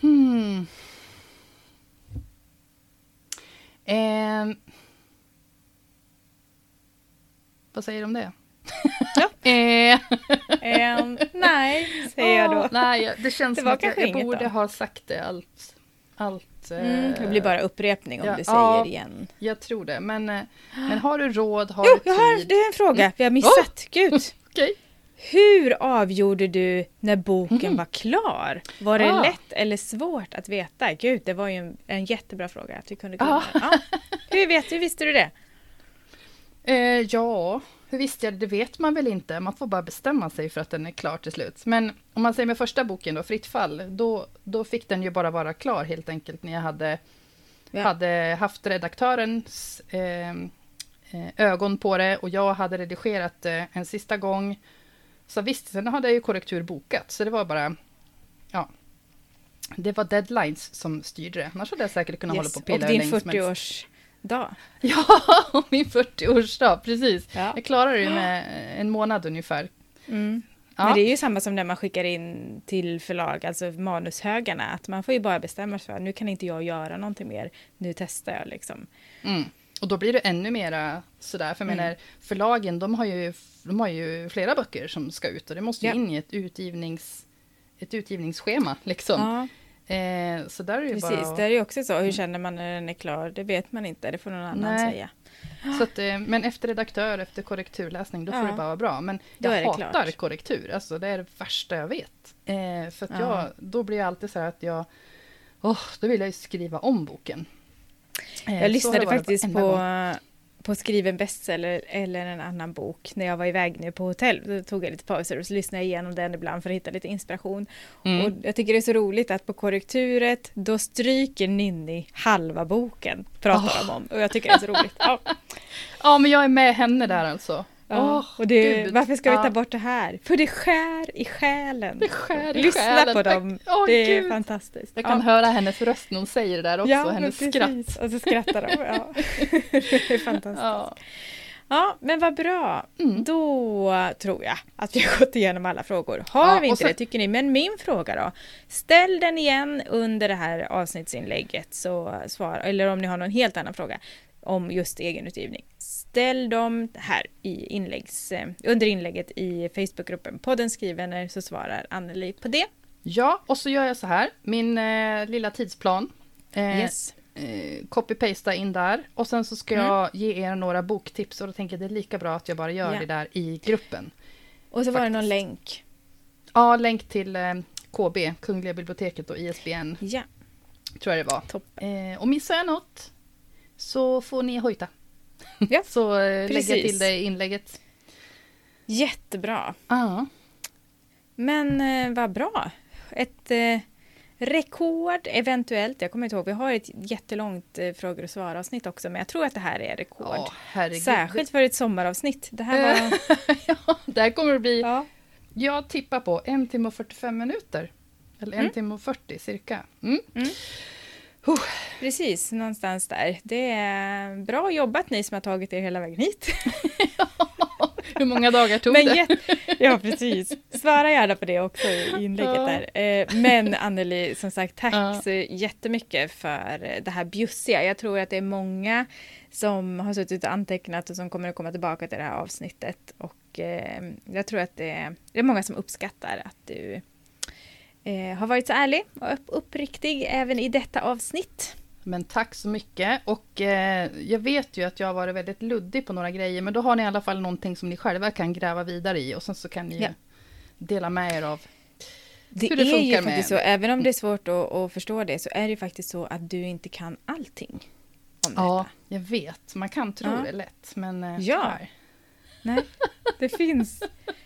S1: Hmm. Ehm. Vad säger du om det?
S2: Ja. <laughs>
S1: Eh,
S2: nej, säger jag
S1: åh,
S2: då.
S1: Nej, jag- det känns
S2: Det
S1: som att jag, jag borde
S2: då.
S1: ha sagt det allt. allt
S2: Mm,
S1: eh,
S2: det blir bara upprepning om
S1: ja,
S2: du säger
S1: ja.
S2: igen.
S1: Jag tror det. Men, eh, <gasps> men har du råd, har
S2: Jo,
S1: du
S2: jag har
S1: tid?
S2: det är en fråga vi har missat. Gud! <laughs>
S1: Okej.
S2: Hur avgjorde du när boken
S1: Mhm.
S2: var klar? Var det
S1: Ah.
S2: lätt eller svårt att veta? Gud, det var ju en, en jättebra fråga att vi kunde
S1: Ah.
S2: Ja. Hur vet du? Visste du det?
S1: Eh, ja, hur visste jag det? Det vet man väl inte. Man får bara bestämma sig för att den är klar till slut. Men om man säger med första boken då, Fritt fall, då, då fick den ju bara vara klar helt enkelt när jag hade,
S2: ja.
S1: hade haft redaktörens eh, eh ögon på det och jag hade redigerat det en sista gång. Så visst, sen hade jag ju korrektur bokat, så det var bara... Ja. Det var deadlines som styrde det, annars hade jag säkert kunnat yes. hålla på och pilla Och
S2: din
S1: 40-års
S2: dag. <laughs>
S1: Ja, min 40-årsdag, precis.
S2: Ja.
S1: Jag klarar det med en månad ungefär.
S2: Mm.
S1: Ja.
S2: Men det är ju samma som när man skickar in till förlag, alltså manushögarna, att man får ju bara bestämma sig för nu kan inte jag göra någonting mer, nu testar jag liksom.
S1: Mm. Och då blir det ännu mera sådär, för jag
S2: mm.
S1: menar förlagen, de har, ju, de har ju flera böcker som ska ut och det måste ju
S2: ja.
S1: in i ett, utgivnings, ett utgivningsschema liksom.
S2: Ja.
S1: Eh, så där är ju
S2: precis.
S1: bara...
S2: Det är ju också så, hur känner man när den är klar? Det vet man inte, det får någon annan
S1: Nej.
S2: säga.
S1: Så att, eh, men efter redaktör, efter korrekturläsning, då får
S2: Ja.
S1: det bara vara bra. Men jag hatar
S2: klart.
S1: korrektur, alltså det är det värsta jag vet. Eh, för att
S2: Ja.
S1: jag, då blir jag alltid så här att jag, åh, då vill jag ju skriva om boken. Eh,
S2: Jag lyssnade faktiskt på,
S1: gång.
S2: På Skriven bestseller eller en annan bok när jag var iväg nu på hotell. Då tog jag lite pauser och så lyssnade jag igenom den ibland för att hitta lite inspiration.
S1: Mm.
S2: Och jag tycker det är så roligt att på korrekturet då stryker Ninni halva boken, pratar de om. Och jag tycker det är så roligt. Ja. <laughs>
S1: Ja, men jag är med henne där alltså.
S2: Ja,
S1: Åh,
S2: och det,
S1: gud.
S2: varför ska vi ta bort det här? För det skär i själen.
S1: Det skär i
S2: Lyssna
S1: själen.
S2: på dem.
S1: Åh,
S2: det är
S1: gud.
S2: fantastiskt.
S1: Jag kan
S2: ja.
S1: höra hennes röst när hon säger det där också,
S2: ja,
S1: hennes
S2: precis.
S1: skratt.
S2: Och så skrattar de. Ja. det <laughs> är <laughs> fantastiskt. Ja.
S1: Ja.
S2: men vad bra.
S1: Mm.
S2: Då tror jag att vi har gått igenom alla frågor. Har vi inte
S1: sen-
S2: det tycker ni? Men min fråga då? Ställ den igen under det här avsnittsinlägget. Så svar, eller om ni har någon helt annan fråga om just egenutgivning. Ställ dem här i inläggs, eh, under inlägget i Facebookgruppen Podden Skrivvänner så svarar Anneli på det.
S1: Ja, och så gör jag så här. Min eh, lilla tidsplan Eh,
S2: Yes.
S1: eh, copy-pasta in där. Och sen så ska
S2: Mm.
S1: jag ge er några boktips. Och då tänker jag det är lika bra att jag bara gör
S2: Ja.
S1: det där i gruppen.
S2: Och så var det någon
S1: faktiskt.
S2: länk.
S1: Ja, länk till eh, KB, Kungliga biblioteket och ISBN,
S2: Ja,
S1: tror jag det var.
S2: toppen.
S1: Eh, och missar jag något så får ni hojta.
S2: Ja, <laughs>
S1: så eh, lägger jag
S2: precis.
S1: till det i inlägget.
S2: Jättebra.
S1: Ja,
S2: Men eh, vad bra. Ett eh, rekord eventuellt. Jag kommer inte ihåg. Vi har ett jättelångt eh, frågor och svar-avsnitt också. Men jag tror att det här är rekord.
S1: ja herregud.
S2: Särskilt för ett sommaravsnitt. Det här var... <laughs>
S1: ja, det här kommer att bli,
S2: ja.
S1: jag tippar på en timme och 45 minuter. Eller en
S2: Mm.
S1: timme och 40 cirka. Mm.
S2: Precis, någonstans där. Det är bra jobbat ni som har tagit er hela vägen hit. <laughs>
S1: Hur många dagar tog
S2: Men
S1: det? <laughs>
S2: ja, precis. Svara gärna på det också i inlägget
S1: Ja.
S2: där. Eh, Men Anneli, som sagt, tack
S1: Ja.
S2: så jättemycket för det här bjussiga. Jag tror att det är många som har suttit och antecknat och som kommer att komma tillbaka till det här avsnittet. Och eh, jag tror att det är, det är många som uppskattar att du eh, har varit så ärlig och upp, uppriktig även i detta avsnitt.
S1: Men tack så mycket. Och eh, jag vet ju att jag har varit väldigt luddig på några grejer. Men då har ni i alla fall någonting som ni själva kan gräva vidare i. Och sen så kan ni
S2: Ja.
S1: dela med er av.
S2: Det,
S1: Hur det
S2: är ju faktiskt
S1: med-
S2: så, även om det är svårt att, att förstå det, så är det faktiskt så att du inte kan allting om detta.
S1: Ja, jag vet. Man kan tro
S2: Ja.
S1: det lätt. Men eh,
S2: Ja. Nej, det finns <laughs>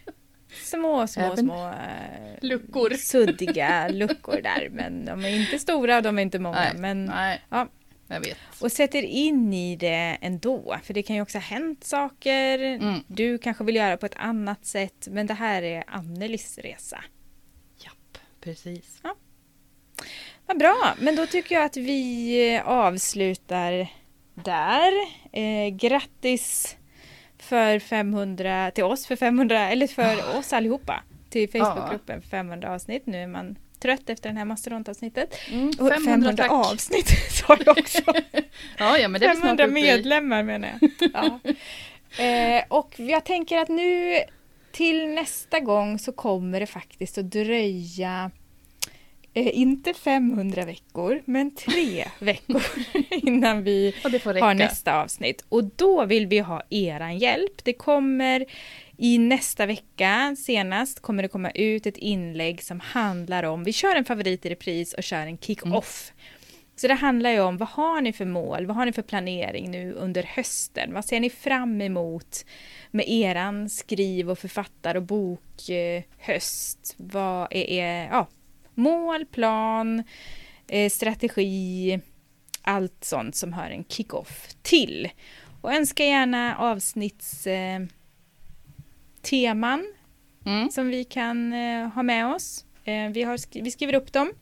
S2: små, små,
S1: Även
S2: små eh,
S1: luckor.
S2: suddiga luckor där. <laughs> Men de är inte stora och de är inte många.
S1: Nej,
S2: Men,
S1: nej.
S2: ja.
S1: Jag vet.
S2: och sätter in i det ändå. För det kan ju också ha hänt saker.
S1: Mm.
S2: Du kanske vill göra på ett annat sätt. Men det här är Annelis resa.
S1: Japp, precis.
S2: Vad bra, men då tycker jag att vi avslutar där. Eh, grattis för 500 till oss för 500 eller för oss allihopa till Facebookgruppen för 500 avsnitt. Nu är man trött efter det här mastodontavsnittet.
S1: Mm,
S2: Och
S1: 500,
S2: 500
S1: tack.
S2: avsnitt <laughs> sa jag också. <laughs>
S1: Ja, ja, men det är vi snart
S2: 500
S1: uppe i.
S2: medlemmar menar jag. <laughs> Ja. Eh, och jag tänker att nu till nästa gång så kommer det faktiskt att dröja eh, inte 500 veckor, men tre <laughs> veckor <laughs> innan vi har nästa avsnitt. Och då vill vi ha eran hjälp. Det kommer i nästa vecka senast kommer det komma ut ett inlägg som handlar om, vi kör en favorit i repris och kör en kick-off. Så det handlar ju om vad har ni för mål, vad har ni för planering nu under hösten, vad ser ni fram emot med eran skriv och författar och bokhöst? Vad är er ja, mål, plan, eh, strategi, allt sånt som hör en kick-off till. Och önska gärna avsnitts eh,
S1: Mm.
S2: som vi kan eh, ha med oss. Eh, vi, har skri- vi skriver upp dem.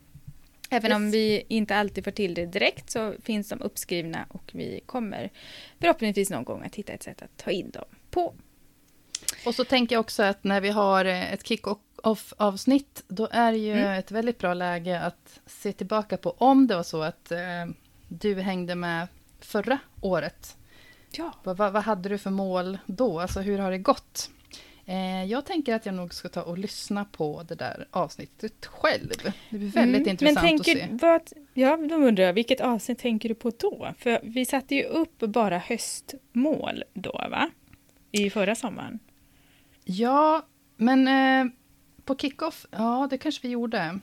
S2: Även
S1: Yes.
S2: om vi inte alltid får till det direkt så finns de uppskrivna och vi kommer förhoppningsvis någon gång att hitta ett sätt att ta in dem på.
S1: Och så tänker jag också att när vi har eh, ett kick-off-avsnitt, då är det ju
S2: Mm.
S1: ett väldigt bra läge att se tillbaka på om det var så att eh, du hängde med förra året.
S2: Ja.
S1: Vad, vad, vad hade du för mål då? Alltså hur har det gått? Eh, jag tänker att jag nog ska ta och lyssna på det där avsnittet själv. Det blir väldigt
S2: Mm,
S1: intressant
S2: Men tänker,
S1: att se.
S2: Vad, ja, då undrar jag, vilket avsnitt tänker du på då? För vi satte ju upp bara höstmål då, va? I förra sommaren.
S1: Ja, men eh, på kick-off, ja det kanske vi gjorde.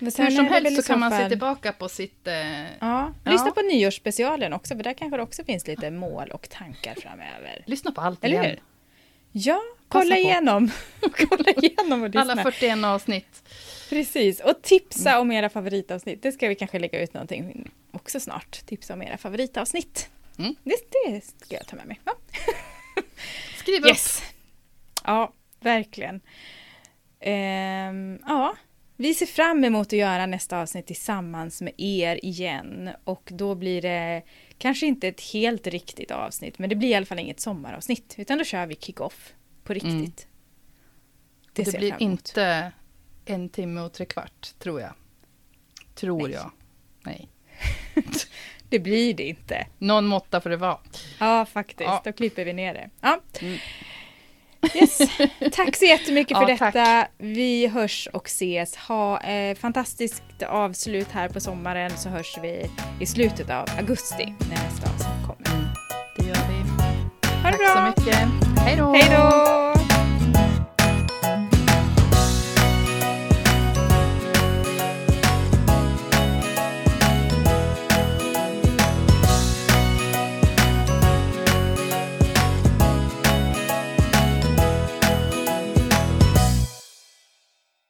S1: Hur som helst så kan man se tillbaka på sitt... Eh,
S2: Ja,
S1: Ja.
S2: lyssna på nyårsspecialen också, för där kanske det också finns lite mål och tankar framöver.
S1: lyssna på allt
S2: Eller
S1: igen.
S2: hur? Ja,
S1: Passa
S2: kolla
S1: på.
S2: igenom. <laughs> kolla igenom och lyssna.
S1: Alla 41 avsnitt.
S2: Precis, och tipsa om era favoritavsnitt. Det ska vi kanske lägga ut någonting också snart. Tipsa om era favoritavsnitt.
S1: Mm.
S2: Det, det ska jag ta med mig. Ja.
S1: Skriv
S2: Yes! Ja, verkligen. Ehm, ja, vi ser fram emot att göra nästa avsnitt tillsammans med er igen. Och då blir det kanske inte ett helt riktigt avsnitt, men det blir i alla fall inget sommaravsnitt. Utan då kör vi kick-off på riktigt.
S1: Mm.
S2: Det,
S1: upp. Det blir inte en timme och tre kvart, tror jag. Tror
S2: Nej.
S1: jag. Nej. <laughs>
S2: Det blir det inte.
S1: Någon måtta får det vara.
S2: Ja, faktiskt.
S1: Ja.
S2: Då klipper vi ner det. Ja.
S1: Mm.
S2: Yes. <laughs> Tack så jättemycket för
S1: Ja, tack.
S2: detta. Vi hörs och ses. Ha eh, fantastiskt avslut här på sommaren så hörs vi i slutet av augusti när nästa avsnitt kommer.
S1: Det gör vi.
S2: Ha det
S1: Tack så
S2: bra!
S1: mycket. Hej då!
S2: Hej då!